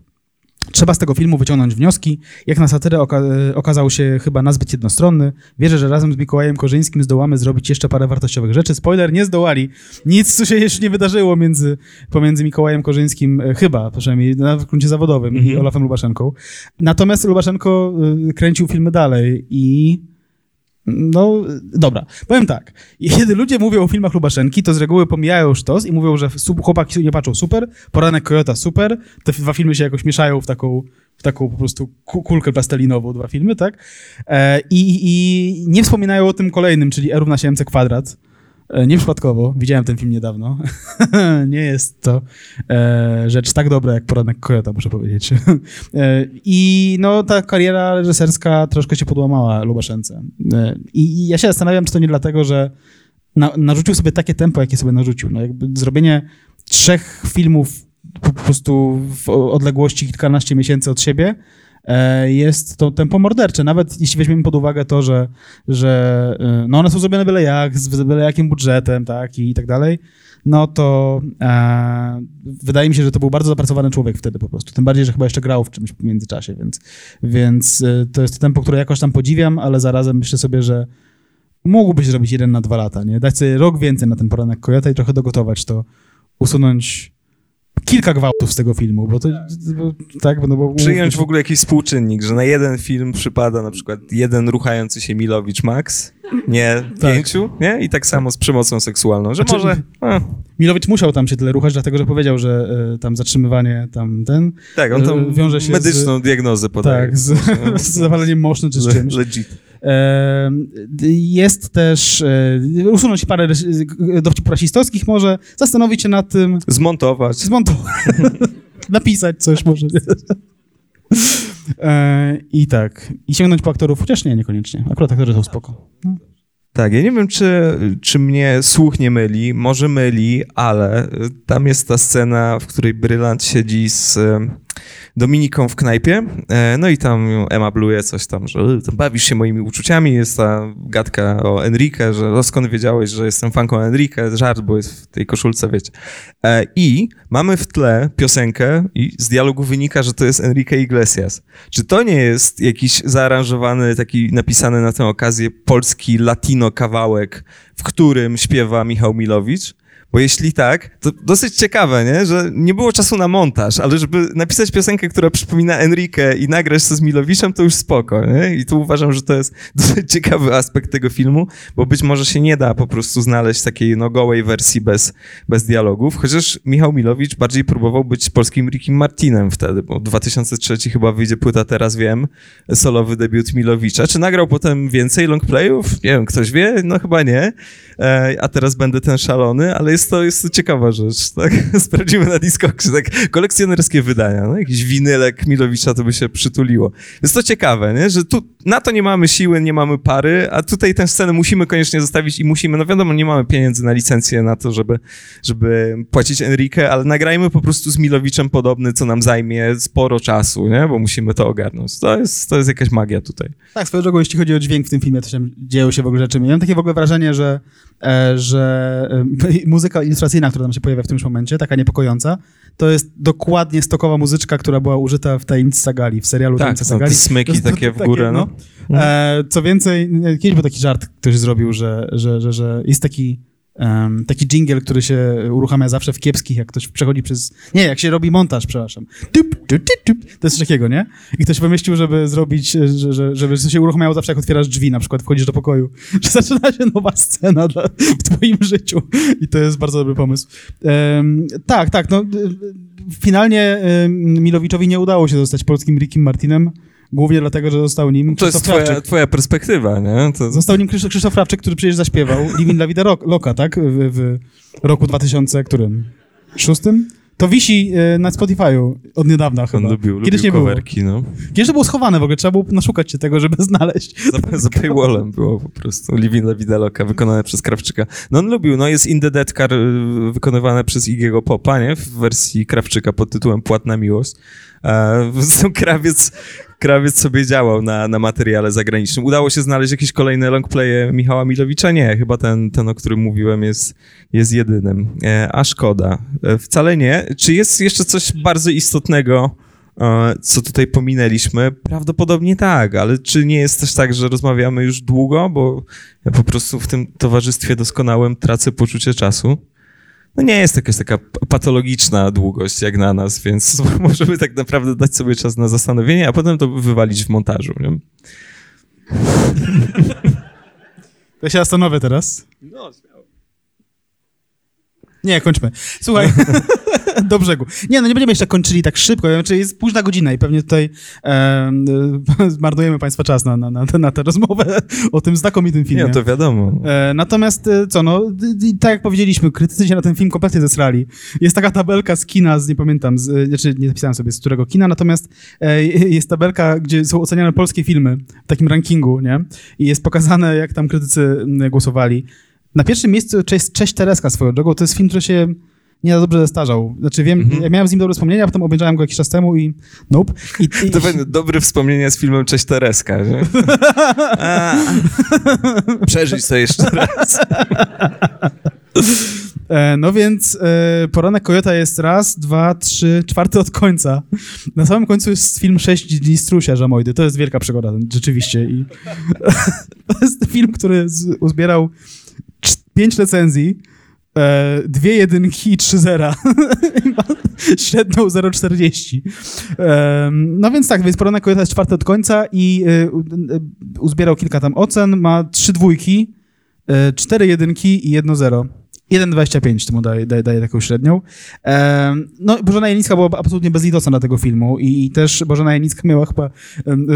C: Trzeba z tego filmu wyciągnąć wnioski. Jak na satyrę oka okazał się chyba nazbyt jednostronny. Wierzę, że razem z Mikołajem Korzyńskim zdołamy zrobić jeszcze parę wartościowych rzeczy. Spoiler, nie zdołali. Nic, co się jeszcze nie wydarzyło między, pomiędzy Mikołajem Korzyńskim, chyba przynajmniej na gruncie zawodowym, mm -hmm. i mhm. Olafem Lubaszenką. Natomiast Lubaszenko kręcił filmy dalej i no, dobra. Powiem tak. Kiedy ludzie mówią o filmach Lubaszenki, to z reguły pomijają sztos i mówią, że chłopaki nie patrzą super, Poranek Kojota super, te dwa filmy się jakoś mieszają w taką, w taką po prostu kulkę plastelinową, dwa filmy, tak? E, i, I nie wspominają o tym kolejnym, czyli E równa się MC kwadrat, nieprzypadkowo, widziałem ten film niedawno. nie jest to e, rzecz tak dobra jak Poranek Kojota, muszę powiedzieć. e, I no, ta kariera reżyserska troszkę się podłamała Lubaszence. E, I ja się zastanawiam, czy to nie dlatego, że na, narzucił sobie takie tempo, jakie sobie narzucił. No, jakby zrobienie trzech filmów po prostu w odległości kilkanaście miesięcy od siebie E, jest to tempo mordercze. Nawet jeśli weźmiemy pod uwagę to, że, że e, no one są zrobione byle jak, z byle jakim budżetem, tak, i tak dalej, no to e, wydaje mi się, że to był bardzo zapracowany człowiek wtedy po prostu. Tym bardziej, że chyba jeszcze grał w czymś w międzyczasie, więc, więc e, to jest to tempo, które jakoś tam podziwiam, ale zarazem myślę sobie, że mógłbyś zrobić jeden na dwa lata, nie? Dać sobie rok więcej na ten poranek Kojota i trochę dogotować to, usunąć kilka gwałtów z tego filmu, bo to bo, tak, no bo...
A: Przyjąć w ogóle jakiś współczynnik, że na jeden film przypada na przykład jeden ruchający się Milowicz Max, nie tak. pięciu, nie? I tak samo z przemocą seksualną, że znaczy, może... A.
C: Milowicz musiał tam się tyle ruchać, dlatego że powiedział, że y, tam zatrzymywanie tam ten...
A: Tak, on tam y, wiąże się medyczną z, diagnozę podaje.
C: Tak, z, z zawaleniem mosznym czy z czymś.
A: Legit.
C: Jest też e, usunąć parę dowcipów rasistowskich może, zastanowić się nad tym.
A: Zmontować.
C: Zmontować. Napisać coś może. E, I tak. I sięgnąć po aktorów, chociaż nie, niekoniecznie. Akurat aktorzy są spoko. No.
A: Tak, ja nie wiem, czy, czy mnie słuch nie myli, może myli, ale tam jest ta scena, w której Brylant siedzi z Dominiką w knajpie, e, no i tam Emma bluje coś tam, że bawisz się moimi uczuciami, jest ta gadka o Enrique, że no skąd wiedziałeś, że jestem fanką Enrique, żart, bo jest w tej koszulce, wiecie. E, I mamy w tle piosenkę i z dialogu wynika, że to jest Enrique Iglesias. Czy to nie jest jakiś zaaranżowany, taki napisany na tę okazję polski latino kawałek, w którym śpiewa Michał Milowicz? Bo jeśli tak, to dosyć ciekawe, nie? że nie było czasu na montaż, ale żeby napisać piosenkę, która przypomina Enrique i nagrać to z Milowiczem, to już spoko. Nie? I tu uważam, że to jest dosyć ciekawy aspekt tego filmu, bo być może się nie da po prostu znaleźć takiej no, gołej wersji bez, bez dialogów, chociaż Michał Milowicz bardziej próbował być polskim Rickiem Martinem wtedy, bo 2003 chyba wyjdzie płyta Teraz Wiem, solowy debiut Milowicza. Czy nagrał potem więcej longplayów? Nie wiem, ktoś wie? No chyba nie. E, a teraz będę ten szalony, ale jest to, jest to ciekawa rzecz, tak? Sprawdzimy na Discogsie, tak, kolekcjonerskie wydania, no? jakiś winylek Milowicza to by się przytuliło. Jest to ciekawe, nie? że tu na to nie mamy siły, nie mamy pary, a tutaj tę scenę musimy koniecznie zostawić i musimy, no wiadomo, nie mamy pieniędzy na licencję na to, żeby, żeby płacić Enrique, ale nagrajmy po prostu z Milowiczem podobny, co nam zajmie sporo czasu, nie? bo musimy to ogarnąć. To jest, to jest jakaś magia tutaj.
C: Tak, swoją drogą, jeśli chodzi o dźwięk w tym filmie, to się dzieją się w ogóle rzeczy. Miałem takie w ogóle wrażenie, że E, że e, muzyka ilustracyjna, która tam się pojawia w tym momencie, taka niepokojąca, to jest dokładnie stokowa muzyczka, która była użyta w Tajemnicy Sagali, w serialu
A: Tak,
C: Tajemnicy
A: no,
C: Sagali.
A: te smyki
C: To jest
A: takie w górę, no.
C: E, co więcej, nie, kiedyś był taki żart, ktoś zrobił, że, że, że, że jest taki, em, taki jingle, który się uruchamia zawsze w kiepskich, jak ktoś przechodzi przez... Nie, jak się robi montaż, przepraszam. Tup, tup, tup. To jest coś takiego, nie? I ktoś pomyślił, żeby zrobić, że, że, żeby się uruchamiało zawsze, jak otwierasz drzwi, na przykład wchodzisz do pokoju, że zaczyna się nowa scena dla, w twoim życiu. I to jest bardzo dobry pomysł. Em, tak, tak, no... y, Finalnie em, Milowiczowi nie udało się zostać polskim Rickiem Martinem, głównie dlatego, że został nim
A: To jest twoja, twoja perspektywa, nie? To...
C: Został nim Krzysztof, Krzysztof Rawczyk, który przecież zaśpiewał Living La Vida Loca, tak? W, w roku 2000, którym? Szóstym? To wisi e, na Spotify'u od niedawna
A: On
C: chyba.
A: lubił,
C: Kiedyś
A: lubił
C: nie było.
A: coverki, no.
C: Kiedyś to było schowane w ogóle, trzeba było naszukać się tego, żeby znaleźć.
A: Za, za paywallem było po prostu. Living La Vida Loca, wykonane przez Krawczyka. No on lubił, no jest In the Dead Car y, wykonywane przez Igiego Popa, nie? W wersji Krawczyka pod tytułem Płatna Miłość. Zresztą krawiec, krawiec sobie działał na, na materiale zagranicznym. Udało się znaleźć jakieś kolejne longplaye Michała Milowicza? Nie, chyba ten, ten o którym mówiłem, jest, jest jedynym. E, a szkoda. E, wcale nie. Czy jest jeszcze coś bardzo istotnego, e, co tutaj pominęliśmy? Prawdopodobnie tak, ale czy nie jest też tak, że rozmawiamy już długo, bo ja po prostu w tym towarzystwie doskonałym tracę poczucie czasu? No nie jest jakaś taka patologiczna długość jak na nas, więc możemy tak naprawdę dać sobie czas na zastanowienie, a potem to wywalić w montażu. Nie?
C: Ja się zastanowię teraz.
A: No,
C: Nie, kończmy. Słuchaj, do brzegu. Nie, no nie będziemy jeszcze kończyli tak szybko, znaczy jest późna godzina i pewnie tutaj e, zmarnujemy Państwa czas na, na, na, na tę rozmowę o tym znakomitym filmie.
A: nie, to wiadomo.
C: E, natomiast e, co, no, tak jak powiedzieliśmy, krytycy się na ten film kompletnie zesrali. Jest taka tabelka z kina, z nie pamiętam, z, e, znaczy nie napisałem sobie z którego kina, natomiast e, jest tabelka, gdzie są oceniane polskie filmy w takim rankingu, nie? I jest pokazane, jak tam krytycy głosowali. Na pierwszym miejscu Cześć, Cześć Tereska swoją drogą, to jest film, który się nie za dobrze zestarzał. Znaczy wiem,
A: Mhm.
C: ja miałem z nim dobre wspomnienia, a potem obejrzałem go jakiś czas temu i nope. I, i,
A: To będą dobre wspomnienia z filmem Cześć Tereska, nie? A, przeżyć to jeszcze raz.
C: E, no więc e, Poranek Kojota jest raz, dwa, trzy, czwarty od końca. Na samym końcu jest film 6 dni strusia Żamojdy. To jest wielka przygoda, rzeczywiście. I to jest film, który z, uzbierał pięć recenzji, e, dwie jedynki i trzy zera. Średnią 0,40. E, no więc tak, więc Poranek Kojota jest czwarty od końca i e, e, uzbierał kilka tam ocen, ma trzy dwójki, e, cztery jedynki i jedno zero. 1,25 to mu daje, daje, daje taką średnią. Em, no, Bożena Janicka była absolutnie bezlitosna dla tego filmu i, i też Bożena Janicka miała chyba,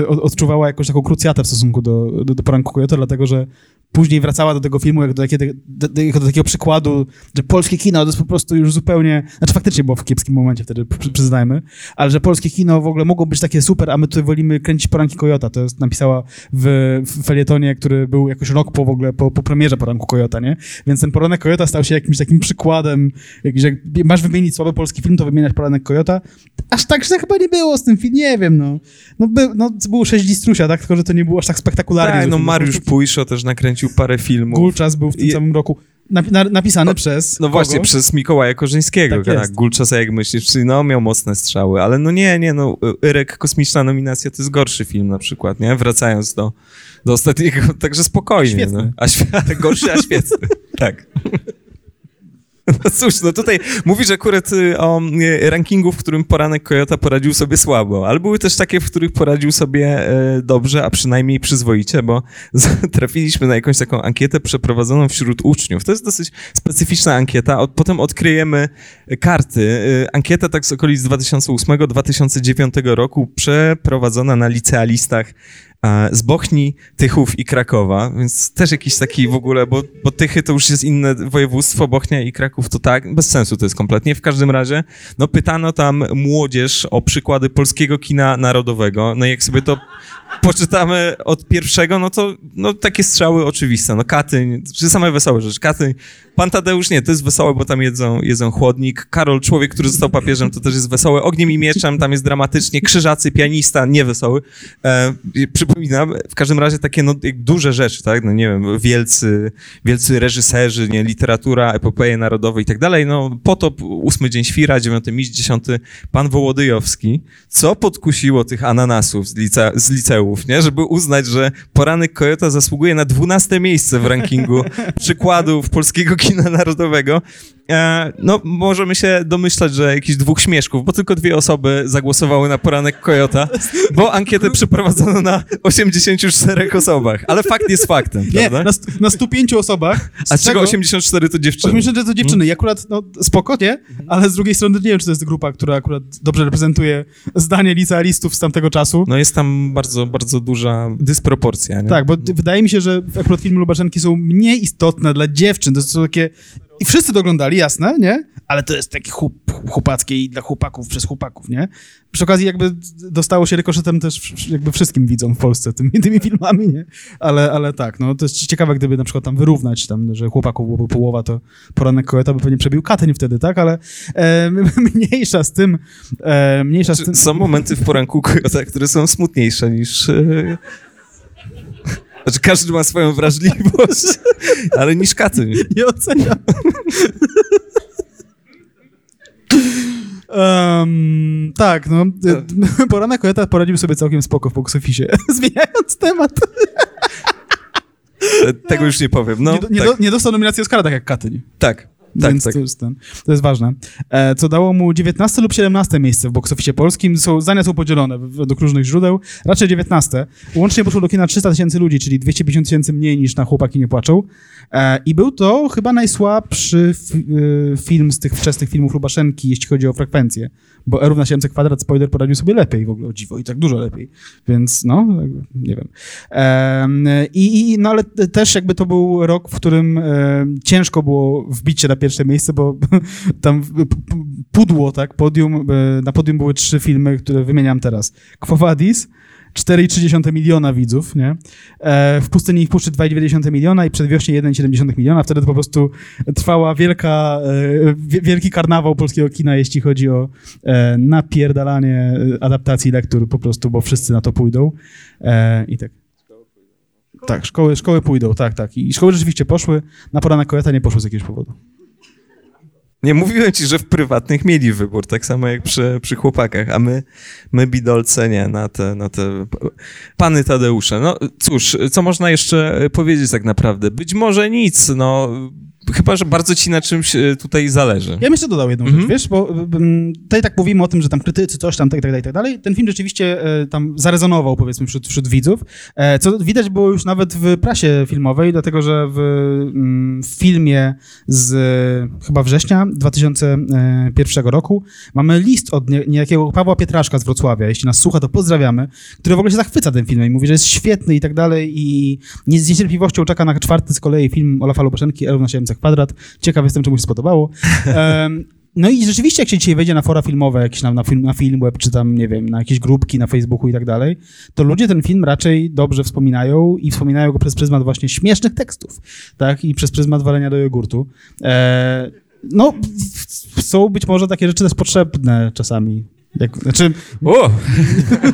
C: od, odczuwała jakąś taką krucjatę w stosunku do, do, do Poranku Kojota, dlatego że później wracała do tego filmu jak do, do, do, do takiego przykładu, że polskie kino to jest po prostu już zupełnie, znaczy faktycznie było w kiepskim momencie wtedy, przy- przyznajmy, ale że polskie kino w ogóle mogło być takie super, a my tutaj wolimy kręcić Poranki Kojota. To jest napisała w, w felietonie, który był jakoś rok po w ogóle, po, po premierze Poranku Kojota, nie? Więc ten Poranek Kojota stał się jakimś takim przykładem, jakiś, jak masz wymienić słaby polski film, to wymieniać Poranek Kojota. Aż tak źle chyba nie było z tym filmem, nie wiem, no. No, by, no było sześć dni strusia, tak? Tylko, że to nie było aż tak spektakularnie.
A: Tak, no Mariusz Pujszo też nakręcił parę filmów.
C: Gulczas był w tym
A: Je-
C: samym roku napi- na, napisany przez
A: No właśnie,
C: kogo?
A: przez Mikołaja Korzyńskiego.
C: Tak
A: Tak. Gulczasa, jak myślisz, czyli no miał mocne strzały, ale no nie, nie, no Yrek, kosmiczna nominacja to jest gorszy film na przykład, nie? Wracając do, do ostatniego, także spokojnie.
C: Świetny.
A: No. A gorszy, a świetny. tak. No cóż, no tutaj mówisz akurat y, o y, rankingu, w którym poranek Kojota poradził sobie słabo, ale były też takie, w których poradził sobie e, dobrze, a przynajmniej przyzwoicie, bo trafiliśmy na jakąś taką ankietę przeprowadzoną wśród uczniów. To jest dosyć specyficzna ankieta. Potem odkryjemy karty. Y, Ankieta tak z okolic 2008-2009 roku przeprowadzona na licealistach z Bochni, Tychów i Krakowa, więc też jakiś taki w ogóle, bo, bo Tychy to już jest inne województwo, Bochnia i Kraków to tak, bez sensu to jest kompletnie. W każdym razie, no pytano tam młodzież o przykłady polskiego kina narodowego, no i jak sobie to poczytamy od pierwszego, no to no, takie strzały oczywiste. No Katyń, czy same wesołe rzeczy. Katyń, Pan Tadeusz nie, to jest wesołe, bo tam jedzą, jedzą chłodnik. Karol, człowiek, który został papieżem, to też jest wesołe. Ogniem i mieczem, tam jest dramatycznie. Krzyżacy, pianista, nie wesoły. E, przypominam, w każdym razie takie no, duże rzeczy, tak? No nie wiem, wielcy, wielcy reżyserzy, nie, literatura, epopeje narodowe i tak dalej. No potop, ósmy dzień świra, dziewiąty miś, dziesiąty pan Wołodyjowski. Co podkusiło tych ananasów z, lice, z liceów, nie? Żeby uznać, że poranek Kojota zasługuje na dwunaste miejsce w rankingu przykładów polskiego kina narodowego. E, no, możemy się domyślać, że jakichś dwóch śmieszków, bo tylko dwie osoby zagłosowały na poranek Kojota, bo ankietę przeprowadzono na 84 osobach. Ale fakt jest faktem,
C: Nie,
A: prawda?
C: na, stu- na 105 osobach.
A: A z czego 84 to dziewczyny?
C: 80 to dziewczyny. I akurat, no spoko, nie? Ale z drugiej strony nie wiem, czy to jest grupa, która akurat dobrze reprezentuje zdanie licealistów z tamtego czasu.
A: No jest tam bardzo, bardzo duża dysproporcja, nie?
C: Tak, bo wydaje mi się, że akurat filmy Lubaszenki są mniej istotne dla dziewczyn. To są takie... I wszyscy to oglądali, jasne, nie? Ale to jest takie chłop, chłopackie i dla chłopaków, przez chłopaków, nie? Przy okazji jakby dostało się rykoszetem też jakby wszystkim widzom w Polsce tymi, tymi filmami, nie? Ale, ale tak, no to jest ciekawe, gdyby na przykład tam wyrównać, tam, że chłopaków byłoby połowa, to poranek Koeta by pewnie przebił Katyń wtedy, tak? Ale e, mniejsza z tym, e, mniejsza z tym...
A: Są momenty w poranku Kojota, które są smutniejsze niż... e, Znaczy każdy ma swoją wrażliwość, ale niż Katyń.
C: Nie oceniam. Em, tak, no. y, Poranek Kojota poradził sobie całkiem spoko w box office. Zmieniając temat.
A: Tego już nie powiem. No,
C: nie, do, nie,
A: tak,
C: do, nie dostał nominacji Oscara, tak jak Katyń.
A: tak, tak,
C: Więc
A: tak.
C: To, jest ten, to jest ważne. E, co dało mu 19 lub 17 miejsce w box polskim. Są, zdania są podzielone według różnych źródeł. Raczej 19. Łącznie poszło do kina 300 tysięcy ludzi, czyli 250 tysięcy mniej niż na Chłopaki nie płaczą. E, I był to chyba najsłabszy fi, y, film z tych wczesnych filmów Lubaszenki, jeśli chodzi o frekwencję. Bo E równa się MC kwadrat, spoiler poradził sobie lepiej w ogóle, o dziwo, i tak dużo lepiej. Więc no, nie wiem. Em, I, no ale też jakby to był rok, w którym em, ciężko było wbić się na pierwsze miejsce, bo tam pudło, tak, podium, e, na podium były trzy filmy, które wymieniam teraz. Quo Vadis, 4,3 miliona widzów, nie? E, w Pustyni i w Puszczy 2,2 miliona i Przedwiośnie 1,7 miliona. Wtedy to po prostu trwała wielka, e, wie- wielki karnawał polskiego kina, jeśli chodzi o e, napierdalanie adaptacji lektur po prostu, bo wszyscy na to pójdą. E, I tak. Tak, szkoły, szkoły pójdą, tak, tak. I szkoły rzeczywiście poszły, na poranek Kojeta nie poszły z jakiegoś powodu.
A: Nie mówiłem ci, że w prywatnych mieli wybór, tak samo jak przy, przy chłopakach, a my, my bidolce nie, na te, na te pany Tadeusze. No cóż, co można jeszcze powiedzieć tak naprawdę? Być może nic, no chyba, że bardzo ci na czymś e, tutaj zależy.
C: Ja bym jeszcze dodał jedną
A: Mhm.
C: rzecz, wiesz, bo mm, tutaj tak mówimy o tym, że tam krytycy, coś tam, tak, tak, tak, tak dalej. Ten film rzeczywiście e, tam zarezonował, powiedzmy, wśród, wśród widzów, e, co widać było już nawet w prasie filmowej, dlatego że w, mm, w filmie z chyba września 2001 roku mamy list od nie, niejakiego Pawła Pietraszka z Wrocławia, jeśli nas słucha, to pozdrawiamy, który w ogóle się zachwyca tym filmem i mówi, że jest świetny i tak dalej i z niecierpliwością czeka na czwarty z kolei film Olafa Lubaszenki, L na 7 kwadrat. Ciekaw jestem, czy mu się spodobało. Em, no i rzeczywiście, jak się dzisiaj wejdzie na fora filmowe, jakieś na, na, film, na Filmweb, czy tam, nie wiem, na jakieś grupki na Facebooku i tak dalej, to ludzie ten film raczej dobrze wspominają i wspominają go przez pryzmat właśnie śmiesznych tekstów, tak? I przez pryzmat walenia do jogurtu. E, no, są być może takie rzeczy też potrzebne czasami. Jak, znaczy,
A: O,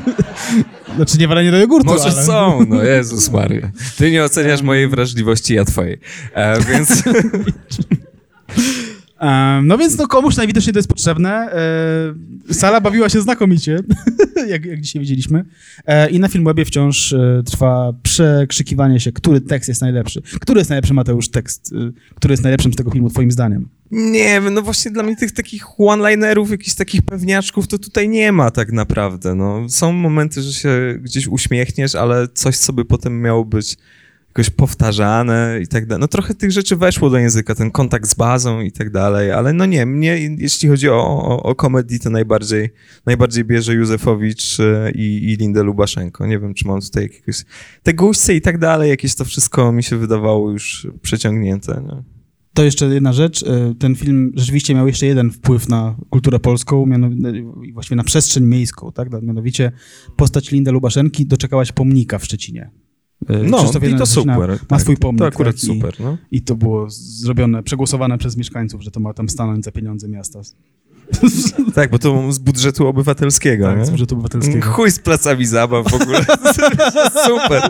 C: znaczy nie walenie do jogurtu,
A: może
C: ale...
A: są, no Jezus Maria. Ty nie oceniasz mojej wrażliwości, ja twojej. E, więc
C: no więc no komuś najwidoczniej to jest potrzebne. E, sala bawiła się znakomicie, jak, jak dzisiaj widzieliśmy. E, I na Filmwebie wciąż e, trwa przekrzykiwanie się, który tekst jest najlepszy. Który jest najlepszy, Mateusz, tekst? Który jest najlepszym z tego filmu, twoim zdaniem?
A: Nie wiem, no właśnie dla mnie tych takich one-linerów, jakichś takich pewniaczków to tutaj nie ma tak naprawdę, no. Są momenty, że się gdzieś uśmiechniesz, ale coś, co by potem miało być jakoś powtarzane i tak dalej. No trochę tych rzeczy weszło do języka, ten kontakt z bazą i tak dalej, ale no nie, mnie jeśli chodzi o, o, o komedii, to najbardziej, najbardziej bierze Józefowicz e, i, i Lindę Lubaszenko. Nie wiem, czy mam tutaj jakiegoś... Te guźce i tak dalej, jakieś to wszystko mi się wydawało już przeciągnięte, no.
C: To jeszcze jedna rzecz. e, Ten film rzeczywiście miał jeszcze jeden wpływ na kulturę polską, mianowicie właściwie na przestrzeń miejską, tak? Mianowicie postać Linda Lubaszenki doczekała się pomnika w Szczecinie. E,
A: No,
C: Krzysztof
A: i to
C: Szczecina
A: super.
C: Ma
A: tak.
C: swój pomnik.
A: To akurat
C: tak? I-
A: super, no.
C: I to było zrobione, przegłosowane przez mieszkańców, że to ma tam stanąć za pieniądze miasta.
A: Tak, bo to z budżetu obywatelskiego,
C: Tak,
A: nie?
C: z budżetu obywatelskiego.
A: Chuj z placami zabaw w ogóle. Super.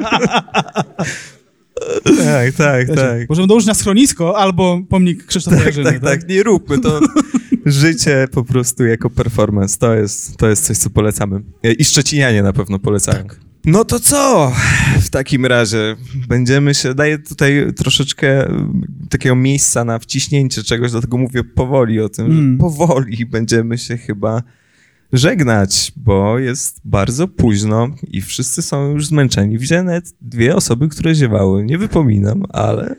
A: Tak, tak, tak.
C: Możemy dołożyć na schronisko albo pomnik Krzysztofa
A: Tak,
C: Jarzyny,
A: tak, tak, nie róbmy to. Życie po prostu jako performance, to jest, to jest coś, co polecamy. I Szczecinianie na pewno polecają. No to co? W takim razie będziemy się, daję tutaj troszeczkę mm, takiego miejsca na wciśnięcie czegoś, dlatego mówię powoli o tym,
C: Mm.
A: że powoli będziemy się chyba żegnać, bo jest bardzo późno i wszyscy są już zmęczeni. Widziałem nawet dwie osoby, które ziewały. Nie wypominam, ale,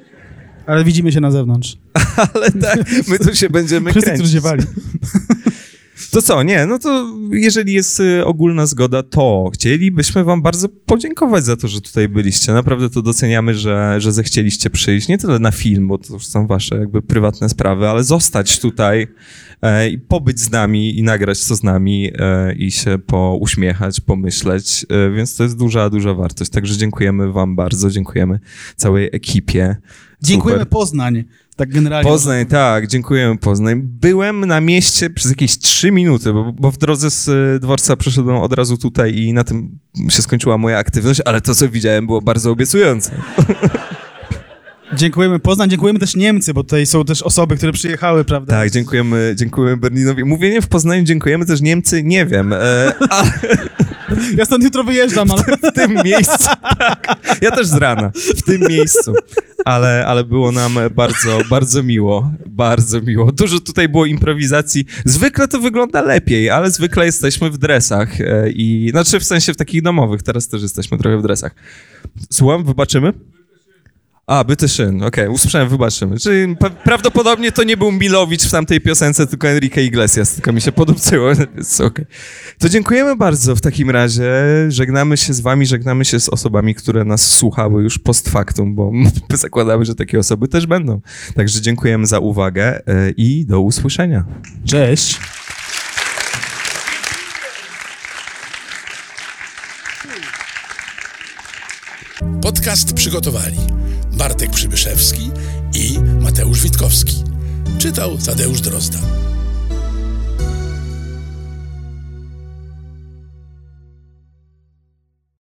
C: Ale widzimy się na zewnątrz.
A: ale tak, my tu się będziemy
C: Wszyscy,
A: kręcić.
C: którzy ziewali.
A: To co, nie, no to jeżeli jest y, ogólna zgoda, to chcielibyśmy wam bardzo podziękować za to, że tutaj byliście. Naprawdę to doceniamy, że, że zechcieliście przyjść, nie tyle na film, bo to już są wasze jakby prywatne sprawy, ale zostać tutaj e, i pobyć z nami i nagrać to z nami e, i się pouśmiechać, pomyśleć, e, więc to jest duża, duża wartość. Także dziękujemy wam bardzo, dziękujemy całej ekipie.
C: Dziękujemy
A: Super.
C: Poznań. Tak generalnie.
A: Poznań, tak, dziękuję Poznań. Byłem na mieście przez jakieś trzy minuty, bo, bo w drodze z y, dworca przeszedłem od razu tutaj i na tym się skończyła moja aktywność, ale to, co widziałem, było bardzo obiecujące.
C: Dziękujemy Poznań, dziękujemy też Niemcy, bo tutaj są też osoby, które przyjechały, prawda?
A: Tak, dziękujemy, dziękujemy Berlinowi. Mówienie w Poznaniu dziękujemy też Niemcy, nie wiem, e, ale
C: Ja stąd jutro wyjeżdżam, ale...
A: w tym miejscu, tak, ja też z rana, w tym miejscu, ale, ale było nam bardzo, bardzo miło, bardzo miło. Dużo tutaj było improwizacji. Zwykle to wygląda lepiej, ale zwykle jesteśmy w dresach e, i, znaczy w sensie w takich domowych, teraz też jesteśmy trochę w dresach. Słucham, wybaczymy? A, byty szyn, okej, usłyszałem, wybaczymy. Czyli prawdopodobnie to nie był Milowicz w tamtej piosence, tylko Enrique Iglesias, tylko mi się podobczyło, więc okej. To dziękujemy bardzo w takim razie. Żegnamy się z wami, żegnamy się z osobami, które nas słuchały już post factum, bo zakładamy, że takie osoby też będą. Także dziękujemy za uwagę e, i do usłyszenia.
C: Cześć.
B: Podcast przygotowali Bartek Przybyszewski i Mateusz Witkowski. Czytał Tadeusz Drozda.